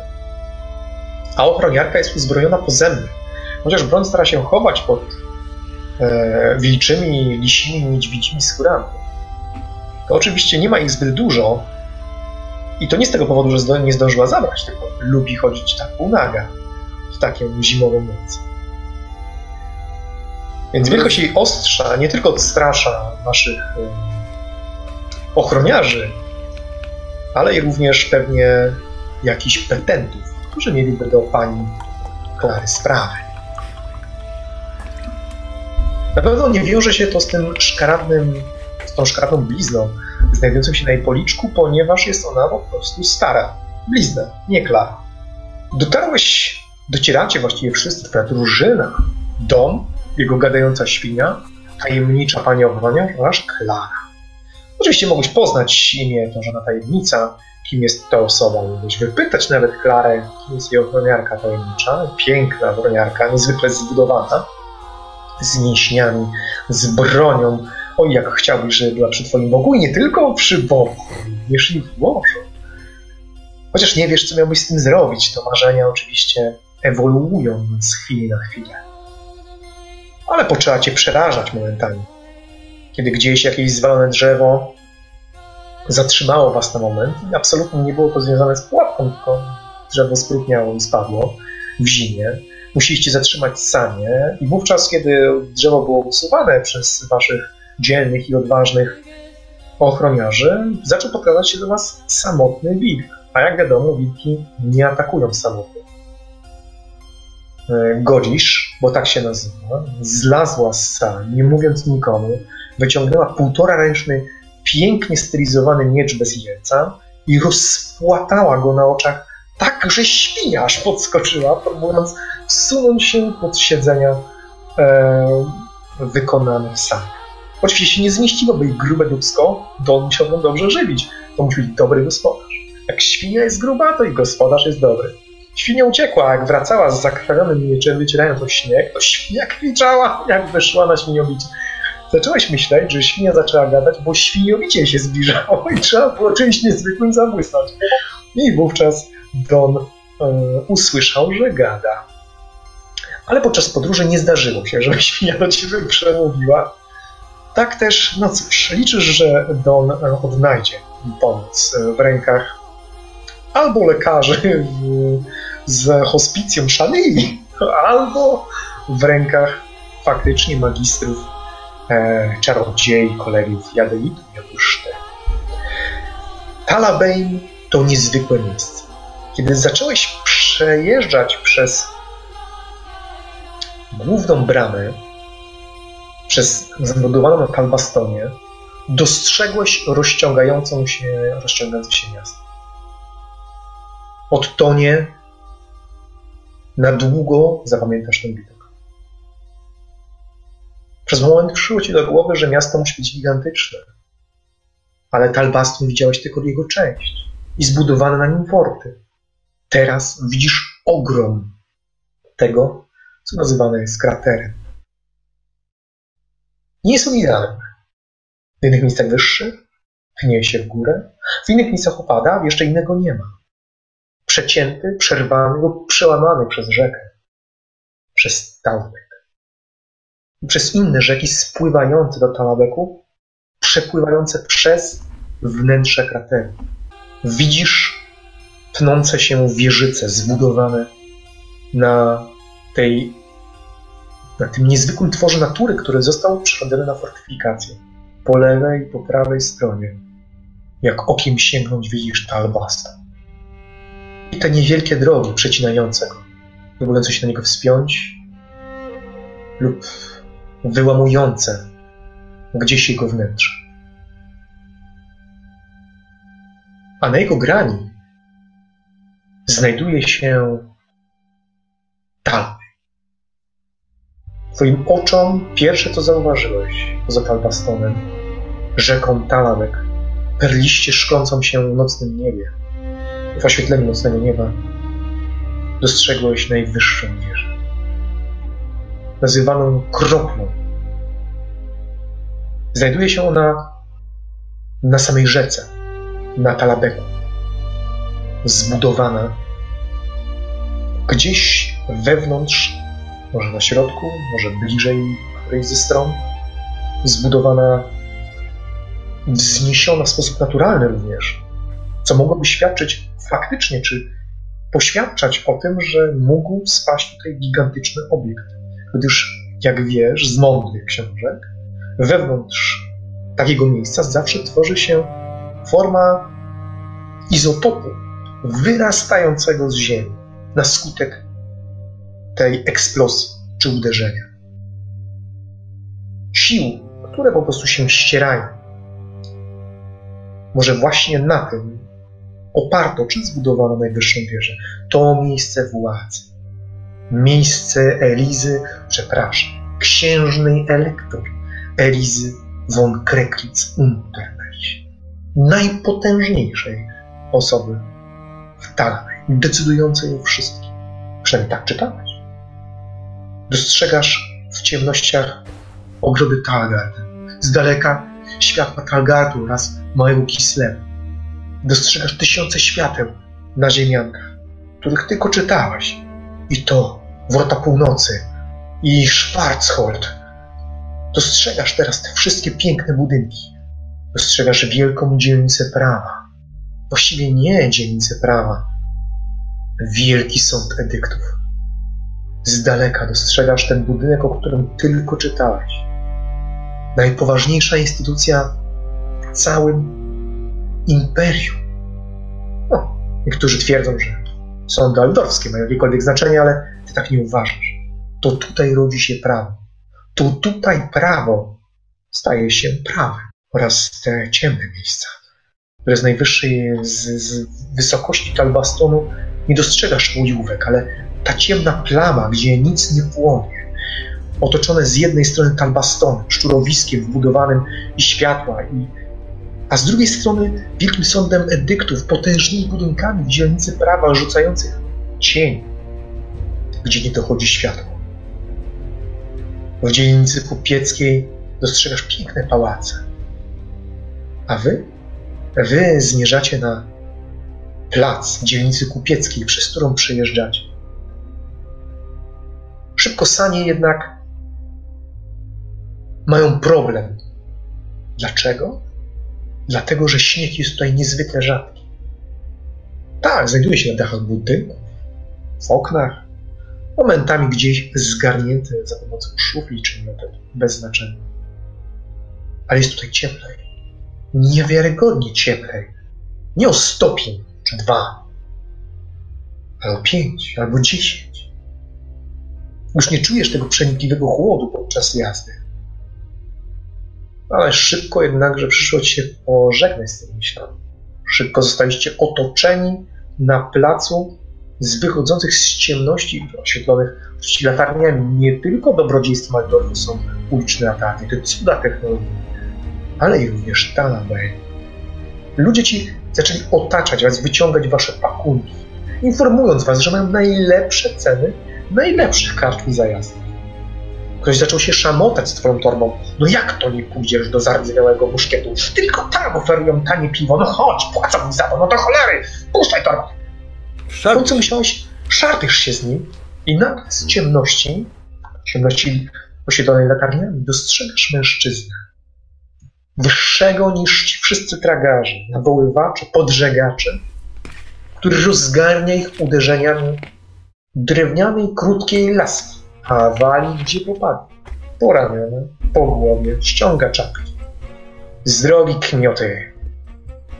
a ochroniarka jest uzbrojona pozemnie. Chociaż broń stara się chować pod e, wilczymi, lisimi, niedźwiedzimi skórami. To oczywiście nie ma ich zbyt dużo. I to nie z tego powodu, że nie zdążyła zabrać, tylko lubi chodzić tak półnaga w taką zimową noc. Więc wielkość jej ostrza nie tylko odstrasza naszych ochroniarzy, ale i również pewnie jakichś petentów, którzy mieliby do pani Klary sprawę. Na pewno nie wiąże się to z tym szkaradnym tą szkaradną blizną znajdującą się na jej policzku, ponieważ jest ona po prostu stara. Blizna, nie klara. Dotarłeś, docieracie właściwie wszyscy, ta drużyna, dom, jego gadająca świnia, tajemnicza pani ochroniarz, Klara. Oczywiście mogłeś poznać imię, to żona tajemnica, kim jest ta osoba. Mógłbyś wypytać nawet Klarę, kim jest jej ochroniarka tajemnicza. Piękna ochroniarka, niezwykle zbudowana, z mięśniami, z bronią, Oj, jak chciałbyś, żeby była przy twoim boku i nie tylko przy boku, również i w łożu. Chociaż nie wiesz, co miałbyś z tym zrobić, to marzenia oczywiście ewoluują z chwili na chwilę. Ale poczęła cię przerażać momentami. Kiedy gdzieś jakieś zwalone drzewo zatrzymało was na moment i absolutnie nie było to związane z pułapką, tylko drzewo sprutniało i spadło w zimie. Musieliście zatrzymać sanie i wówczas, kiedy drzewo było usuwane przez waszych dzielnych i odważnych ochroniarzy, zaczął pokazać się do Was samotny wilk. A jak wiadomo, wilki nie atakują samotnie. Godzisz, bo tak się nazywa, zlazła z sali, nie mówiąc nikomu, wyciągnęła półtora ręczny, pięknie stylizowany miecz bez jelca i rozpłatała go na oczach tak, że świnia aż podskoczyła, próbując wsunąć się pod siedzenia e, wykonane w sali. Oczywiście nie zmieściłoby ich grube dubsko, to on musiałby dobrze żywić. To musi być dobry gospodarz. Jak świnia jest gruba, to i gospodarz jest dobry. Świnia uciekła, jak wracała z zakrwawionym mieczem, wycierając o śnieg, to świnia kwiczała, jak wyszła na świniobicie. Zacząłeś myśleć, że świnia zaczęła gadać, bo świniobicie się zbliżało i trzeba było czymś niezwykłym zabłysnąć. I wówczas Don e, usłyszał, że gada. Ale podczas podróży nie zdarzyło się, żeby świnia do ciebie przemówiła. Tak też, no cóż, liczysz, że Don odnajdzie pomoc w rękach albo lekarzy w, z hospicjum Szanili, albo w rękach faktycznie magistrów, e, czarodziei, kolegów Jadeitu, Jaduszte. Talabein to niezwykłe miejsce. Kiedy zacząłeś przejeżdżać przez główną bramę, przez zabudowaną na Talbastonie, dostrzegłeś rozciągającą się, rozciągające się miasto. Od tonie na długo zapamiętasz ten widok. Przez moment przyszło ci do głowy, że miasto musi być gigantyczne. Ale Talbaston widziałeś tylko jego część i zbudowane na nim forty. Teraz widzisz ogrom tego, co nazywane jest kraterem. Nie są idealne. W innych miejscach wyższy, pnie się w górę, w innych miejscach opada, jeszcze innego nie ma. Przecięty, przerwany lub przełamany przez rzekę, przez Talbek. Przez inne rzeki spływające do Talabeku, przepływające przez wnętrze krateru. Widzisz tnące się wieżyce zbudowane na tej na tym niezwykłym tworze natury, który został przerobiony na fortyfikację. Po lewej i po prawej stronie, jak okiem sięgnąć, widzisz Talbasta. I te niewielkie drogi przecinające go, próbujące się na niego wspiąć lub wyłamujące gdzieś jego wnętrze. A na jego grani znajduje się Talby. Twoim oczom pierwsze, co zauważyłeś poza Talbastonem, rzeką Talabek, perliście szklącą się w nocnym niebie. W oświetleniu nocnego nieba dostrzegłeś najwyższą wieżę, nazywaną kroplą. Znajduje się ona na samej rzece, na Talabeku, zbudowana gdzieś wewnątrz może na środku, może bliżej którejś ze stron, zbudowana, wzniesiona w sposób naturalny również, co mogłoby świadczyć faktycznie, czy poświadczać o tym, że mógł spaść tutaj gigantyczny obiekt. Gdyż, jak wiesz z mądrych książek, wewnątrz takiego miejsca zawsze tworzy się forma izotopu wyrastającego z ziemi na skutek tej eksplozji czy uderzenia. Sił, które po prostu się ścierają. Może właśnie na tym oparto czy zbudowano najwyższą wieżę. To miejsce władzy. Miejsce Elizy, przepraszam, księżnej elektor Elizy von Kreklitz-Unterberg. Najpotężniejszej osoby w Talmej, decydującej o wszystkim. Przynajmniej tak czytałeś. Dostrzegasz w ciemnościach ogrody Talgard. Z daleka światła Talgardu oraz małego Kislewu. Dostrzegasz tysiące świateł na ziemiankach, których tylko czytałeś. I to Wrota Północy i Schwarzhold. Dostrzegasz teraz te wszystkie piękne budynki. Dostrzegasz wielką dzielnicę prawa. Właściwie nie dzielnicę prawa. Wielki sąd edyktów z daleka dostrzegasz ten budynek, o którym tylko czytałeś. Najpoważniejsza instytucja w całym imperium. No, niektórzy twierdzą, że sądy aldorfskie mają jakiekolwiek znaczenie, ale ty tak nie uważasz. To tutaj rodzi się prawo. To tutaj prawo staje się prawem oraz te ciemne miejsca, które z najwyższej z, z wysokości Talbastonu nie dostrzegasz łujówek, ale ta ciemna plama, gdzie nic nie płonie, otoczone z jednej strony talbastonem, szczurowiskiem wbudowanym i światła, i, a z drugiej strony wielkim sądem edyktów, potężnymi budynkami w dzielnicy prawa rzucających cień, gdzie nie dochodzi światło. W dzielnicy kupieckiej dostrzegasz piękne pałace. A wy? Wy zmierzacie na plac dzielnicy kupieckiej, przez którą przejeżdżacie. Szybko sanie jednak mają problem. Dlaczego? Dlatego, że śnieg jest tutaj niezwykle rzadki. Tak, znajduje się na dachach budynków, w oknach, momentami gdzieś zgarnięty za pomocą szufli czy metodu, bez znaczenia. Ale jest tutaj cieplej. Niewiarygodnie cieplej. Nie o stopień czy dwa, ale o pięć albo dziesięć. Już nie czujesz tego przenikliwego chłodu podczas jazdy. Ale szybko jednakże przyszło ci się pożegnać z tymi myślami. Szybko zostaliście otoczeni na placu z wychodzących z ciemności oświetlonych latarniami. Nie tylko dobrodziejstwem Waldorfu są uliczne latarnie, to cuda technologii, ale i również Talabel. Ludzie ci zaczęli otaczać was, wyciągać wasze pakunki, informując was, że mają najlepsze ceny najlepszych kartki zajazdów. Ktoś zaczął się szamotać z twoją torbą. No jak to nie pójdziesz do zardzewiałego muszkietu? Tylko tam oferują tanie piwo. No chodź, płacą mi za to, no to cholery! Puszczaj torbę! W końcu myślałeś, szarpiesz się z nim i nagle z ciemności, ciemności osiedlonej latarniami, dostrzegasz mężczyznę. Wyższego niż ci wszyscy tragarze, nawoływacze, podżegacze, który rozgarnia ich uderzeniami drewnianej, krótkiej laski, a wali gdzie popadnie. Po ramiona, po głowie, ściąga czapki. Z drogi kmioty.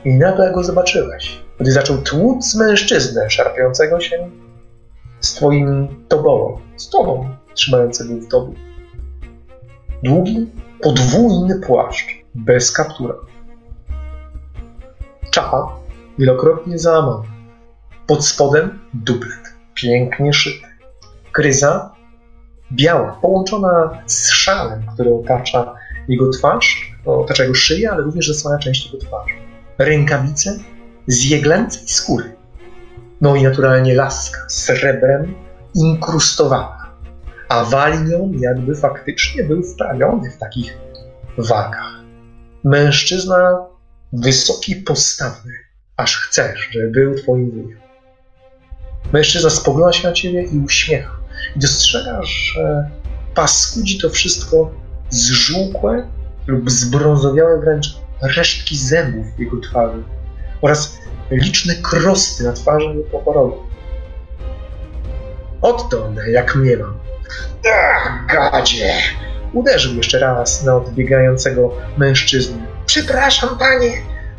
I nagle go zobaczyłeś, gdy zaczął tłuc mężczyznę szarpiącego się z twoim tobołem, z tobą, trzymającego w tobie. Długi, podwójny płaszcz, bez kaptura. Czapa, wielokrotnie załamana. Pod spodem dublet, pięknie szyty. Kryza, biała, połączona z szalem, który otacza jego twarz, otacza jego szyję, ale również zasłania część jego twarzy. Rękawice z jeglęcej skóry. No i naturalnie laska srebrem inkrustowana, a wali nią jakby faktycznie był wprawiony w takich wagach. Mężczyzna wysoki, postawny, aż chcesz, żeby był twoim wujem. Mężczyzna spogląda się na ciebie i uśmiecha. I dostrzegasz, że paskudzi to wszystko zżółkłe lub zbrązowiałe wręcz resztki zębów w jego twarzy oraz liczne krosty na twarzy po chorobie. Oto jak mnie mam. Ach, gadzie! Uderzył jeszcze raz na odbiegającego mężczyznę. Przepraszam, panie!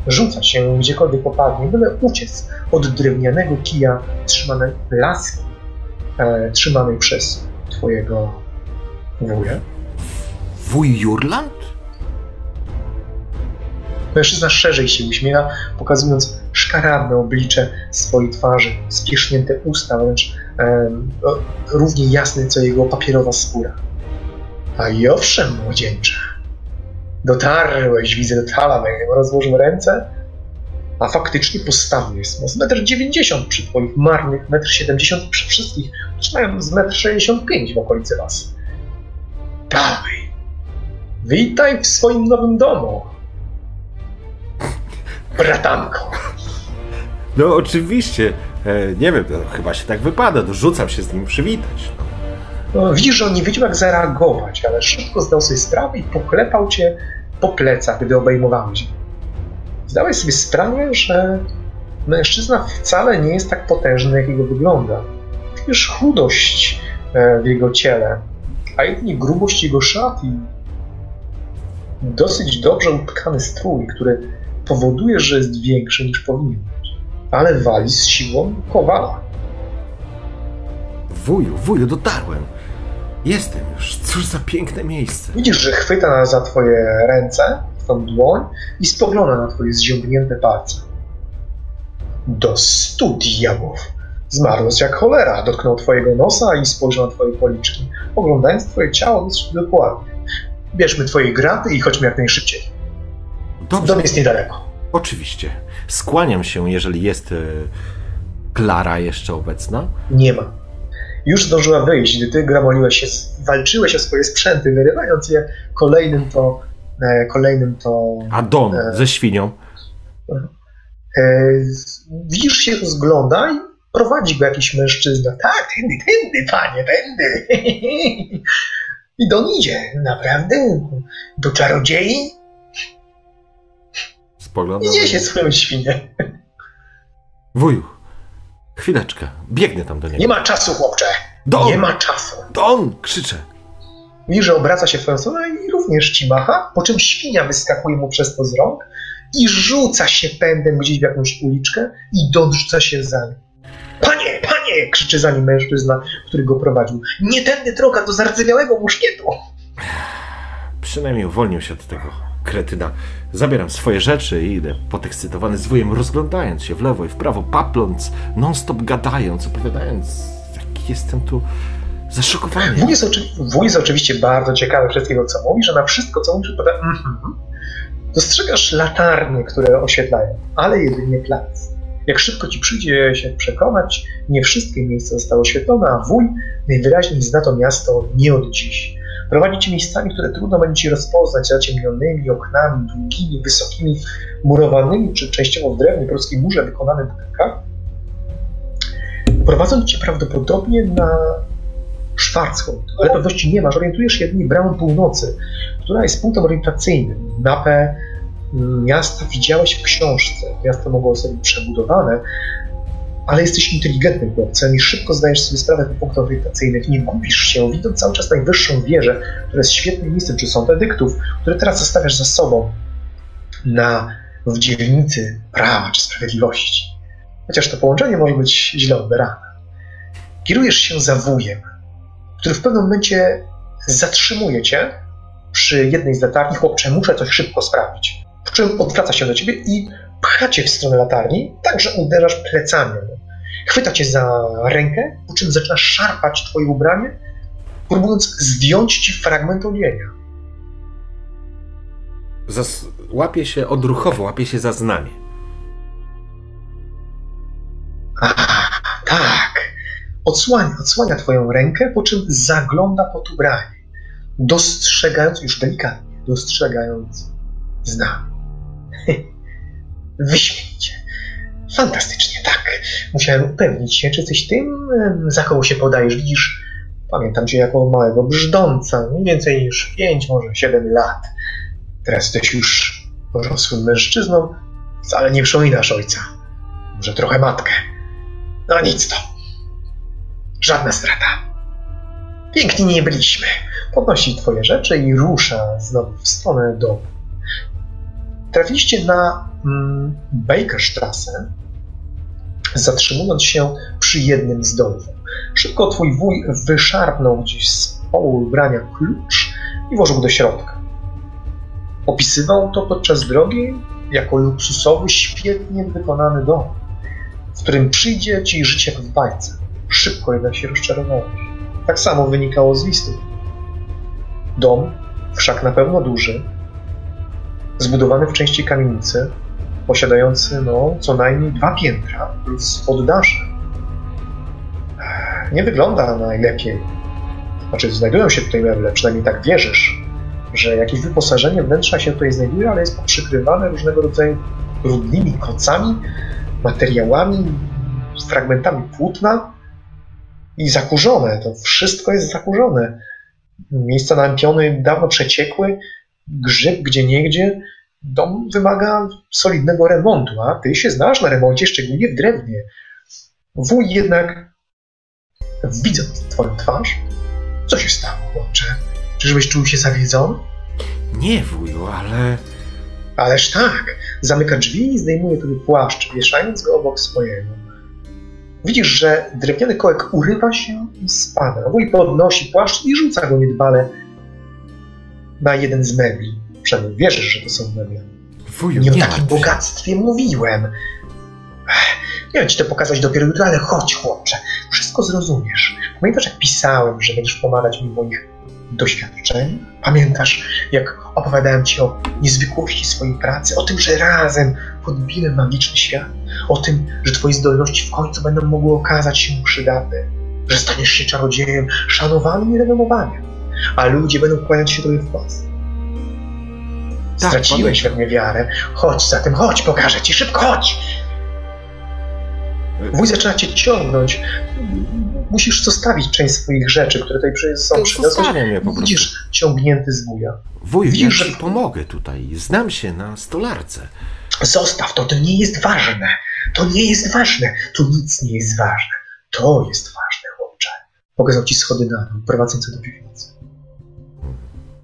Rzuca się gdziekolwiek popadnie, byle uciec od drewnianego kija trzymanej laski, e, trzymanej przez twojego wuja.
Wuj Jurland?
Mężczyzna szerzej się uśmiecha, pokazując szkaradne oblicze swojej twarzy, spiesznięte usta, wręcz e, równie jasne co jego papierowa skóra. A i owszem, młodzieńcze, dotarłeś, widzę do Talamek, rozłożył ręce, a faktycznie postawny jest. Z 1,90 m przy twoich marnych 1,70 m przy wszystkich, zaczynają z 1,65 m w okolicy was. Dawaj, witaj w swoim nowym domu, bratanko.
No oczywiście. E, nie wiem, to chyba się tak wypada. Dorzucam się z nim przywitać.
No, widzisz, że on nie wiedział, jak zareagować, ale szybko zdał sobie sprawę i poklepał cię po plecach, gdy obejmowałeś. Zdałeś sobie sprawę, że mężczyzna wcale nie jest tak potężny, jak jego wygląda. Czujesz chudość e, w jego ciele, a jedynie grubość jego szat i dosyć dobrze utkany strój, który powoduje, że jest większy niż powinien być. Ale wali z siłą kowala.
Wuju, wuju, dotarłem. Jestem już. Cóż za piękne miejsce.
Widzisz, że chwyta za twoje ręce, tą dłoń i spogląda na twoje zziągnięte palce. Do stu diabłów! Zmarłeś jak cholera. Dotknął twojego nosa i spojrzał na twoje policzki. Oglądając twoje ciało, dokładnie. Bierzmy twoje graty i chodźmy jak najszybciej.
Dobrze.
Dom jest niedaleko.
Oczywiście. Skłaniam się, jeżeli jest e, Klara jeszcze obecna.
Nie ma. Już zdążyła wyjść, gdy ty gramoliłeś się, walczyłeś o swoje sprzęty, wyrywając je kolejnym to, kolejnym to...
A Don
E.
ze świnią.
E, widzisz się rozgląda i prowadzi go jakiś mężczyzna. Tak, tędy, tędy, panie, tędy. I Don idzie, naprawdę? Do czarodziei?
Spoglądam.
Idzie się swoją świnię.
Wuju, Chwileczkę, biegnę tam do niego.
Nie ma czasu, chłopcze!
Don!
Nie ma czasu!
Don! Krzyczę.
Widzisz, że obraca się w twoją stronę i również ci macha, po czym świnia wyskakuje mu przez to z rąk i rzuca się pędem gdzieś w jakąś uliczkę i dodrzuca się za nim. Panie, panie! krzyczy za nim mężczyzna, który go prowadził. Nie tędy droga do zardzewiałego muszkietu!
Przynajmniej uwolnił się od tego kretyna. Zabieram swoje rzeczy i idę podekscytowany z wujem, rozglądając się w lewo i w prawo, papląc, non-stop gadając, opowiadając, jaki jestem tu zaszokowany.
Wuj jest, oczy... Jest oczywiście bardzo ciekawy wszystkiego, co mówi, że na wszystko, co mówisz, odpowiada mhm. Dostrzegasz latarnie, które oświetlają, ale jedynie plac. Jak szybko ci przyjdzie się przekonać, nie wszystkie miejsca zostały oświetlone, a wuj najwyraźniej zna to miasto nie od dziś. Prowadzi cię miejscami, które trudno będzie ci rozpoznać, zaciemnionymi oknami, długimi, wysokimi, murowanymi, czy częściowo w drewnie, polskiej murze wykonanym budynkach. Prowadzą cię prawdopodobnie na Schwarzwald, ale pewności nie masz. Orientujesz się jedynie bramą północy, która jest punktem orientacyjnym. Mapę miasta widziałeś w książce. Miasto mogło zostać przebudowane, ale jesteś inteligentnym chłopcem i szybko zdajesz sobie sprawę z punktów orientacyjnych. Nie gubisz się, widząc cały czas najwyższą wieżę, która jest świetnym miejscem, czy sąd edyktów, które teraz zostawiasz za sobą na w dzielnicy prawa czy sprawiedliwości. Chociaż to połączenie może być źle odebrane. Kierujesz się za wujem, który w pewnym momencie zatrzymuje cię przy jednej z latarni. Chłopcze, muszę coś szybko sprawdzić. Po czym odwraca się do ciebie i pcha cię w stronę latarni, tak że uderzasz plecami. Chwyta cię za rękę, po czym zaczyna szarpać twoje ubranie, próbując zdjąć ci fragment odzienia.
Zas- łapie się odruchowo, łapie się za znamie.
Ach. Odsłania, odsłania twoją rękę, po czym zagląda pod ubranie, dostrzegając już delikatnie, dostrzegając znamie. Wyśmienicie. Fantastycznie, tak. Musiałem upewnić się, czy jesteś tym, za kogo się podajesz. Widzisz, pamiętam cię jako małego brzdąca, mniej więcej niż pięć, może siedem lat. Teraz jesteś już dorosłym mężczyzną, wcale nie przypominasz ojca. Może trochę matkę. No nic to. Żadna strata. Piękni nie byliśmy. Podnosi twoje rzeczy i rusza znowu w stronę domu. Trafiliście na mm, Bakerstrasse, zatrzymując się przy jednym z domów. Szybko twój wuj wyszarpnął gdzieś z połu ubrania klucz i włożył do środka. Opisywał to podczas drogi jako luksusowy, świetnie wykonany dom, w którym przyjdzie ci życie w bajce. Szybko jednak się rozczarowałeś. Tak samo wynikało z listu. Dom, wszak na pewno duży, zbudowany w części kamienicy, posiadający no, co najmniej dwa piętra plus poddasze. Nie wygląda najlepiej. Znaczy, znajdują się tutaj meble, przynajmniej tak wierzysz, że jakieś wyposażenie wnętrza się tutaj znajduje, ale jest przykrywane różnego rodzaju brudnymi kocami, materiałami, fragmentami płótna i zakurzone. To wszystko jest zakurzone. Miejsca na piony dawno przeciekły, grzyb gdzie niegdzie. Dom wymaga solidnego remontu, a ty się znasz na remoncie, szczególnie w drewnie. Wuj jednak, widząc twoją twarz, co się stało, chłopcze? Czyżbyś czuł się zawiedzony?
Nie, wuju, ale...
Ależ tak. Zamyka drzwi i zdejmuje tobie płaszcz, wieszając go obok swojego. Widzisz, że drewniany kołek urywa się i spada. Wuj podnosi płaszcz i rzuca go niedbale na jeden z mebli. Przynajmniej wierzysz, że to są meble.
Wuju,
Nie o
nie
takim
martw się.
bogactwie mówiłem. Miałem ci to pokazać dopiero jutro, ale chodź, chłopcze. Wszystko zrozumiesz. Pamiętasz, jak pisałem, że będziesz pomagać mi w moich doświadczeniach? Pamiętasz, jak opowiadałem ci o niezwykłości swojej pracy, o tym, że razem podbimy magiczny świat, o tym, że twoje zdolności w końcu będą mogły okazać się przydatne, że staniesz się czarodziejem szanowanym i renomowanym, a ludzie będą kłaniać się tobie w pas.
Tak,
Straciłeś we mnie wiarę. Chodź zatem, chodź, pokażę ci, szybko chodź! Wuj zaczyna cię ciągnąć. Musisz zostawić część swoich rzeczy, które tutaj są przyniosłeś. Widzisz, ciągnięty z wuja.
Wuju,
Widzisz,
ja
że-
ci pomogę tutaj. Znam się na stolarce.
Zostaw to, to nie jest ważne. To nie jest ważne. To nic nie jest ważne. To jest ważne, chłopcze. Pokazał ci schody na dół, prowadzące do piwnicy.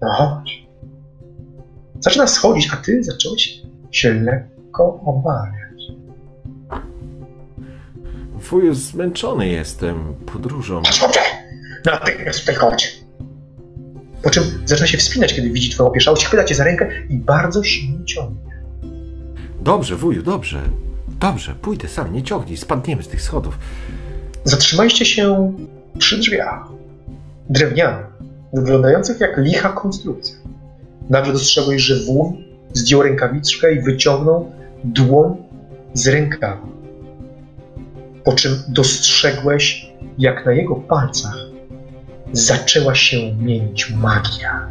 No chodź. Zaczyna schodzić, a ty zacząłeś się lekko obawiać.
Wuju, zmęczony jestem podróżą.
Chodź, chłopcze! Natychmiast tutaj chodź. Po czym zaczyna się wspinać, kiedy widzi twoją opieszałość, chwyta cię za rękę i bardzo silnie ciągnie.
Dobrze, wuju, dobrze. Dobrze, pójdę sam, nie ciągnij, spadniemy z tych schodów.
Zatrzymaliście się przy drzwiach. Drewnianych, wyglądających jak licha konstrukcja. Nagle dostrzegłeś, że wół zdjął rękawiczkę i wyciągnął dłoń z rękawa. Po czym dostrzegłeś, jak na jego palcach zaczęła się mienić magia,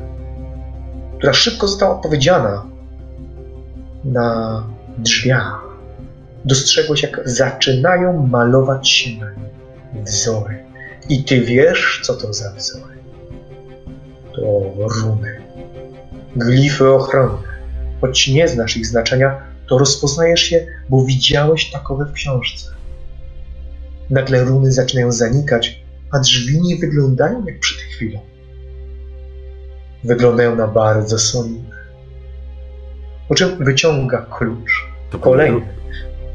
która szybko została odpowiedziana na drzwiach. Dostrzegłeś, jak zaczynają malować się na nim wzory. I ty wiesz, co to za wzory. To runy. Glify ochronne. Choć nie znasz ich znaczenia, to rozpoznajesz je, bo widziałeś takowe w książce. Nagle runy zaczynają zanikać, a drzwi nie wyglądają jak przed chwilą. Wyglądają na bardzo solidne. Po czym wyciąga klucz.
To były,
Kolejny.
ru-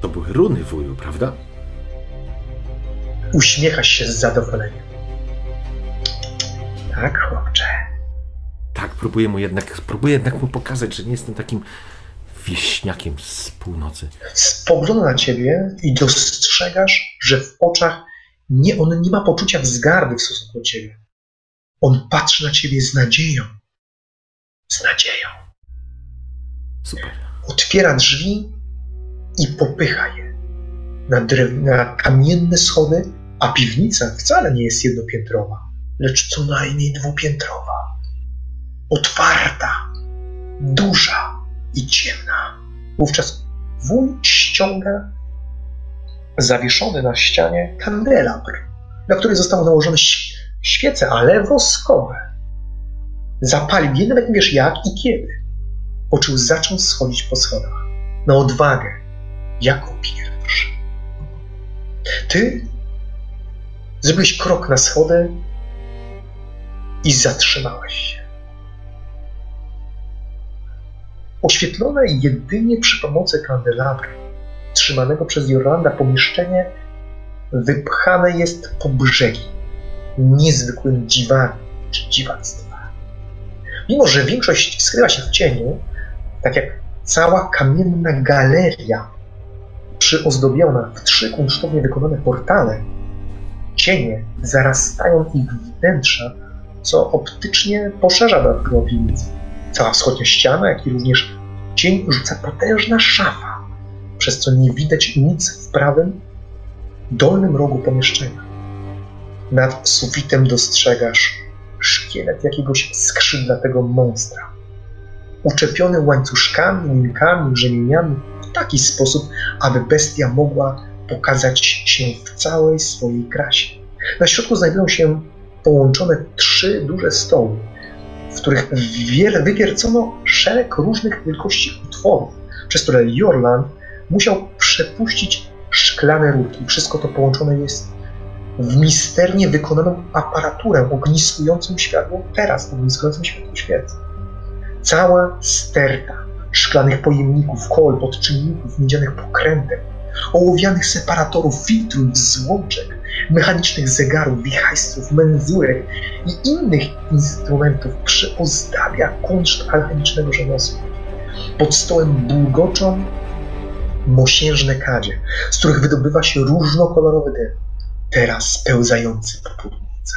to były runy, wuju, prawda?
Uśmiecha się z zadowoleniem. Tak, chłopcze.
Tak, próbuję mu jednak, próbuję jednak mu pokazać, że nie jestem takim wieśniakiem z północy.
Spogląda na ciebie i dostrzegasz, że w oczach nie, on nie ma poczucia wzgardy w stosunku do ciebie. On patrzy na ciebie z nadzieją. Z nadzieją.
Super.
Otwiera drzwi i popycha je na, drew... na kamienne schody, a piwnica wcale nie jest jednopiętrowa, lecz co najmniej dwupiętrowa. Otwarta, duża i ciemna. Wówczas wuj ściąga zawieszony na ścianie kandelabr, na który zostały nałożone świece, ale woskowe. Zapalił je, nawet nie wiesz jak i kiedy. Po czym zaczął schodzić po schodach. Na odwagę, jako pierwszy. Ty zrobiłeś krok na schody i zatrzymałeś się. Oświetlone jedynie przy pomocy kandelabra, trzymanego przez Jorlanda pomieszczenie wypchane jest po brzegi niezwykłym dziwami czy dziwactwa. Mimo, że większość skrywa się w cieniu, tak jak cała kamienna galeria przyozdobiona w trzy kunsztownie wykonane portale, cienie zarastają ich wnętrza, co optycznie poszerza dodatkowo. Cała wschodnia ściana, jak i również cień rzuca potężna szafa, przez co nie widać nic w prawym, dolnym rogu pomieszczenia. Nad sufitem dostrzegasz szkielet jakiegoś skrzydlatego monstra, uczepiony łańcuszkami, linkami, rzemieniami w taki sposób, aby bestia mogła pokazać się w całej swojej krasie. Na środku znajdują się połączone trzy duże stoły, w których wiele wywiercono szereg różnych wielkości utworów, przez które Jorland musiał przepuścić szklane rurki. Wszystko to połączone jest w misternie wykonaną aparaturę ogniskującą światło, teraz ogniskującą światło świec. Cała sterta szklanych pojemników, kol, podczynników, miedzianych pokrętek, ołowianych separatorów, filtrów, złączek, mechanicznych zegarów, wichajstrów, menzurek i innych instrumentów przyozdabia kunszt alchemicznego rzemiosła. Pod stołem bulgoczą mosiężne kadzie, z których wydobywa się różnokolorowy dym, teraz pełzający po podłodze.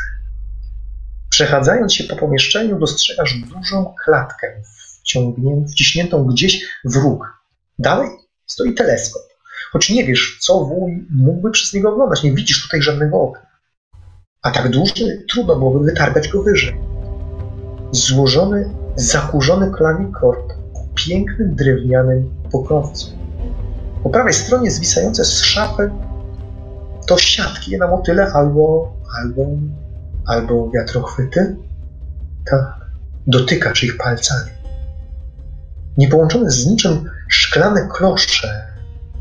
Przechadzając się po pomieszczeniu, dostrzegasz dużą klatkę wciśniętą gdzieś w róg. Dalej stoi teleskop. Choć nie wiesz, co wuj mógłby przez niego oglądać, nie widzisz tutaj żadnego okna. A tak duży, trudno byłoby wytargać go wyżej. Złożony, zakurzony klawikord o pięknym drewnianym pokrowcu. Po prawej stronie zwisające z szafy to siatki na motyle albo, albo, albo wiatrochwyty. Tak, dotykasz ich palcami. Niepołączone z niczym szklane klosze,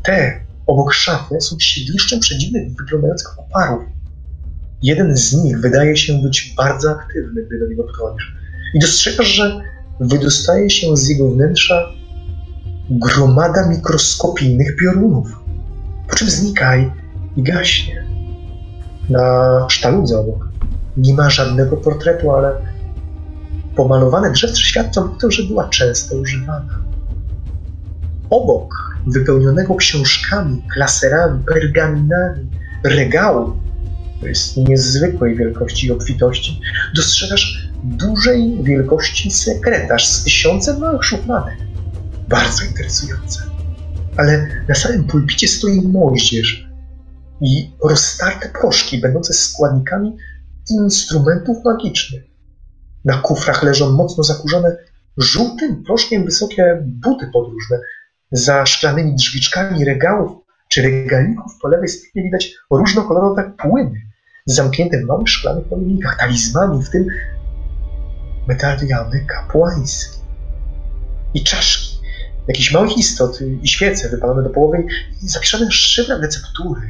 te obok szafy są siedliszczem przedziwnych wyglądających oparów. Jeden z nich wydaje się być bardzo aktywny, gdy do niego podchodzisz. I dostrzegasz, że wydostaje się z jego wnętrza gromada mikroskopijnych piorunów, po czym znika i gaśnie. Na sztaludze obok nie ma żadnego portretu, ale pomalowane drzewce świadczą o tym, że była często używana. Obok wypełnionego książkami, klaserami, pergaminami, regału, to jest niezwykłej wielkości i obfitości, dostrzegasz dużej wielkości sekretarz z tysiącem małych szufladek. Bardzo interesujące. Ale na samym pulpicie stoi moździerz i roztarte proszki będące składnikami instrumentów magicznych. Na kufrach leżą mocno zakurzone żółtym proszkiem wysokie buty podróżne. Za szklanymi drzwiczkami regałów czy regalików po lewej stronie widać różnokolorowe płyny zamknięte w małych szklanych pojemnikach, talizmani, w tym medaliony kapłańskie i czaszki, jakieś małe istoty i świece wypalone do połowy i zapiszone szybem receptury.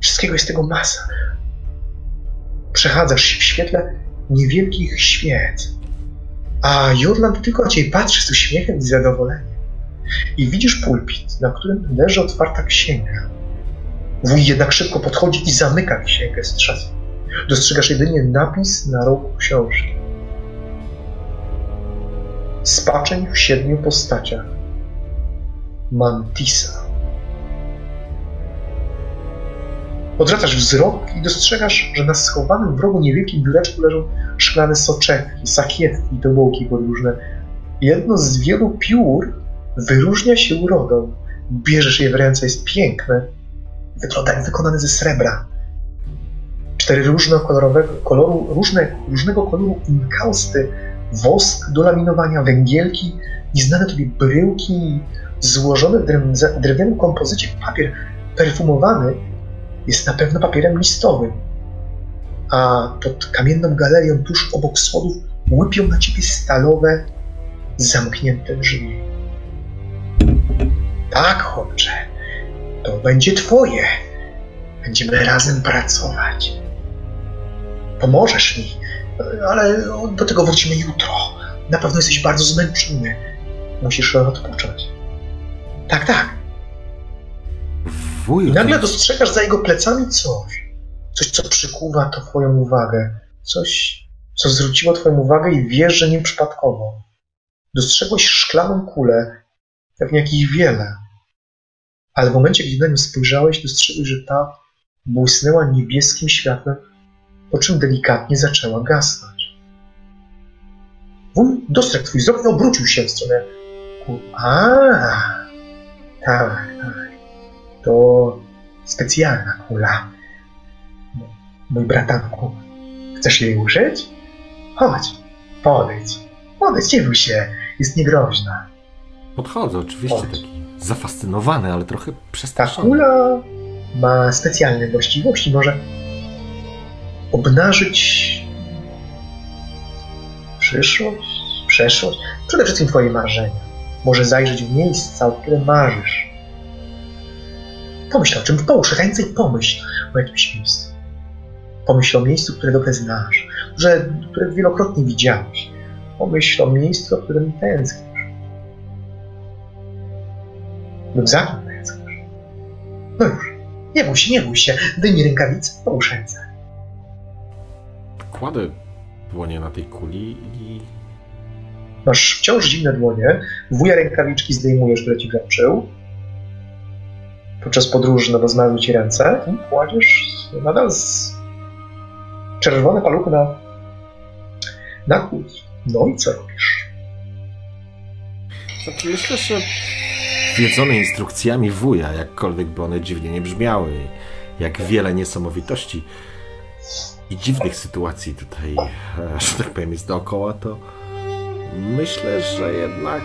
Wszystkiego jest tego masa. Przechadzasz się w świetle niewielkich świec, a Jurland tylko na ciebie patrzy z uśmiechem i zadowoleniem. I widzisz pulpit, na którym leży otwarta księga. Wuj jednak szybko podchodzi i zamyka księgę z trzaskiem. Dostrzegasz jedynie napis na rogu książki. Spaczeń w siedmiu postaciach. Mantisa. Odwracasz wzrok i dostrzegasz, że na schowanym w rogu niewielkim biureczku leżą szklane soczewki, sakietki i tobołki podróżne. Jedno z wielu piór wyróżnia się urodą. Bierzesz je w ręce, jest piękne. Wygląda jak wykonane ze srebra. Cztery różnokolorowego koloru, różne, różnego koloru inkausty, wosk do laminowania, węgielki, nieznane tobie bryłki, złożone w drewnianym kompozycie papier perfumowany jest na pewno papierem listowym. A pod kamienną galerią tuż obok schodów łypią na ciebie stalowe, zamknięte drzwi. Tak, chłopcze, to będzie twoje. Będziemy razem pracować. Pomożesz mi, ale do tego wrócimy jutro. Na pewno jesteś bardzo zmęczony. Musisz odpocząć. Tak, tak.
Wuju,
I nagle dostrzegasz za jego plecami coś. Coś, co przykuwa twoją uwagę. Coś, co zwróciło twoją uwagę i wiesz, że nieprzypadkowo. Dostrzegłeś szklaną kulę, pewnie jakich wiele. Ale w momencie, gdy na nią spojrzałeś, dostrzegłeś, że ta błysnęła niebieskim światłem, po czym delikatnie zaczęła gasnąć. Wuj dostrzegł twój wzrok i obrócił się w stronę kul. A, tak, tak. To specjalna kula. Mój bratanku, chcesz jej użyć? Chodź, podejdź. Podejdź, nie bój się, jest niegroźna.
Podchodzę, oczywiście
Chodź.
taki zafascynowany, ale trochę
Ta
przestraszony.
kula ma specjalne właściwości, może obnażyć przyszłość, przeszłość, przede wszystkim twoje marzenia. Może zajrzeć w miejsca, o które marzysz. Pomyśl o czym, połóż ręce i pomyśl o jakimś miejscu. Pomyśl o miejscu, które dobrze znasz, że, które wielokrotnie widziałeś. Pomyśl o miejscu, o którym tęsknisz. Lub za kim tęsknisz. No już, nie bój się, nie bój się. Daj mi rękawice, połóż ręce.
Kładę dłonie na tej kuli i
Masz wciąż zimne dłonie, wuja rękawiczki zdejmujesz, które ci wręczył. Podczas podróży, no bo zmarły ci ręce i kładziesz nadal z czerwone paluchy na, na kuli. No i co robisz?
Znaczy, myślę, że wiedzone instrukcjami wuja, jakkolwiek by one dziwnie nie brzmiały, jak wiele niesamowitości i dziwnych sytuacji tutaj, e, że tak powiem, jest dookoła, to myślę, że jednak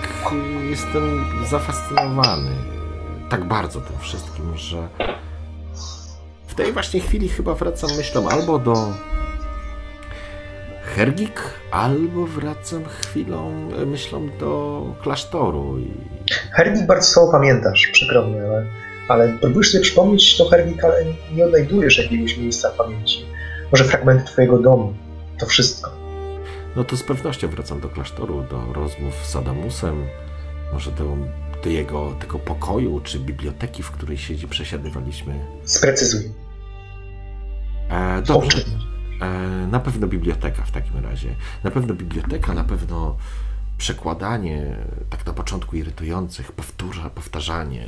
jestem zafascynowany tak bardzo tym wszystkim, że w tej właśnie chwili chyba wracam myślą albo do Hergik, albo wracam chwilą e, myślą do klasztoru i
Hernik bardzo słabo pamiętasz, przykro mi, ale ale próbujesz sobie przypomnieć to Herwik, ale nie odnajdujesz jakiegoś miejsca w pamięci. Może fragmenty twojego domu. To wszystko.
No to z pewnością wracam do klasztoru, do rozmów z Adamusem, może do, do jego tego pokoju czy biblioteki, w której siedzi, przesiadywaliśmy.
Sprecyzuj.
E, dobrze. E, na pewno biblioteka w takim razie. Na pewno biblioteka, na pewno przekładanie, tak na początku irytujących, powtórza, powtarzanie,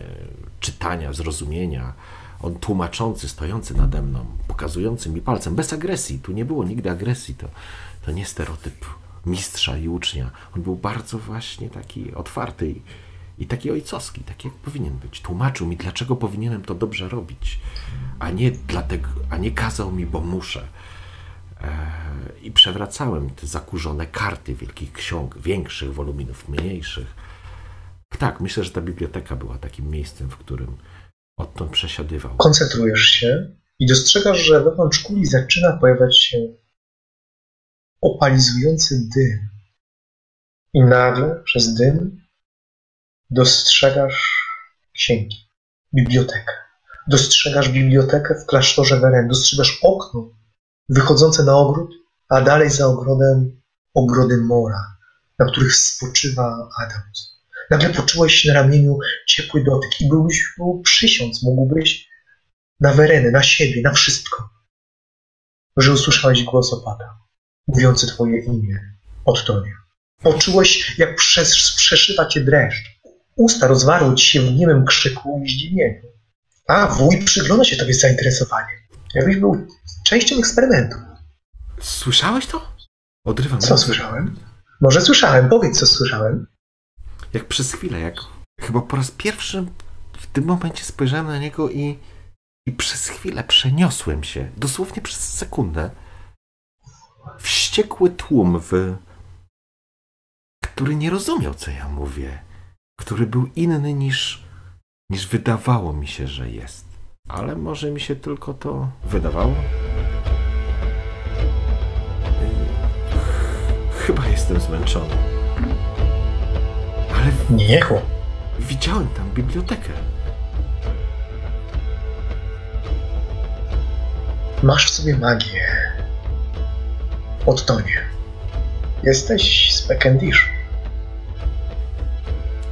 czytania, zrozumienia. On tłumaczący, stojący nade mną, pokazujący mi palcem, bez agresji. Tu nie było nigdy agresji. To, to nie stereotyp mistrza i ucznia. On był bardzo właśnie taki otwarty i, i taki ojcowski, taki jak powinien być. Tłumaczył mi, dlaczego powinienem to dobrze robić, a nie dlatego, a nie kazał mi, bo muszę. E, I przewracałem te zakurzone karty wielkich ksiąg, większych woluminów, mniejszych. Tak, myślę, że ta biblioteka była takim miejscem, w którym odtąd przesiadywał.
Koncentrujesz się i dostrzegasz, że wewnątrz kuli zaczyna pojawiać się opalizujący dym. I nagle przez dym dostrzegasz księgi, bibliotekę. Dostrzegasz bibliotekę w klasztorze Weren, dostrzegasz okno wychodzące na ogród, a dalej za ogrodem ogrody mora, na których spoczywa Adams. Nagle poczułeś na ramieniu ciepły dotyk i byłbyś mógł przysiąc, mógłbyś na Werenę, na siebie, na wszystko, że usłyszałeś głos opata mówiący Twoje imię, Ottonie. Poczułeś, jak przez, przeszywa Cię dreszcz. Usta rozwarły Ci się w niemym krzyku i zdziwieniu. A, wuj przygląda się Tobie z zainteresowaniem. Jakbyś był częścią eksperymentu.
Słyszałeś to? Odrywam.
Co słyszałem? Może słyszałem. Powiedz, co słyszałem.
Jak przez chwilę, jak chyba po raz pierwszy w tym momencie spojrzałem na niego i, i przez chwilę przeniosłem się, dosłownie przez sekundę, wściekły tłum, w... który nie rozumiał, co ja mówię, który był inny niż, niż wydawało mi się, że jest. Ale może mi się tylko to wydawało? Chyba jestem zmęczony. Ale
nie, chłop.
Widziałem tam bibliotekę.
Masz w sobie magię. Odtonie. Jesteś z Pekendiszu.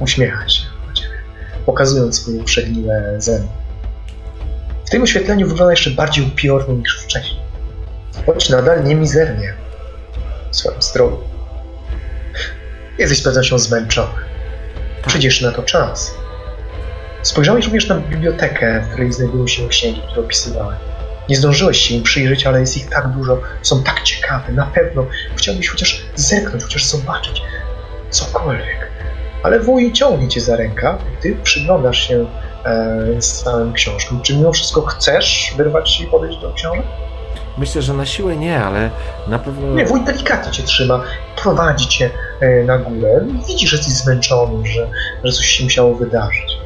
Uśmiecha się do ciebie, pokazując swoje przegniłe zęby. W tym oświetleniu wygląda jeszcze bardziej upiornie niż wcześniej. Choć nadal nie mizernie w swoim stroju. Jesteś z pewnością zmęczony. Przyjdziesz na to czas. Spojrzałeś również na bibliotekę, w której znajdują się księgi, które opisywałem. Nie zdążyłeś się im przyjrzeć, ale jest ich tak dużo, są tak ciekawe, na pewno chciałbyś chociaż zerknąć, chociaż zobaczyć cokolwiek. Ale wuj ciągnie cię za rękę, ty przyglądasz się z całym książką. Czy mimo wszystko chcesz wyrwać i podejść do książek?
Myślę, że na siłę nie, ale na pewno...
Nie, wuj delikatnie cię trzyma, prowadzi cię e, na górę. Widzi, że jesteś zmęczony, że, że coś się musiało wydarzyć.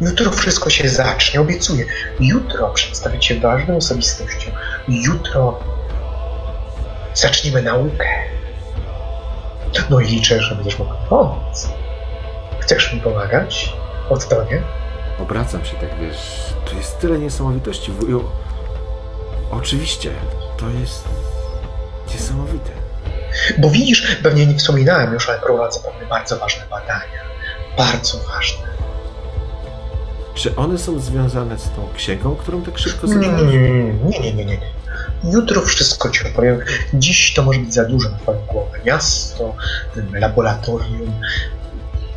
Jutro wszystko się zacznie, obiecuję. Jutro przedstawię cię ważną osobistością. Jutro zaczniemy naukę. No i liczę, że będziesz mógł pomóc. Chcesz mi pomagać? Odtonie?
Obracam się tak, wiesz, to jest tyle niesamowitości, wuju. Oczywiście, to jest niesamowite.
Bo widzisz, pewnie nie wspominałem już, ale prowadzę pewne bardzo ważne badania. Bardzo ważne.
Czy one są związane z tą księgą, którą tak szybko
Nie,
zacząłeś?
nie, nie, nie, nie, nie. Jutro wszystko ci opowiem. Dziś to może być za dużo na twoją głowę. Miasto, laboratorium.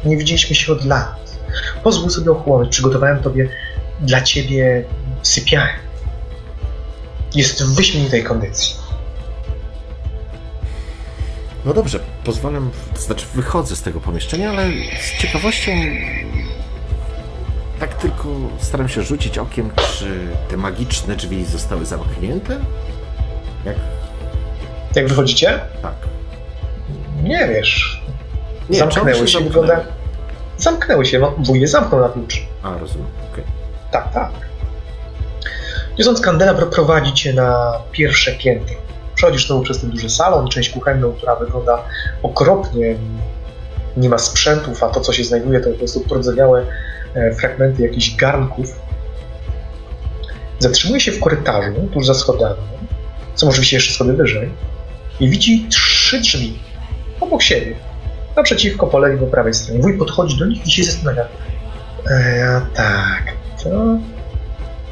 Nie widzieliśmy się od lat. Pozwól sobie ochłonąć. Przygotowałem tobie dla ciebie sypialnię. Jest w wyśmienitej kondycji.
No dobrze, pozwalam, to znaczy wychodzę z tego pomieszczenia, ale z ciekawością tak tylko staram się rzucić okiem, czy te magiczne drzwi zostały zamknięte? Jak?
Jak wychodzicie?
Tak.
Nie wiesz.
Nie,
zamknęły się,
zamknęły?
wygląda. Zamknęły się, no, wuj je zamknął na klucz.
A, rozumiem, okej.
Tak, tak. Niosąc kandelabr prowadzi cię na pierwsze piętro. Przechodzisz znowu przez ten duży salon, część kuchenną, która wygląda okropnie. nie ma sprzętów, a to, co się znajduje, to po prostu pordzewiałe e, fragmenty jakichś garnków. Zatrzymuje się w korytarzu, tuż za schodami, są oczywiście jeszcze schody wyżej, i widzi trzy drzwi obok siebie, naprzeciwko, po lewej, po prawej stronie. Wuj podchodzi do nich i się zastanawia. E, tak, to...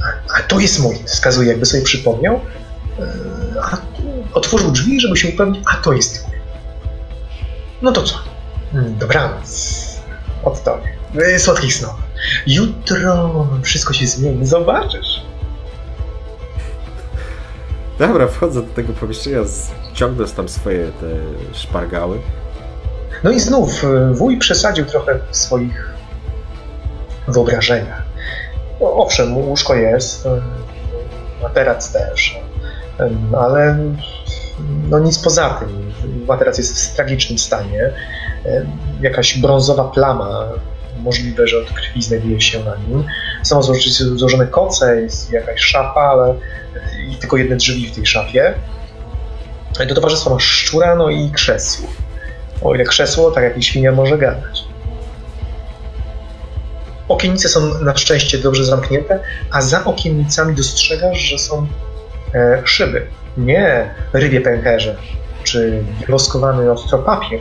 A, a, to jest mój, wskazuje, jakby sobie przypomniał. E, a, otworzył drzwi, żeby się upewnić, a to jest mój. No to co? Hmm, dobranoc. Od tobie. Słodkich snów. Jutro wszystko się zmieni, zobaczysz.
Dobra, wchodzę do tego pomieszczenia, ciągnę tam swoje te szpargały.
No i znów e, wuj przesadził trochę w swoich wyobrażeniach. No, owszem, łóżko jest, e, materac też, e, ale no nic poza tym. Materac jest w tragicznym stanie. Jakaś brązowa plama, możliwe, że od krwi znajduje się na nim. Są złożone koce, jest jakaś szafa, ale i tylko jedne drzwi w tej szafie. Do towarzystwa masz szczura, no i krzesło. O ile krzesło, tak jak i świnia może gadać. Okiennice są na szczęście dobrze zamknięte, a za okiennicami dostrzegasz, że są e, szyby. Nie rybie pęcherze, czy woskowany ostro papier,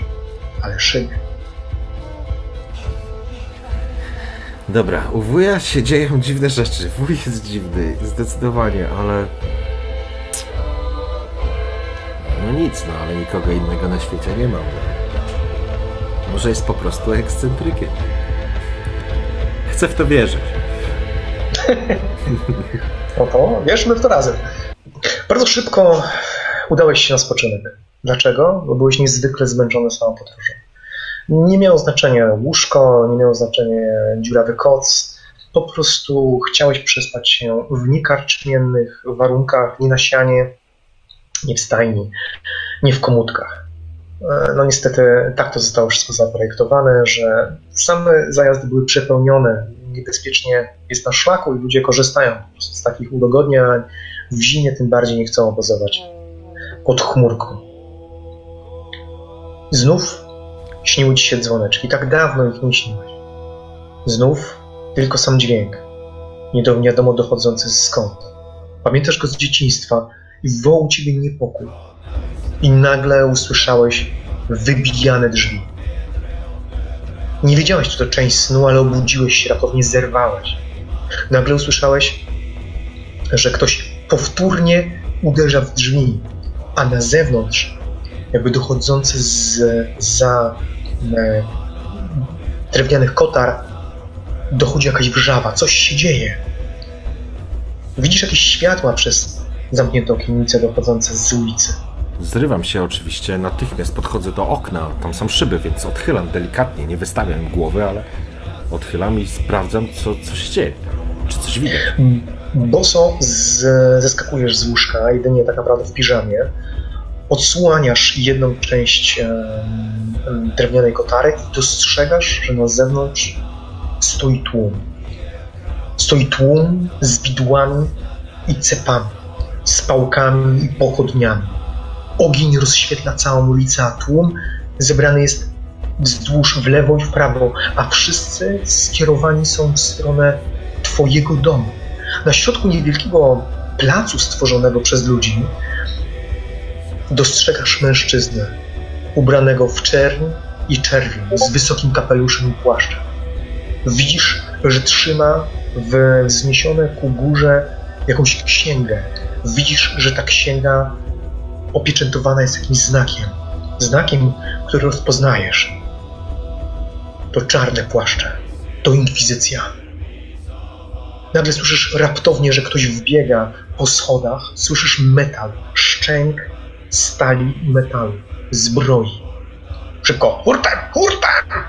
ale szyby.
Dobra, u wuja się dzieją dziwne rzeczy. Wuj jest dziwny, zdecydowanie, ale... No nic, no ale nikogo innego na świecie nie mam. Może jest po prostu ekscentrykiem. Chcę w to wierzyć.
No to wierzmy w to razem. Bardzo szybko udałeś się na spoczynek. Dlaczego? Bo byłeś niezwykle zmęczony samą podróżą. Nie miało znaczenia łóżko, nie miało znaczenia dziurawy koc. Po prostu chciałeś przespać się w niekarczmiennych warunkach, nie na sianie, nie w stajni, nie w komódkach. E, no niestety tak to zostało wszystko zaprojektowane, że same zajazdy były przepełnione, niebezpiecznie jest na szlaku i ludzie korzystają z takich udogodnień. W zimie tym bardziej nie chcą obozować pod chmurką. Znów śniły ci się dzwoneczki, tak dawno ich nie śniłeś. Znów tylko sam dźwięk, nie do wiadomo dochodzący skąd. Pamiętasz go z dzieciństwa i wołał ciebie niepokój. I nagle usłyszałeś wybijane drzwi. Nie wiedziałeś, czy to część snu, ale obudziłeś się, rapownie zerwałeś. Nagle usłyszałeś, że ktoś powtórnie uderza w drzwi, a na zewnątrz, jakby dochodzący z, za e, drewnianych kotar, dochodzi jakaś wrzawa, coś się dzieje. Widzisz jakieś światła przez zamknięte okiennice dochodzące z ulicy.
Zrywam się oczywiście, natychmiast podchodzę do okna, tam są szyby, więc odchylam delikatnie, nie wystawiam głowy, ale odchylam i sprawdzam, co, co się dzieje. Czy coś widać?
Boso z, zeskakujesz z łóżka, jedynie tak naprawdę w piżamie. Odsłaniasz jedną część e, drewnianej kotary i dostrzegasz, że na zewnątrz stoi tłum. Stoi tłum z widłami i cepami, z pałkami i pochodniami Ogień rozświetla całą ulicę, a tłum zebrany jest wzdłuż w lewo i w prawo, a wszyscy skierowani są w stronę Twojego domu. Na środku niewielkiego placu stworzonego przez ludzi dostrzegasz mężczyznę ubranego w czerń i czerwień z wysokim kapeluszem i płaszczem. Widzisz, że trzyma wzniesione ku górze jakąś księgę. Widzisz, że ta księga opieczętowana jest jakimś znakiem. Znakiem, który rozpoznajesz. To czarne płaszcze. To inkwizycja. Nagle słyszysz raptownie, że ktoś wbiega po schodach. Słyszysz metal, szczęk stali i metalu, zbroi. Szybko, hurtem, hurtem!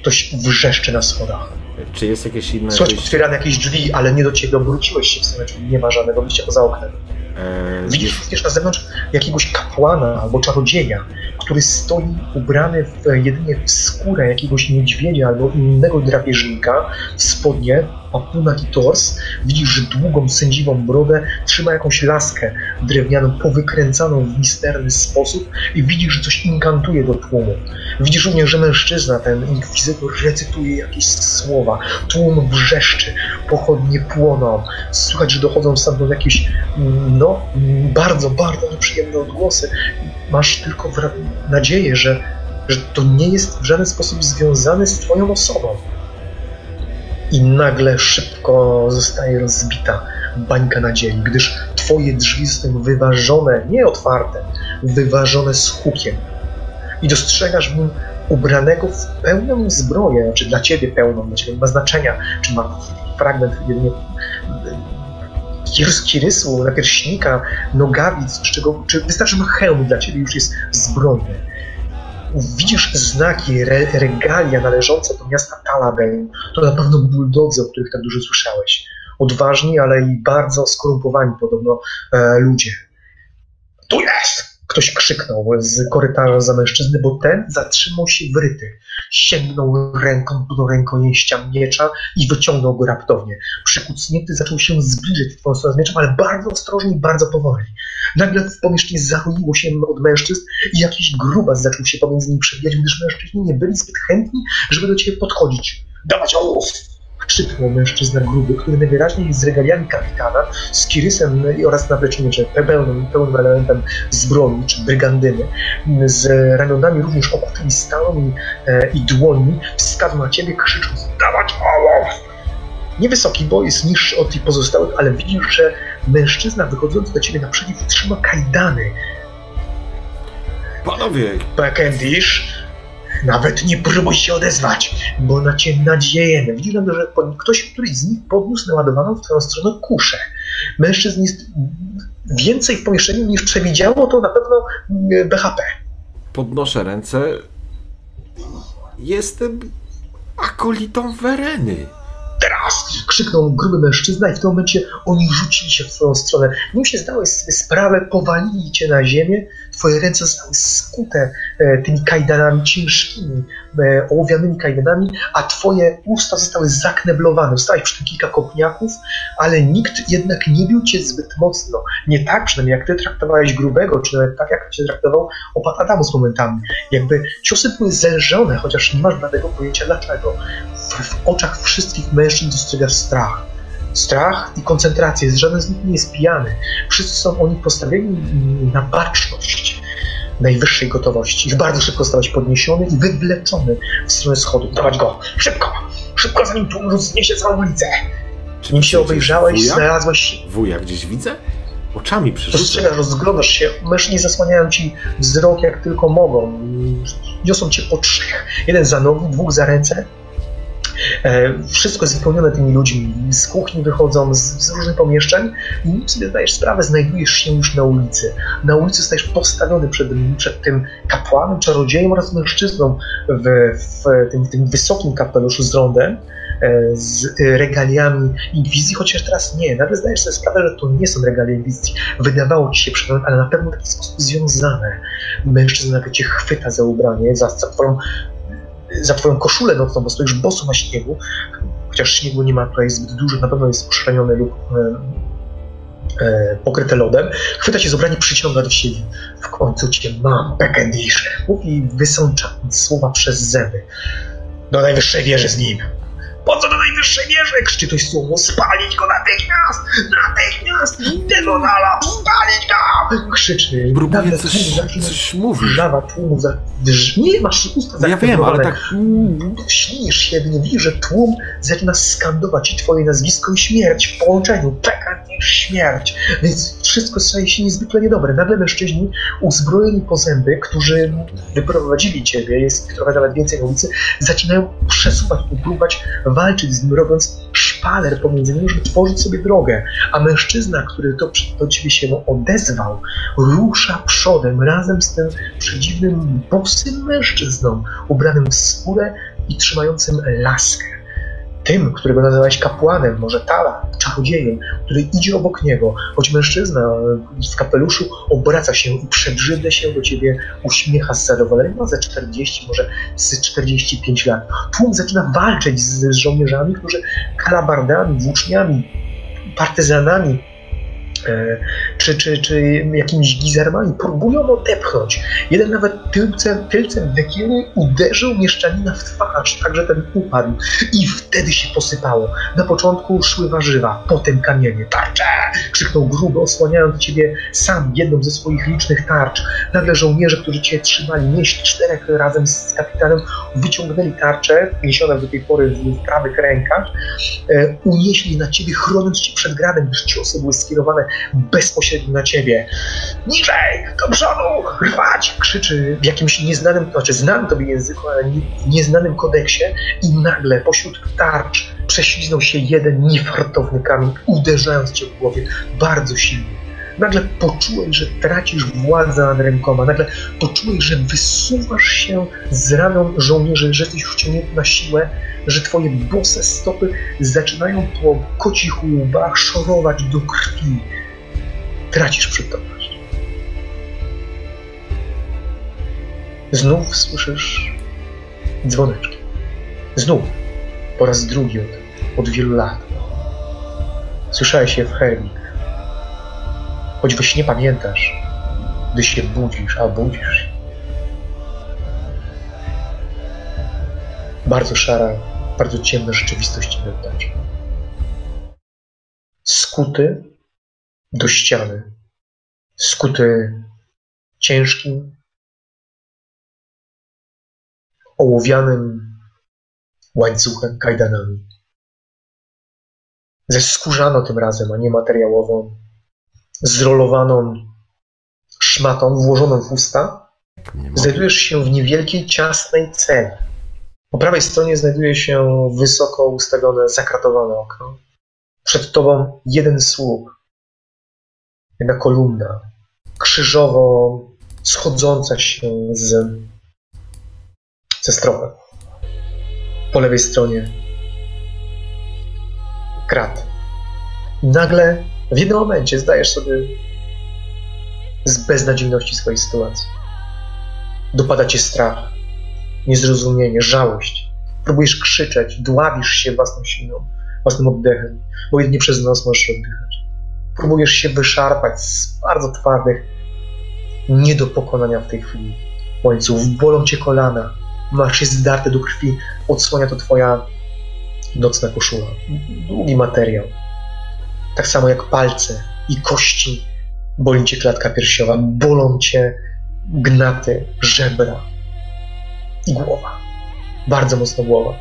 Ktoś wrzeszczy na schodach.
Czy jest jakieś inne...
Słuchaj, otwierane jakieś drzwi, ale nie do ciebie obróciłeś się w stronę drzwi. Nie ma żadnego wyjścia poza oknem. Eee, Widzisz również na zewnątrz jakiegoś kapłana albo czarodzieja, który stoi ubrany w, jedynie w skórę jakiegoś niedźwiedzia albo innego drapieżnika, w spodnie, ma półnagi tors, widzisz, że długą, sędziwą brodę trzyma jakąś laskę drewnianą, powykręcaną w misterny sposób i widzisz, że coś inkantuje do tłumu. Widzisz również, że mężczyzna, ten inkwizytor, recytuje jakieś słowa, tłum wrzeszczy, pochodnie płoną, słychać, że dochodzą stamtąd jakieś, mm, no, mm, bardzo, bardzo nieprzyjemne odgłosy. Masz tylko nadzieję, że, że to nie jest w żaden sposób związane z twoją osobą i nagle szybko zostaje rozbita bańka nadziei, gdyż twoje drzwi są wyważone, nie otwarte, wyważone z hukiem. I dostrzegasz w nim ubranego w pełną zbroję, czy dla ciebie pełną, dla ciebie nie ma znaczenia, czy ma fragment jedynie kirysu, napierśnika, nogawic, czy, czego, czy wystarczy ma hełm dla ciebie już jest zbrojny widzisz znaki, re, regalia należące do miasta Talabel, to na pewno buldodzy, o których tak dużo słyszałeś. Odważni, ale i bardzo skorumpowani podobno e, ludzie. Tu jest! Ktoś krzyknął z korytarza za mężczyzny, bo ten zatrzymał się wryty. Sięgnął ręką do rękojeścia miecza i wyciągnął go raptownie. Przykucnięty zaczął się zbliżyć w z mieczem, ale bardzo ostrożnie i bardzo powoli. Nagle w pomieszczeniu zaruiło się od mężczyzn i jakiś grubas zaczął się pomiędzy nimi przebijać, gdyż mężczyźni nie byli zbyt chętni, żeby do ciebie podchodzić. Dawać ołów! Krzyknął mężczyzna gruby, który najwyraźniej z regaliami kapitana, z kirysem oraz napleczniczym, pełnym, pełnym elementem zbroi czy brygandyny, z ramionami również okutymi stałą i, e, i dłońmi, wskazał na ciebie, krzycząc dawać ołów! Niewysoki, bo jest niższy od tych pozostałych, ale widzisz, że mężczyzna wychodzący do ciebie naprzeciw trzyma kajdany.
Panowie!
Beckendish, nawet nie próbuj się odezwać, bo na cię nadziejemy. Widzisz, że ktoś, któryś z nich podniósł naładowaną w twoją stronę kuszę. Mężczyzn jest więcej w pomieszczeniu niż przewidziało to na pewno mm, BHP.
Podnoszę ręce. Jestem akolitą Wereny
teraz! Krzyknął gruby mężczyzna i w tym momencie oni rzucili się w twoją stronę. Nim się zdałeś sobie sprawę, powalili cię na ziemię, twoje ręce zostały skute e, tymi kajdanami ciężkimi, e, ołowianymi kajdanami, a twoje usta zostały zakneblowane. Dostałeś przy tym kilka kopniaków, ale nikt jednak nie bił cię zbyt mocno. Nie tak przynajmniej jak ty traktowałeś grubego, czy nawet tak jak cię traktował opat Adamus momentami. Jakby ciosy były zelżone, chociaż nie masz żadnego pojęcia dlaczego. W, w oczach wszystkich mężczyzn dostrzegasz strach strach i koncentrację. Żaden z nich nie jest pijany. Wszyscy są oni postawieni na baczność najwyższej gotowości. I bardzo szybko zostałeś podniesiony i wywleczony w stronę schodu. Dawać go! Szybko! Szybko, zanim tłum zniesie całą ulicę! Nim się obejrzałeś, wuja? znalazłeś...
Wuja gdzieś widzę? Oczami przerzucę.
Rozglądasz się. Mężczyźni zasłaniają ci wzrok jak tylko mogą. Niosą cię po trzech. Jeden za nogi, dwóch za ręce. E, wszystko jest wypełnione tymi ludźmi. Z kuchni wychodzą, z, z różnych pomieszczeń i sobie zdajesz sprawę, znajdujesz się już na ulicy. Na ulicy stajesz postawiony przed, przed tym kapłanem, czarodziejem oraz mężczyzną w, w, tym, tym wysokim kapeluszu z rondem e, z regaliami Inkwizji, chociaż teraz nie. Nagle zdajesz sobie sprawę, że to nie są regalie Inkwizji. Wydawało ci się ale na pewno w jakiś sposób związane. Mężczyzna nagle cię chwyta za ubranie, za, za twoją za twoją koszulę nocną, bo stoisz boso na śniegu, chociaż śniegu nie ma tutaj zbyt dużo, na pewno jest uszczelniony lub e, e, pokryte lodem, chwyta cię z ubrania, przyciąga do siebie. W końcu cię mam, Beckendish, mówi wysącza słowa przez zęby. Do najwyższej wieży z nim. Po co do najwyższej wieży? Krzyczy ktoś słowo. Spalić go natychmiast! Natychmiast! Delonala! Spalić go! Krzyczy.
Próbuje coś, coś mówić.
Lawa tłumu za... Nie masz usta
no Ja wiem, ale tak...
Śnisz się, nie widzisz, że tłum zaczyna skandować twoje nazwisko i śmierć w połączeniu. Czekaj śmierć. Więc wszystko staje się niezwykle niedobre. Nagle mężczyźni uzbrojeni po zęby, którzy wyprowadzili ciebie, jest trochę nawet więcej na ulicy, zaczynają przesuwać, próbować walczyć z nim, robiąc szpaler pomiędzy nimi, żeby tworzyć sobie drogę. A mężczyzna, który to do ciebie się odezwał, rusza przodem razem z tym przedziwnym, bosym mężczyzną, ubranym w skórę i trzymającym laskę. Tym, którego nazywałeś kapłanem, może Tala, czarodziejem, który idzie obok niego, choć mężczyzna w kapeluszu obraca się i przebrzydle się do ciebie uśmiecha z zadowolenia, ma ze 40, może z 45 lat. Tłum zaczyna walczyć z, z żołnierzami, którzy kalabardami, włóczniami, partyzanami E, czy, czy, czy jakimiś gizermami próbują odepchnąć. Jeden nawet tylcem, tylcem dekiery uderzył mieszczanina w twarz, tak że ten upadł i wtedy się posypało. Na początku szły warzywa, potem kamienie. Tarcze! krzyknął grubo, osłaniając ciebie sam jedną ze swoich licznych tarcz. Nagle żołnierze, którzy cię trzymali, nieść czterech razem z kapitanem, wyciągnęli tarcze, niesione do tej pory w prawych rękach, e, unieśli na ciebie, chroniąc cię przed gradem, gdyż ciosy były skierowane bezpośrednio na ciebie. Niżej, do przodu, rwać! Krzyczy w jakimś nieznanym, znaczy znanym tobie języku, ale nieznanym kodeksie i nagle pośród tarcz prześliznął się jeden niefartowny kamień, uderzając cię w głowie bardzo silnie. Nagle poczułeś, że tracisz władzę nad rękoma. Nagle poczułeś, że wysuwasz się z ramion żołnierzy, że jesteś wciągnięty na siłę, że twoje bose stopy zaczynają po kocich łbach szorować do krwi tracisz przytomność. Znów słyszysz dzwoneczki. Znów, po raz drugi od, od wielu lat. Słyszałeś je w Hermik. Choć we śnie pamiętasz, gdy się budzisz, a budzisz się. Bardzo szara, bardzo ciemna rzeczywistość ci wewnątrz. Skuty do ściany, skuty ciężkim, ołowianym łańcuchem, kajdanami. Ze skórzano tym razem, a nie materiałową, zrolowaną szmatą włożoną w usta, znajdujesz się w niewielkiej, ciasnej celi. Po prawej stronie znajduje się wysoko ustawione, zakratowane okno. Przed tobą jeden słup, jedna kolumna, krzyżowo schodząca się z, ze stropem. Po lewej stronie krat. Nagle w jednym momencie zdajesz sobie z beznadziejności swojej sytuacji. Dopada cię strach, niezrozumienie, żałość. Próbujesz krzyczeć, dławisz się własną siłą, własnym oddechem, bo jedynie przez nos możesz oddychać. Próbujesz się wyszarpać z bardzo twardych, nie do pokonania w tej chwili łańcuchów. Bolą cię kolana, masz je zdarte do krwi, odsłania to twoja nocna koszula. Długi materiał. Tak samo jak palce i kości. Boli cię klatka piersiowa, bolą cię gnaty, żebra i głowa. Bardzo mocno głowa.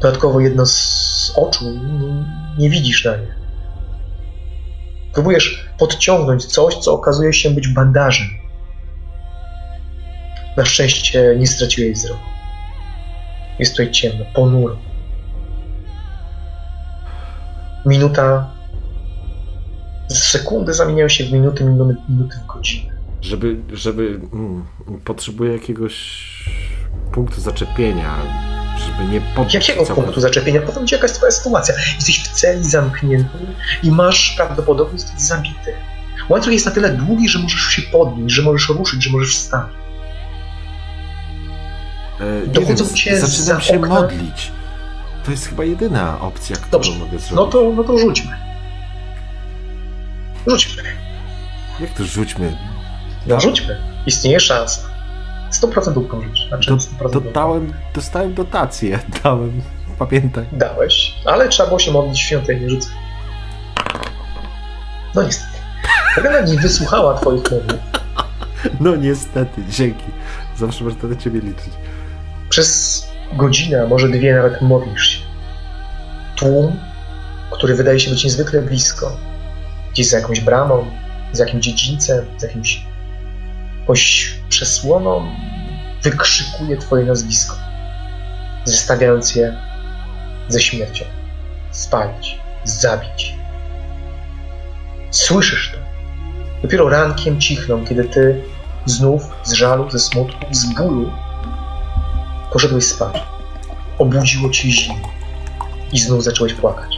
Dodatkowo jedno z oczu nie, nie widzisz na nie. Próbujesz podciągnąć coś, co okazuje się być bandażem. Na szczęście nie straciłeś wzroku. Jest tutaj ciemno, ponuro. Minuta. Sekundy zamieniają się w minuty, minuty, minuty w godziny.
Żeby, żeby. Mm, potrzebuję jakiegoś punktu zaczepienia żeby nie
Jakiego punktu zaczepienia? Potem ci jaka jest twoja sytuacja. Jesteś w celi zamknięty i masz prawdopodobnie jesteś zabity. Łańcuch jest na tyle długi, że możesz się podnieść, że możesz ruszyć, że możesz wstać.
E, Dochodzą cię zaczynam się okna. modlić. To jest chyba jedyna opcja, którą Dobrze. mogę zrobić.
No to, no to rzućmy. Rzućmy.
Jak to rzućmy?
No rzućmy. Istnieje szansa. 100% ukorzysz. Znaczy Do,
100% dodałem, dostałem dotację, dałem, pamiętaj.
Dałeś, ale trzeba było się modlić w świątyni, rzucę. No niestety. Helena nie wysłuchała twoich modlów.
No niestety, dzięki. Zawsze można na ciebie liczyć.
Przez godzinę, może dwie nawet modlisz się. Tłum, który wydaje się być niezwykle blisko. Gdzieś za jakąś bramą, za jakimś dziedzińcem, za jakimś przesłoną wykrzykuje Twoje nazwisko, zestawiając je ze śmiercią. Spalić, zabić. Słyszysz to. Dopiero rankiem cichną, kiedy Ty znów z żalu, ze smutku, z bólu poszedłeś spać. Obudziło Cię zimno. i znów zacząłeś płakać.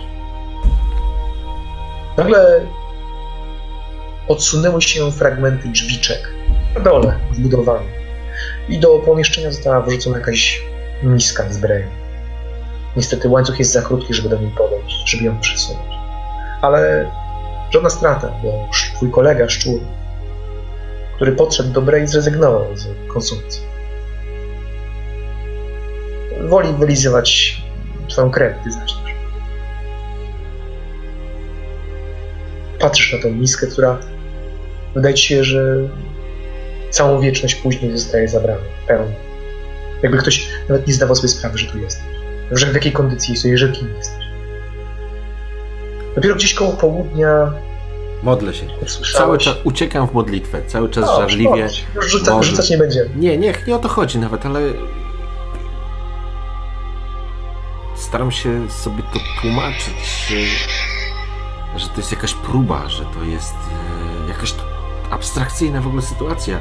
Nagle odsunęły się fragmenty drzwiczek na dole, w budowaniu. I do pomieszczenia została wrzucona jakaś miska z brejem. Niestety łańcuch jest za krótki, żeby do niej podejść, żeby ją przesunąć. Ale żadna strata, bo twój kolega szczur, który podszedł do Brej, zrezygnował z konsumpcji. Woli wylizywać twoją krew, gdy zaczniesz. Patrzysz na tą miskę, która wydaje ci się, że całą wieczność później zostaje zabrana, pełna. Jakby ktoś nawet nie zdawał sobie sprawy, że tu jesteś. Że w jakiej kondycji jesteś, że kim jesteś. Dopiero gdzieś koło południa
Modlę się. Cały czas uciekam w modlitwę, cały czas
O,
żarliwie.
rzuca,
Może.
rzucać nie będziemy.
Nie, nie, nie o to chodzi nawet, ale staram się sobie to tłumaczyć, że, że to jest jakaś próba, że to jest e, jakaś abstrakcyjna w ogóle sytuacja,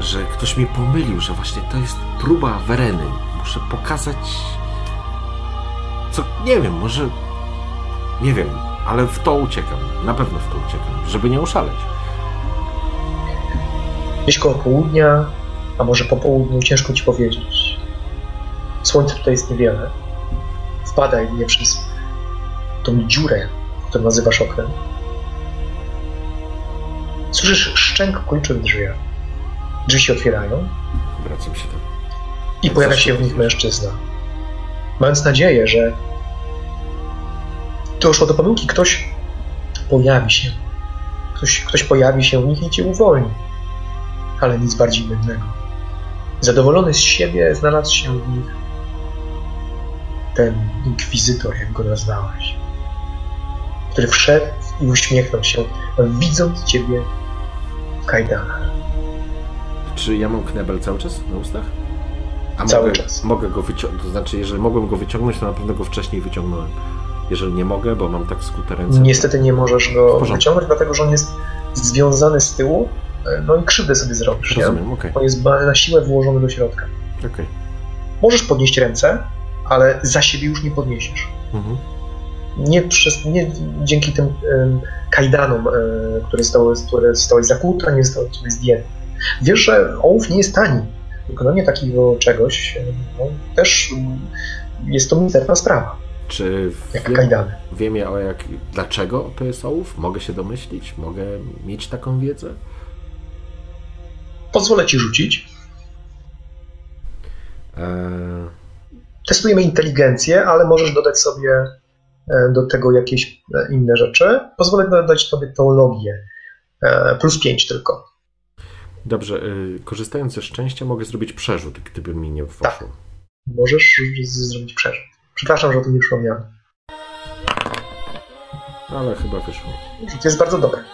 że ktoś mnie pomylił, że właśnie to jest próba Wereny. Muszę pokazać, co nie wiem, może nie wiem, ale w to uciekam, na pewno w to uciekam, żeby nie oszaleć.
Gdzieś koło południa, a może po południu, ciężko ci powiedzieć. Słońca tutaj jest niewiele. Wpada jedynie przez tą dziurę, którą nazywasz oknem. Słyszysz szczęk kluczy w drzwiach. Drzwi się otwierają
Wracam się tam.
i pojawia się w nich mężczyzna. Mając nadzieję, że doszło do pomyłki, ktoś pojawi się. Ktoś, ktoś pojawi się w nich i cię uwolni. Ale nic bardziej mylnego. Zadowolony z siebie znalazł się w nich ten inkwizytor, jak go nazwałeś, który wszedł i uśmiechnął się, widząc ciebie w kajdanach.
Czy ja mam knebel cały czas na ustach? A
Cały
mogę,
czas.
mogę go wyciągnąć, to znaczy, jeżeli mogłem go wyciągnąć, to na pewno go wcześniej wyciągnąłem. Jeżeli nie mogę, bo mam tak skute ręce.
Niestety nie możesz go wyciągnąć, dlatego że on jest związany z tyłu, no i krzywdę sobie zrobisz.
Rozumiem, okej,
On jest na siłę włożony do środka.
okej.
Możesz podnieść ręce, ale za siebie już nie podniesiesz.
Mhm.
Nie, przez, nie dzięki tym kajdanom, e, które zostały, które zostały zakute, nie zostały zdjęte. Wiesz, że ołów nie jest tani. Wykonanie takiego czegoś e, no, też jest to misterna sprawa,
Czy
jak
wiem, wiem ja o jak, dlaczego to jest ołów? Mogę się domyślić? Mogę mieć taką wiedzę?
Pozwolę ci rzucić.
Eee,
Testujemy inteligencję, ale możesz dodać sobie e, do tego jakieś e, inne rzeczy. Pozwolę dodać tobie teologię. E, Plus 5 tylko.
dobrze, korzystając ze szczęścia mogę zrobić przerzut, gdyby mi nie
Tak.
poszło.
Możesz z- zrobić przerzut. Przepraszam, że o tym nie przypomniałem.
Ale chyba wyszło.
To jest bardzo dobre.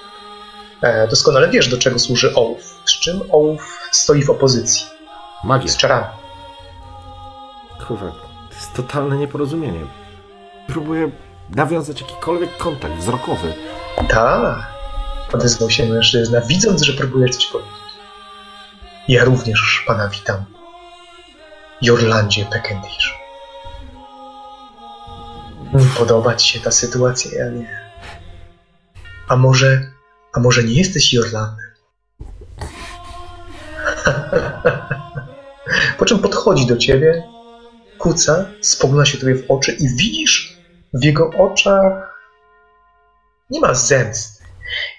E, doskonale wiesz, do czego służy ołów. Z czym ołów stoi w opozycji.
Magia.
Z czarami.
Kurwa, to jest totalne nieporozumienie. Próbuję nawiązać jakikolwiek kontakt wzrokowy.
Tak. Odezwał się mężczyzna, widząc, że próbujesz coś powiedzieć. Ja również pana witam. Jorlandzie. Nie podoba ci się ta sytuacja, ja nie. A może, a może nie jesteś Jorlandem? po czym podchodzi do ciebie, kuca, spogląda się tobie w oczy i widzisz w jego oczach nie ma zemsty,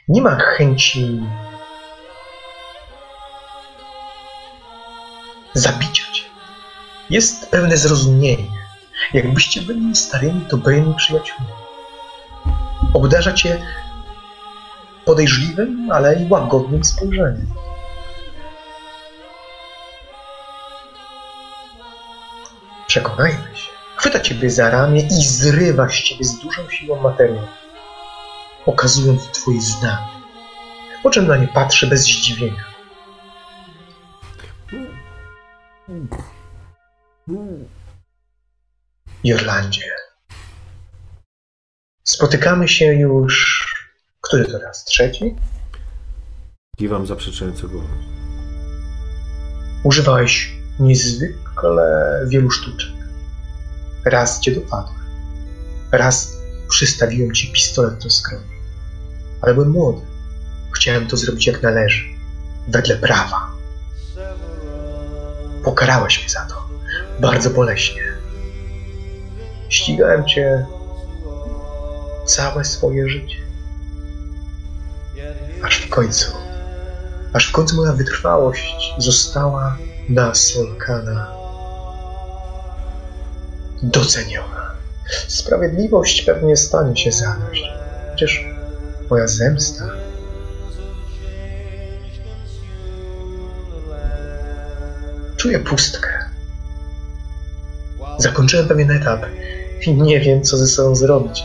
nie ma chęci zabicia cię. Jest pewne zrozumienie, jakbyście byli starymi, dobrymi przyjaciółmi. Obdarza cię podejrzliwym, ale i łagodnym spojrzeniem. Przekonajmy się. Chwyta ciebie za ramię i zrywa z ciebie z dużą siłą materiał, okazując twoje znamie. Po czym na nie patrzy bez zdziwienia. Jorlandzie. Spotykamy się już. Który to raz? Trzeci?
Kiwam zaprzeczająco głową.
Używałeś niezwykle wielu sztuczek. Raz cię dopadłem. Raz przystawiłem ci pistolet do skroni, ale byłem młody. Chciałem to zrobić jak należy, wedle prawa. Pokarałeś mnie za to, bardzo boleśnie. Ścigałem cię całe swoje życie. Aż w końcu, aż w końcu moja wytrwałość została nasąkana, doceniona. Sprawiedliwość pewnie stanie się zadość. Chociaż moja zemsta czuję pustkę. Zakończyłem pewien etap i nie wiem, co ze sobą zrobić.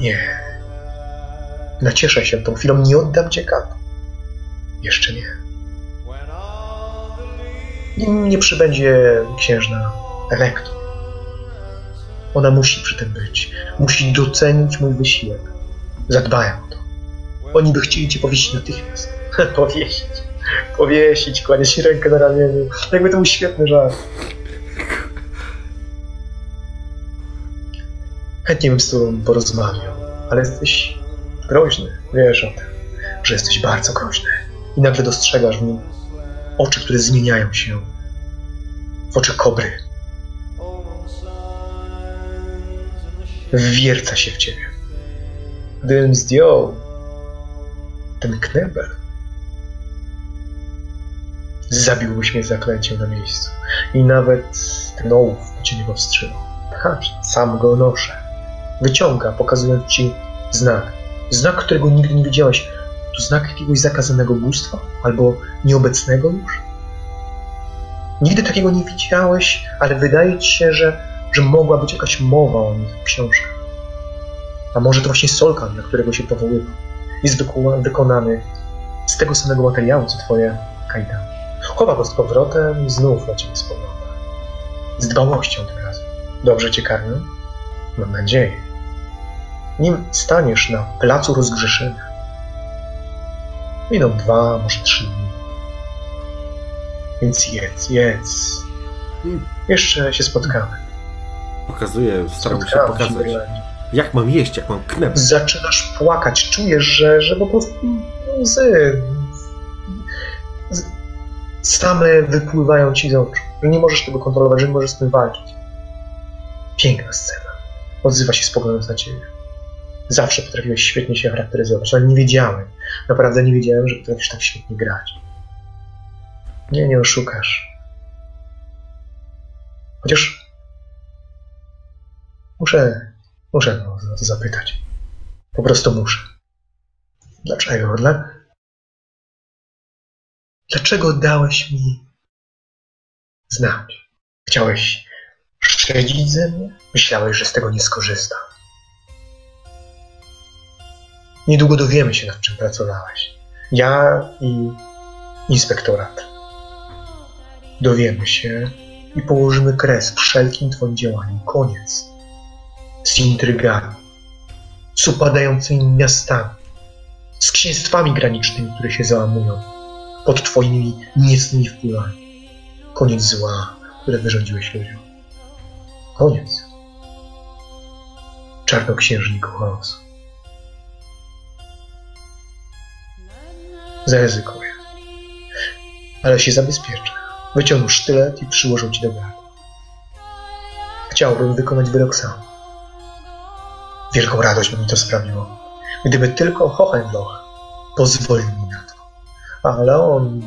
Nie. Nacieszę się tą chwilą, nie oddam cię kat. Jeszcze nie. Nie, nie przybędzie księżna rektor. Ona musi przy tym być. Musi docenić mój wysiłek. Zadbają o to. Oni by chcieli cię powiesić natychmiast. powiesić. Powiesić, kłaść rękę na ramieniu. Jakby to był świetny żart. Chętnie bym z tobą porozmawiał, ale jesteś groźny. Wiesz o tym, że jesteś bardzo groźny. I nagle dostrzegasz w nim oczy, które zmieniają się w oczy kobry. Wwierca się w ciebie. Gdybym zdjął ten knebel, zabiłbyś mnie zaklęciem na miejscu. I nawet ten ołów by cię nie powstrzymał. Patrz, sam go noszę. Wyciąga, pokazując ci znak. Znak, którego nigdy nie widziałeś. To znak jakiegoś zakazanego bóstwa? Albo nieobecnego już? Nigdy takiego nie widziałeś, ale wydaje ci się, że, że mogła być jakaś mowa o nich w książkach. A może to właśnie Solkan, na którego się powoływał. Jest wykonany z tego samego materiału, co twoje kajdan. Chowa go z powrotem i znów na ciebie spogląda. Z dbałością tym razem. Dobrze cię karmią? Mam nadzieję. Nim staniesz na placu rozgrzeszenia, miną dwa, może trzy dni. Więc jedz, jedz. Jeszcze się spotkamy.
Pokazuję, staram się pokazać. Jak mam jeść, jak mam knep.
Zaczynasz płakać, czujesz, że, że po prostu łzy z- same wypływają ci z oczu, że nie możesz tego kontrolować, że nie możesz z tym walczyć. Piękna scena. Odzywa się spoglądając na ciebie. Zawsze potrafiłeś świetnie się charakteryzować, ale nie wiedziałem, naprawdę nie wiedziałem, że potrafisz tak świetnie grać. Nie, nie oszukasz. Chociaż muszę, muszę go zapytać. Po prostu muszę. Dlaczego? Dla... Dlaczego dałeś mi znać? Chciałeś szedzić ze mnie? Myślałeś, że z tego nie skorzystam. Niedługo dowiemy się, nad czym pracowałeś. Ja i inspektorat. Dowiemy się i położymy kres wszelkim twoim działaniom. Koniec. Z intrygami, z upadającymi miastami, z księstwami granicznymi, które się załamują pod twoimi niecnymi wpływami. Koniec zła, które wyrządziłeś ludziom. Koniec. Czarnoksiężniku chaosu. Zaryzykuję. Ale się zabezpieczę. Wyciągnął sztylet i przyłożył ci do gardła. Chciałbym wykonać wyrok sam. Wielką radość by mi to sprawiło. Gdyby tylko Hohenloch pozwolił mi na to. Ale on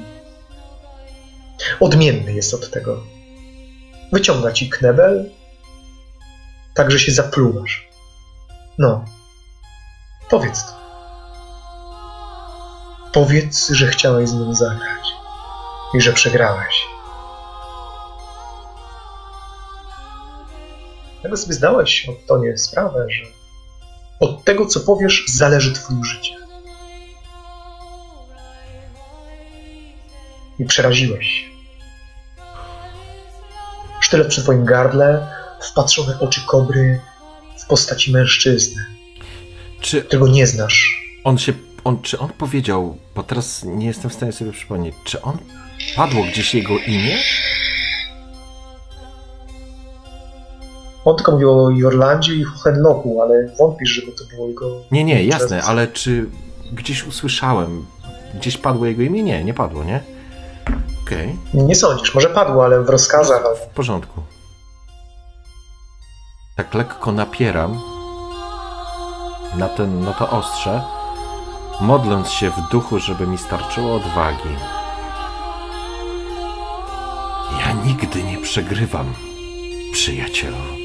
odmienny jest od tego. Wyciąga ci knebel, tak że się zapluwasz. No, powiedz to. Powiedz, że chciałeś z nim zagrać i że przegrałeś. Tego sobie zdałeś od Tonie sprawę, że od tego, co powiesz, zależy twoje życie. I przeraziłeś się. Sztylet przy twoim gardle, wpatrzone oczy kobry w postaci mężczyzny,
Czy
którego nie znasz.
on się. On, czy on powiedział, bo teraz nie jestem w stanie sobie przypomnieć, czy on padło gdzieś jego imię?
On tylko mówił o Jorlandzie i Hohenlochu, ale wątpisz, żeby to było jego...
Nie, nie, jasne,
Przez-
ale czy gdzieś usłyszałem, gdzieś padło jego imię? Nie, nie padło, nie? Okej,
Nie sądzisz, może padło, ale w rozkazach,
w porządku. Tak lekko napieram na, ten, na to ostrze, modląc się w duchu, żeby mi starczyło odwagi. Ja nigdy nie przegrywam, przyjacielu.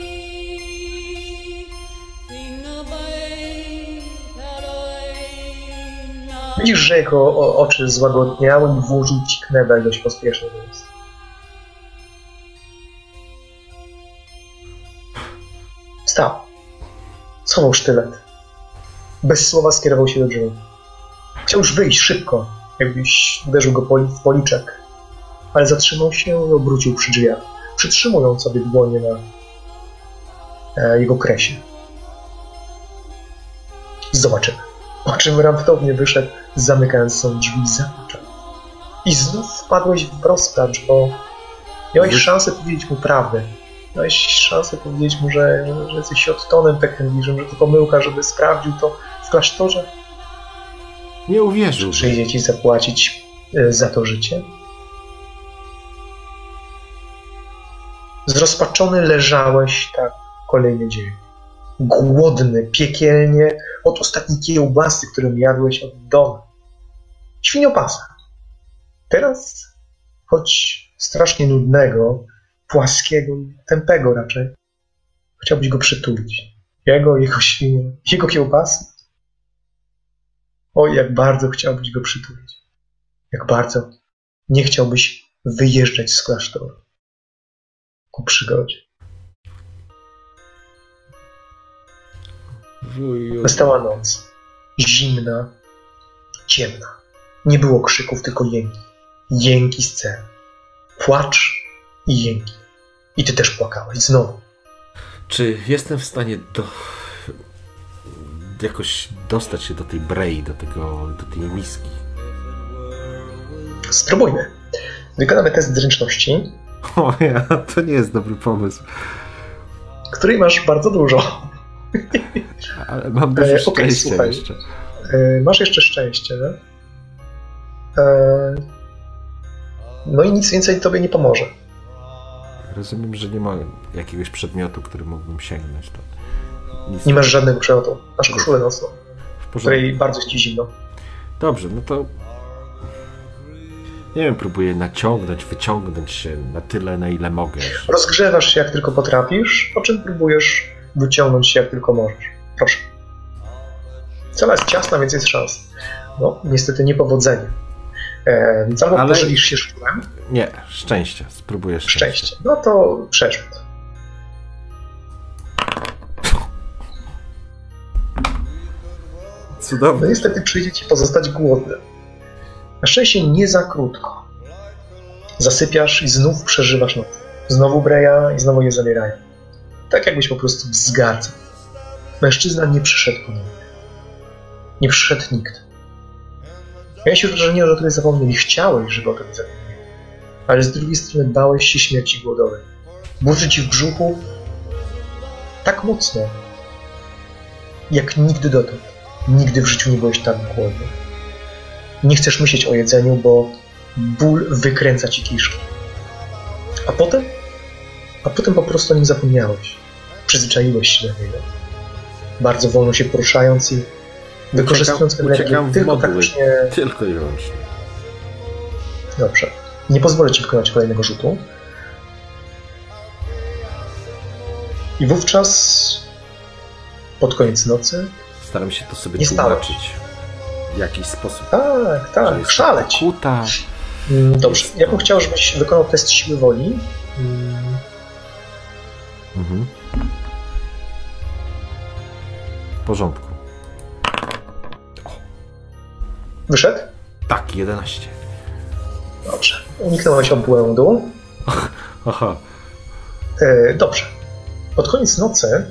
Widzisz, że jego oczy złagodniały i włożył ci dość pospiesznie ust. Wstał. Sztylet. Bez słowa skierował się do drzwi. Chciał już wyjść szybko, jakbyś uderzył go w policzek, ale zatrzymał się i obrócił przy drzwiach, przytrzymując sobie dłonie na e, jego kresie. Zobaczymy. Po czym raptownie wyszedł, zamykając są drzwi za. I znów wpadłeś w rozpacz, bo miałeś szansę powiedzieć mu prawdę. Miałeś szansę powiedzieć mu, że, że jesteś odtonem Peckendiżem, że to pomyłka, żeby sprawdził to w klasztorze.
Nie uwierzył.
Przyjdzie ci zapłacić e, za to życie. Zrozpaczony leżałeś tak kolejny dzień. Głodny, piekielnie od ostatniej kiełbasy, którą jadłeś od domu. Świniopasa. Teraz, choć strasznie nudnego, płaskiego i tępego raczej, chciałbyś go przytulić. Jego, jego świnie, jego kiełbasy. Oj, jak bardzo chciałbyś go przytulić. Jak bardzo nie chciałbyś wyjeżdżać z klasztoru ku przygodzie.
Wuju.
Nastała noc. Zimna, ciemna. Nie było krzyków, tylko jęki. Jęki scen. Płacz i jęki. I ty też płakałeś znowu.
Czy jestem w stanie do... jakoś dostać się do tej brei, do, tego, do tej miski?
Spróbujmy. Wykonamy test zręczności,
O ja, to nie jest dobry pomysł.
której masz bardzo dużo.
Ale mam dużo
E,
szczęścia
słuchaj.
jeszcze.
E, Masz jeszcze szczęście. E, No i nic więcej tobie nie pomoże.
Rozumiem, że nie ma jakiegoś przedmiotu, który mógłbym sięgnąć. To nic
Nie masz żadnego przelotu. Masz koszulę nocną,
w
której bardzo jest ci zimno.
Dobrze, no to. Nie wiem, próbuję naciągnąć, wyciągnąć się na tyle, na ile mogę.
Rozgrzewasz się jak tylko potrafisz, po czym próbujesz wyciągnąć się jak tylko możesz. Proszę. Cela jest ciasna, więc jest szans. No, niestety niepowodzenie. E, albo
Ale-
pożywisz się szczurem,
Nie, szczęście. Spróbuję szczęście.
szczęście. No to przerzut. No
Cudownie.
niestety przyjdzie ci pozostać głodnym. Na szczęście nie za krótko. Zasypiasz i znów przeżywasz noc. Znowu breja i znowu je zabierają. Tak jakbyś po prostu wzgardzał. Mężczyzna nie przyszedł ponownie. Nie przyszedł nikt. Miałeś wrażenie, że o tobie zapomnieli. Chciałeś, żeby o tobie zapomnieli. Ale z drugiej strony bałeś się śmierci głodowej. Burzy ci w brzuchu tak mocno, jak nigdy dotąd. Nigdy w życiu nie byłeś tak głodny. Nie chcesz myśleć o jedzeniu, bo ból wykręca ci kiszki. A potem? A potem po prostu o nim zapomniałeś. Przyzwyczaiłeś się do niego. Bardzo wolno się poruszając i wykorzystując
Uciekam-
energię
uciekam
tylko
modły.
praktycznie...
Tylko i wyłącznie.
Dobrze. Nie pozwolę ci wykonać kolejnego rzutu. I wówczas pod koniec nocy
Staram się to sobie
Nie.
W jakiś sposób.
tak, tak, szaleć.
Kuta.
Mm, Dobrze,
Jest
ja bym chciał, żebyś wykonał test siły woli. Mm,
Mhm. W porządku.
Wyszedł?
Tak, 11.
Dobrze. Uniknąłeś obłędu.
Aha.
E, dobrze. Pod koniec nocy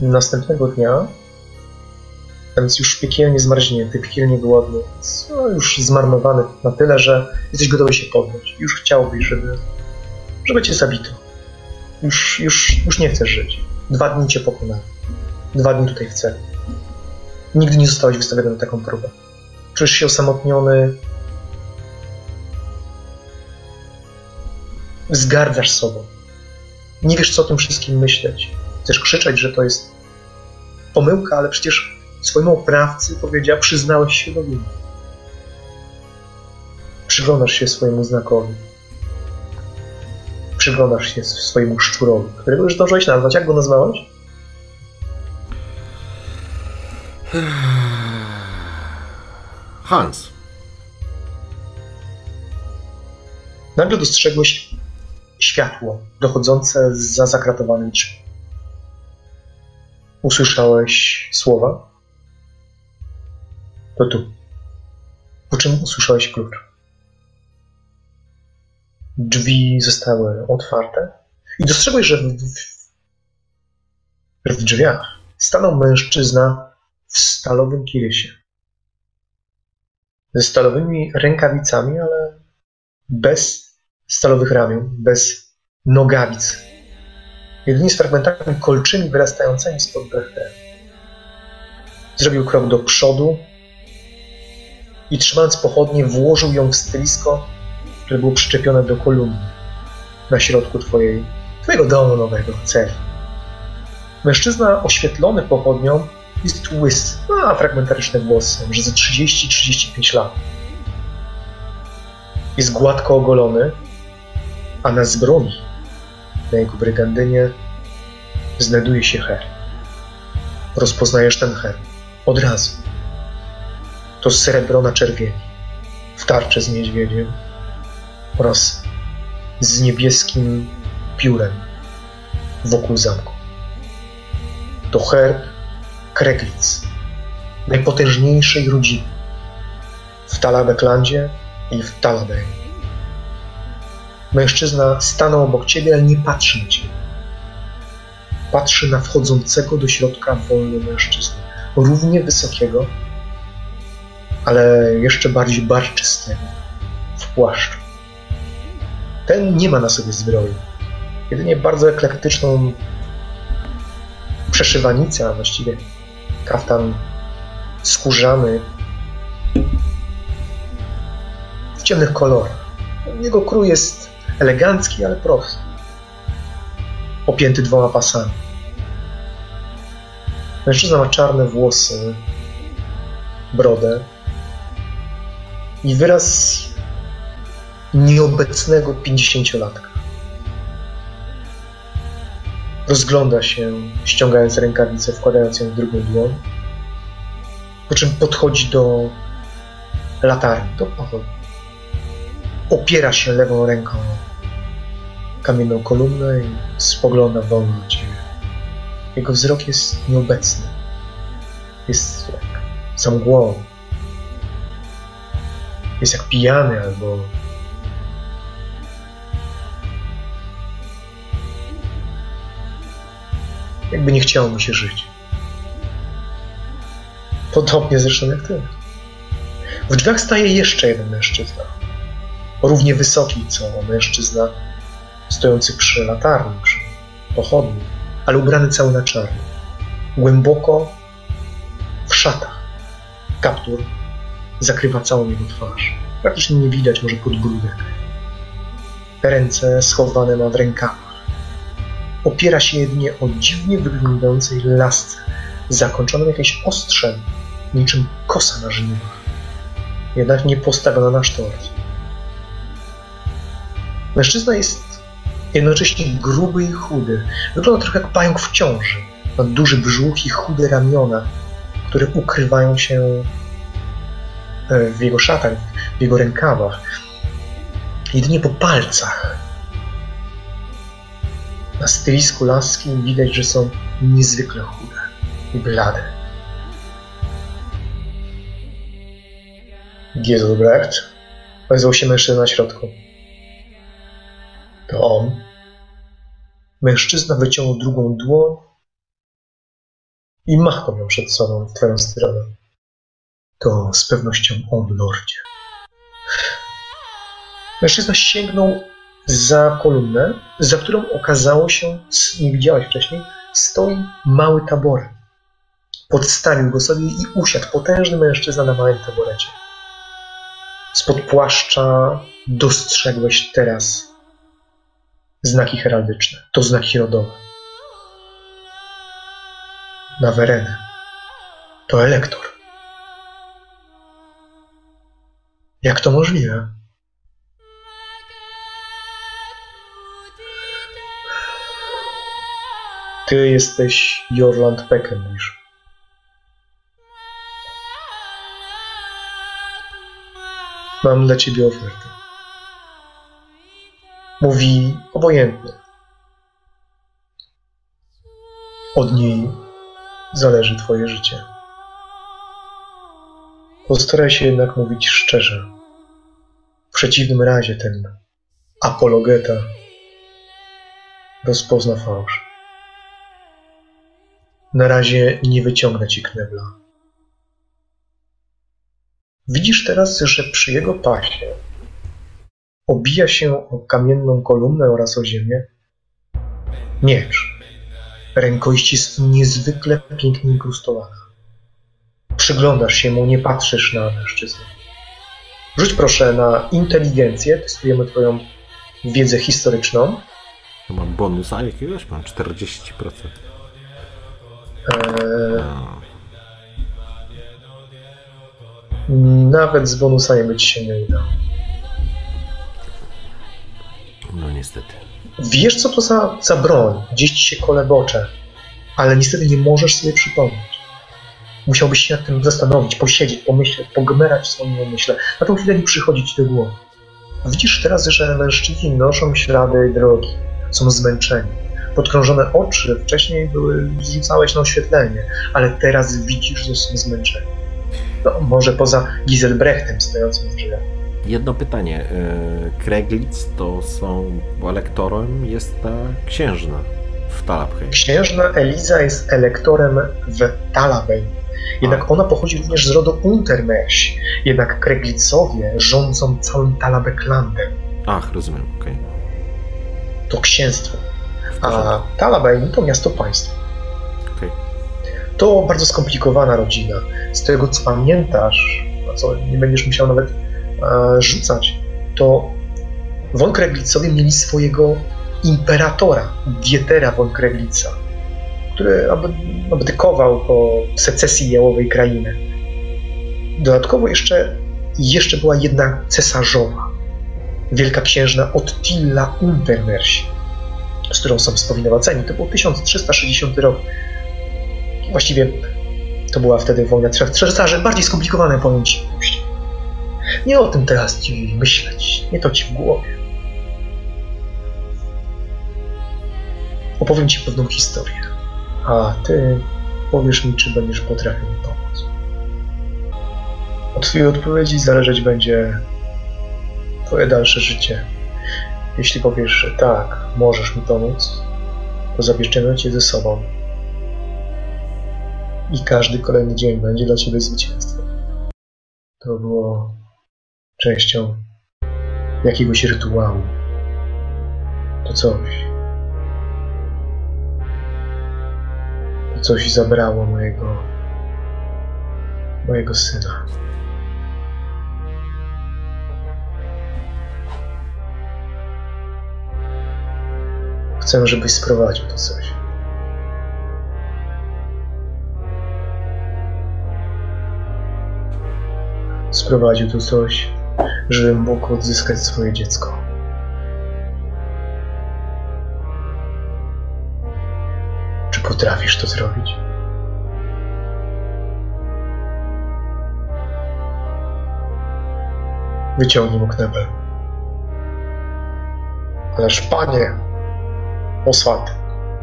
następnego dnia, więc już piekielnie zmarznięty, piekielnie głodny, więc, no, już zmarnowany na tyle, że jesteś gotowy się poddać. Już chciałbyś, żeby, żeby cię zabito. Już, już, już nie chcesz żyć. Dwa dni cię pokonałem. Dwa dni tutaj w celu. Nigdy nie zostałeś wystawiony na taką próbę. Czujesz się osamotniony. Zgardzasz sobą. Nie wiesz, co o tym wszystkim myśleć. Chcesz krzyczeć, że to jest pomyłka, ale przecież swojemu oprawcy powiedział, przyznałeś się do winy. Przyglądasz się swojemu znakowi. Przyglądasz się swojemu szczurowi, którego już zdążyłeś nazwać. Jak go nazwałeś?
Hans.
Nagle dostrzegłeś światło dochodzące za zakratowanych drzwi. Usłyszałeś słowa? To tu. Po czym usłyszałeś klucz. Drzwi zostały otwarte i dostrzegłeś, że w, że w drzwiach stanął mężczyzna w stalowym kirysie. Ze stalowymi rękawicami, ale bez stalowych ramion, bez nogawic. Jedynie z fragmentami kolczymi wyrastającymi spod brechter. Zrobił krok do przodu i trzymając pochodnie włożył ją w stylisko, które było przyczepione do kolumny na środku twojej, twojego domu nowego, celi. Mężczyzna oświetlony pochodnią jest łysy, ma fragmentaryczne włosy, może ze 30-35 lat. Jest gładko ogolony, a na zbroi, na jego brygandynie, znajduje się her. Rozpoznajesz ten her od razu. To srebro na czerwieni, w tarczy z niedźwiedziem oraz z niebieskim piórem wokół zamku. To herb Kreglic, najpotężniejszej rodziny w Talabeklandzie i w Talabej. Mężczyzna stanął obok ciebie, ale nie patrzy na ciebie. Patrzy na wchodzącego do środka wolnego mężczyznę, równie wysokiego, ale jeszcze bardziej barczystego, w płaszczu. Ten nie ma na sobie zbroi. Jedynie bardzo eklektyczną przeszywanicę, a właściwie kaftan skórzany w ciemnych kolorach. Jego krój jest elegancki, ale prosty. Opięty dwoma pasami. Mężczyzna ma czarne włosy, brodę i wyraz nieobecnego pięćdziesięciolatka. Rozgląda się, ściągając rękawicę, wkładając ją w drugą dłoń, po czym podchodzi do latarni, do pochodni. Opiera się lewą ręką kamienną kolumnę i spogląda wolno na ciebie. Jego wzrok jest nieobecny. Jest jak za mgłą. Jest jak pijany albo jakby nie chciało mu się żyć. Podobnie zresztą jak ty. W drzwiach staje jeszcze jeden mężczyzna. Równie wysoki co mężczyzna stojący przy latarni, przy pochodni, ale ubrany cały na czarno. Głęboko w szatach. Kaptur zakrywa całą jego twarz. Praktycznie nie widać może podbródek. Ręce schowane ma w rękawach. Opiera się jedynie o dziwnie wyglądającej lasce, zakończoną jakimś ostrzem, niczym kosa na żniwach. Jednak nie postawiona na sztorc. Mężczyzna jest jednocześnie gruby i chudy. Wygląda trochę jak pająk w ciąży. Ma duży brzuch i chude ramiona, które ukrywają się e, w jego szatach, w jego rękawach. Jedynie po palcach. Na stylisku laski widać, że są niezwykle chude i blade. Giselbrecht ozwał się mężczyzna na środku. To on. Mężczyzna wyciągnął drugą dłoń i machnął ją przed sobą w twoją stronę. To z pewnością on, lordzie. Mężczyzna sięgnął za kolumnę, za którą okazało się, nie widziałeś wcześniej, stoi mały taborek. Podstawił go sobie i usiadł potężny mężczyzna na małym taborecie. Spod płaszcza dostrzegłeś teraz znaki heraldyczne. To znaki rodowe. Na Werenę. To elektor. Jak to możliwe? Ty jesteś Jorland Peckendish. Mam dla ciebie ofertę. Mówi obojętnie. Od niej zależy twoje życie. Postaraj się jednak mówić szczerze. W przeciwnym razie ten apologeta rozpozna fałsz. Na razie nie wyciągnę ci knebla. Widzisz teraz, że przy jego pasie obija się o kamienną kolumnę oraz o ziemię miecz. Jest niezwykle pięknie inkrustowana. Przyglądasz się mu, nie patrzysz na mężczyznę. Rzuć proszę na inteligencję, testujemy twoją wiedzę historyczną.
To mam bonusa jakiegoś? Mam 40%. No.
nawet z bonusami by ci się nie udało.
no niestety.
Wiesz, co to za, za broń? Gdzieś ci się kolebocze, ale niestety nie możesz sobie przypomnieć. Musiałbyś się nad tym zastanowić, posiedzieć, pomyśleć, pogmerać w swoim umyśle. Na tą chwilę nie przychodzi ci do głowy. Widzisz teraz, że mężczyźni noszą ślady drogi, są zmęczeni. Podkrążone oczy wcześniej były, rzucałeś na oświetlenie, ale teraz widzisz, że są zmęczeni. No, może poza Giselbrechtem stojącym w drzwiach.
Jedno pytanie. e, Kreglitz to są, bo elektorem jest ta księżna w Talabheim.
Księżna Eliza jest elektorem w Talabein. Jednak ona pochodzi również z rodu Untermerś. Jednak Kreglicowie rządzą całym Talabeklandem.
Ach, rozumiem, okej.
To księstwo. A. Talabein to miasto państwo.
Okej.
To bardzo skomplikowana rodzina. Z tego co pamiętasz, a co nie będziesz musiał nawet e, rzucać, to von Kreglicowie mieli swojego imperatora, Dietera von Kreglica, który abdykował po secesji jałowej krainy. Dodatkowo jeszcze, jeszcze była jedna cesarzowa, wielka księżna Ottilla Untermersi, z którą są spowinowaceni. To był 1360 rok. Właściwie to była wtedy wojna trzech cesarzy, bardziej skomplikowane ci. Nie o tym teraz ci myśleć, nie to ci w głowie. Opowiem ci pewną historię, a ty powiesz mi, czy będziesz potrafił mi pomóc. Od twojej odpowiedzi zależeć będzie twoje dalsze życie. Jeśli powiesz, że tak, możesz mi pomóc, to zabierzemy cię ze sobą i każdy kolejny dzień będzie dla ciebie zwycięstwem. To było częścią jakiegoś rytuału. To coś. To coś zabrało mojego. mojego syna. Chcę, żebyś sprowadził to coś. Sprowadził tu coś, żebym mógł odzyskać swoje dziecko. Czy potrafisz to zrobić? Wyciągnij mu knebel. Ależ panie, Oswald,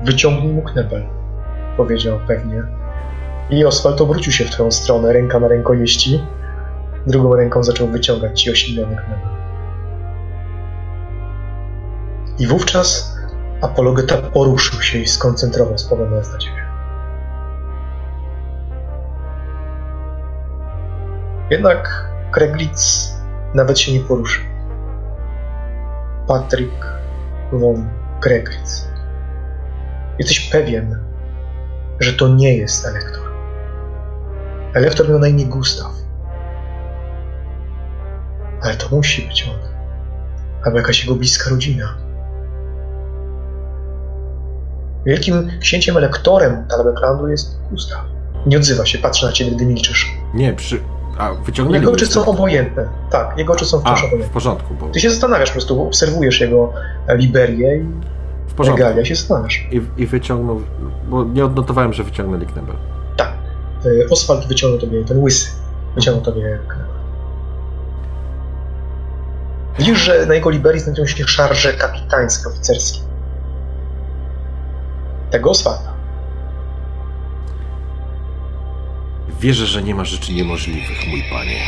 wyciągnij mu knebel, powiedział pewnie. I Oswald obrócił się w twoją stronę, ręka na rękojeści. Drugą ręką zaczął wyciągać ci osilniony knebel. I wówczas apologeta poruszył się i skoncentrował, spoglądając na ciebie. Jednak Kreglitz nawet się nie poruszył. Patryk von Kreglitz. Jesteś pewien, że to nie jest elektor. Elektor miał na imię Gustaw. Ale to musi być on. Albo jakaś jego bliska rodzina. Wielkim księciem elektorem Talbeklandu jest Gustaw. Nie odzywa się, patrzy na ciebie, gdy milczysz.
Nie, przy... A, wyciągnęli
Jego
go
oczy są obojętne. Tak, jego oczy są
A,
wciąż
w
obojętne.
porządku, bo...
Ty się zastanawiasz, po prostu obserwujesz jego Liberię i
W porządku.
Regalia się zastanawiasz.
I, I wyciągnął... Bo nie odnotowałem, że wyciągnęli knebel.
Tak. Y, Oswald wyciągnął tobie, ten łysy, wyciągnął tobie knebel. Widzisz, że na jego Liberii znajdują się szarże kapitańskie, oficerskie. Tego Oswalda.
Wierzę, że nie ma rzeczy niemożliwych, mój panie.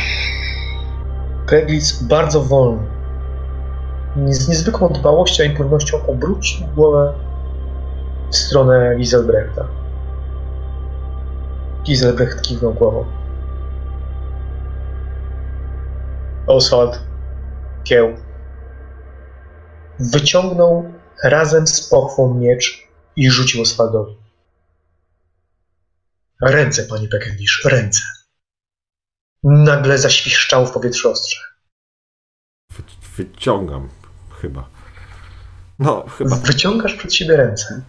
Kreglitz bardzo wolno, z niezwykłą dbałością i płynnością obrócił głowę w stronę Giselbrechta. Giselbrecht kiwnął głową. Oswald kieł. Wyciągnął razem z pochwą miecz i rzucił Oswaldowi. Ręce, panie Peckendish, ręce. Nagle zaświszczał w powietrzu ostrze.
Wy, wyciągam, chyba. No, chyba.
Wyciągasz przed siebie ręce.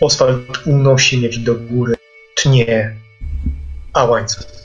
Oswald unosi miecz do góry. Tnie. A łańcuch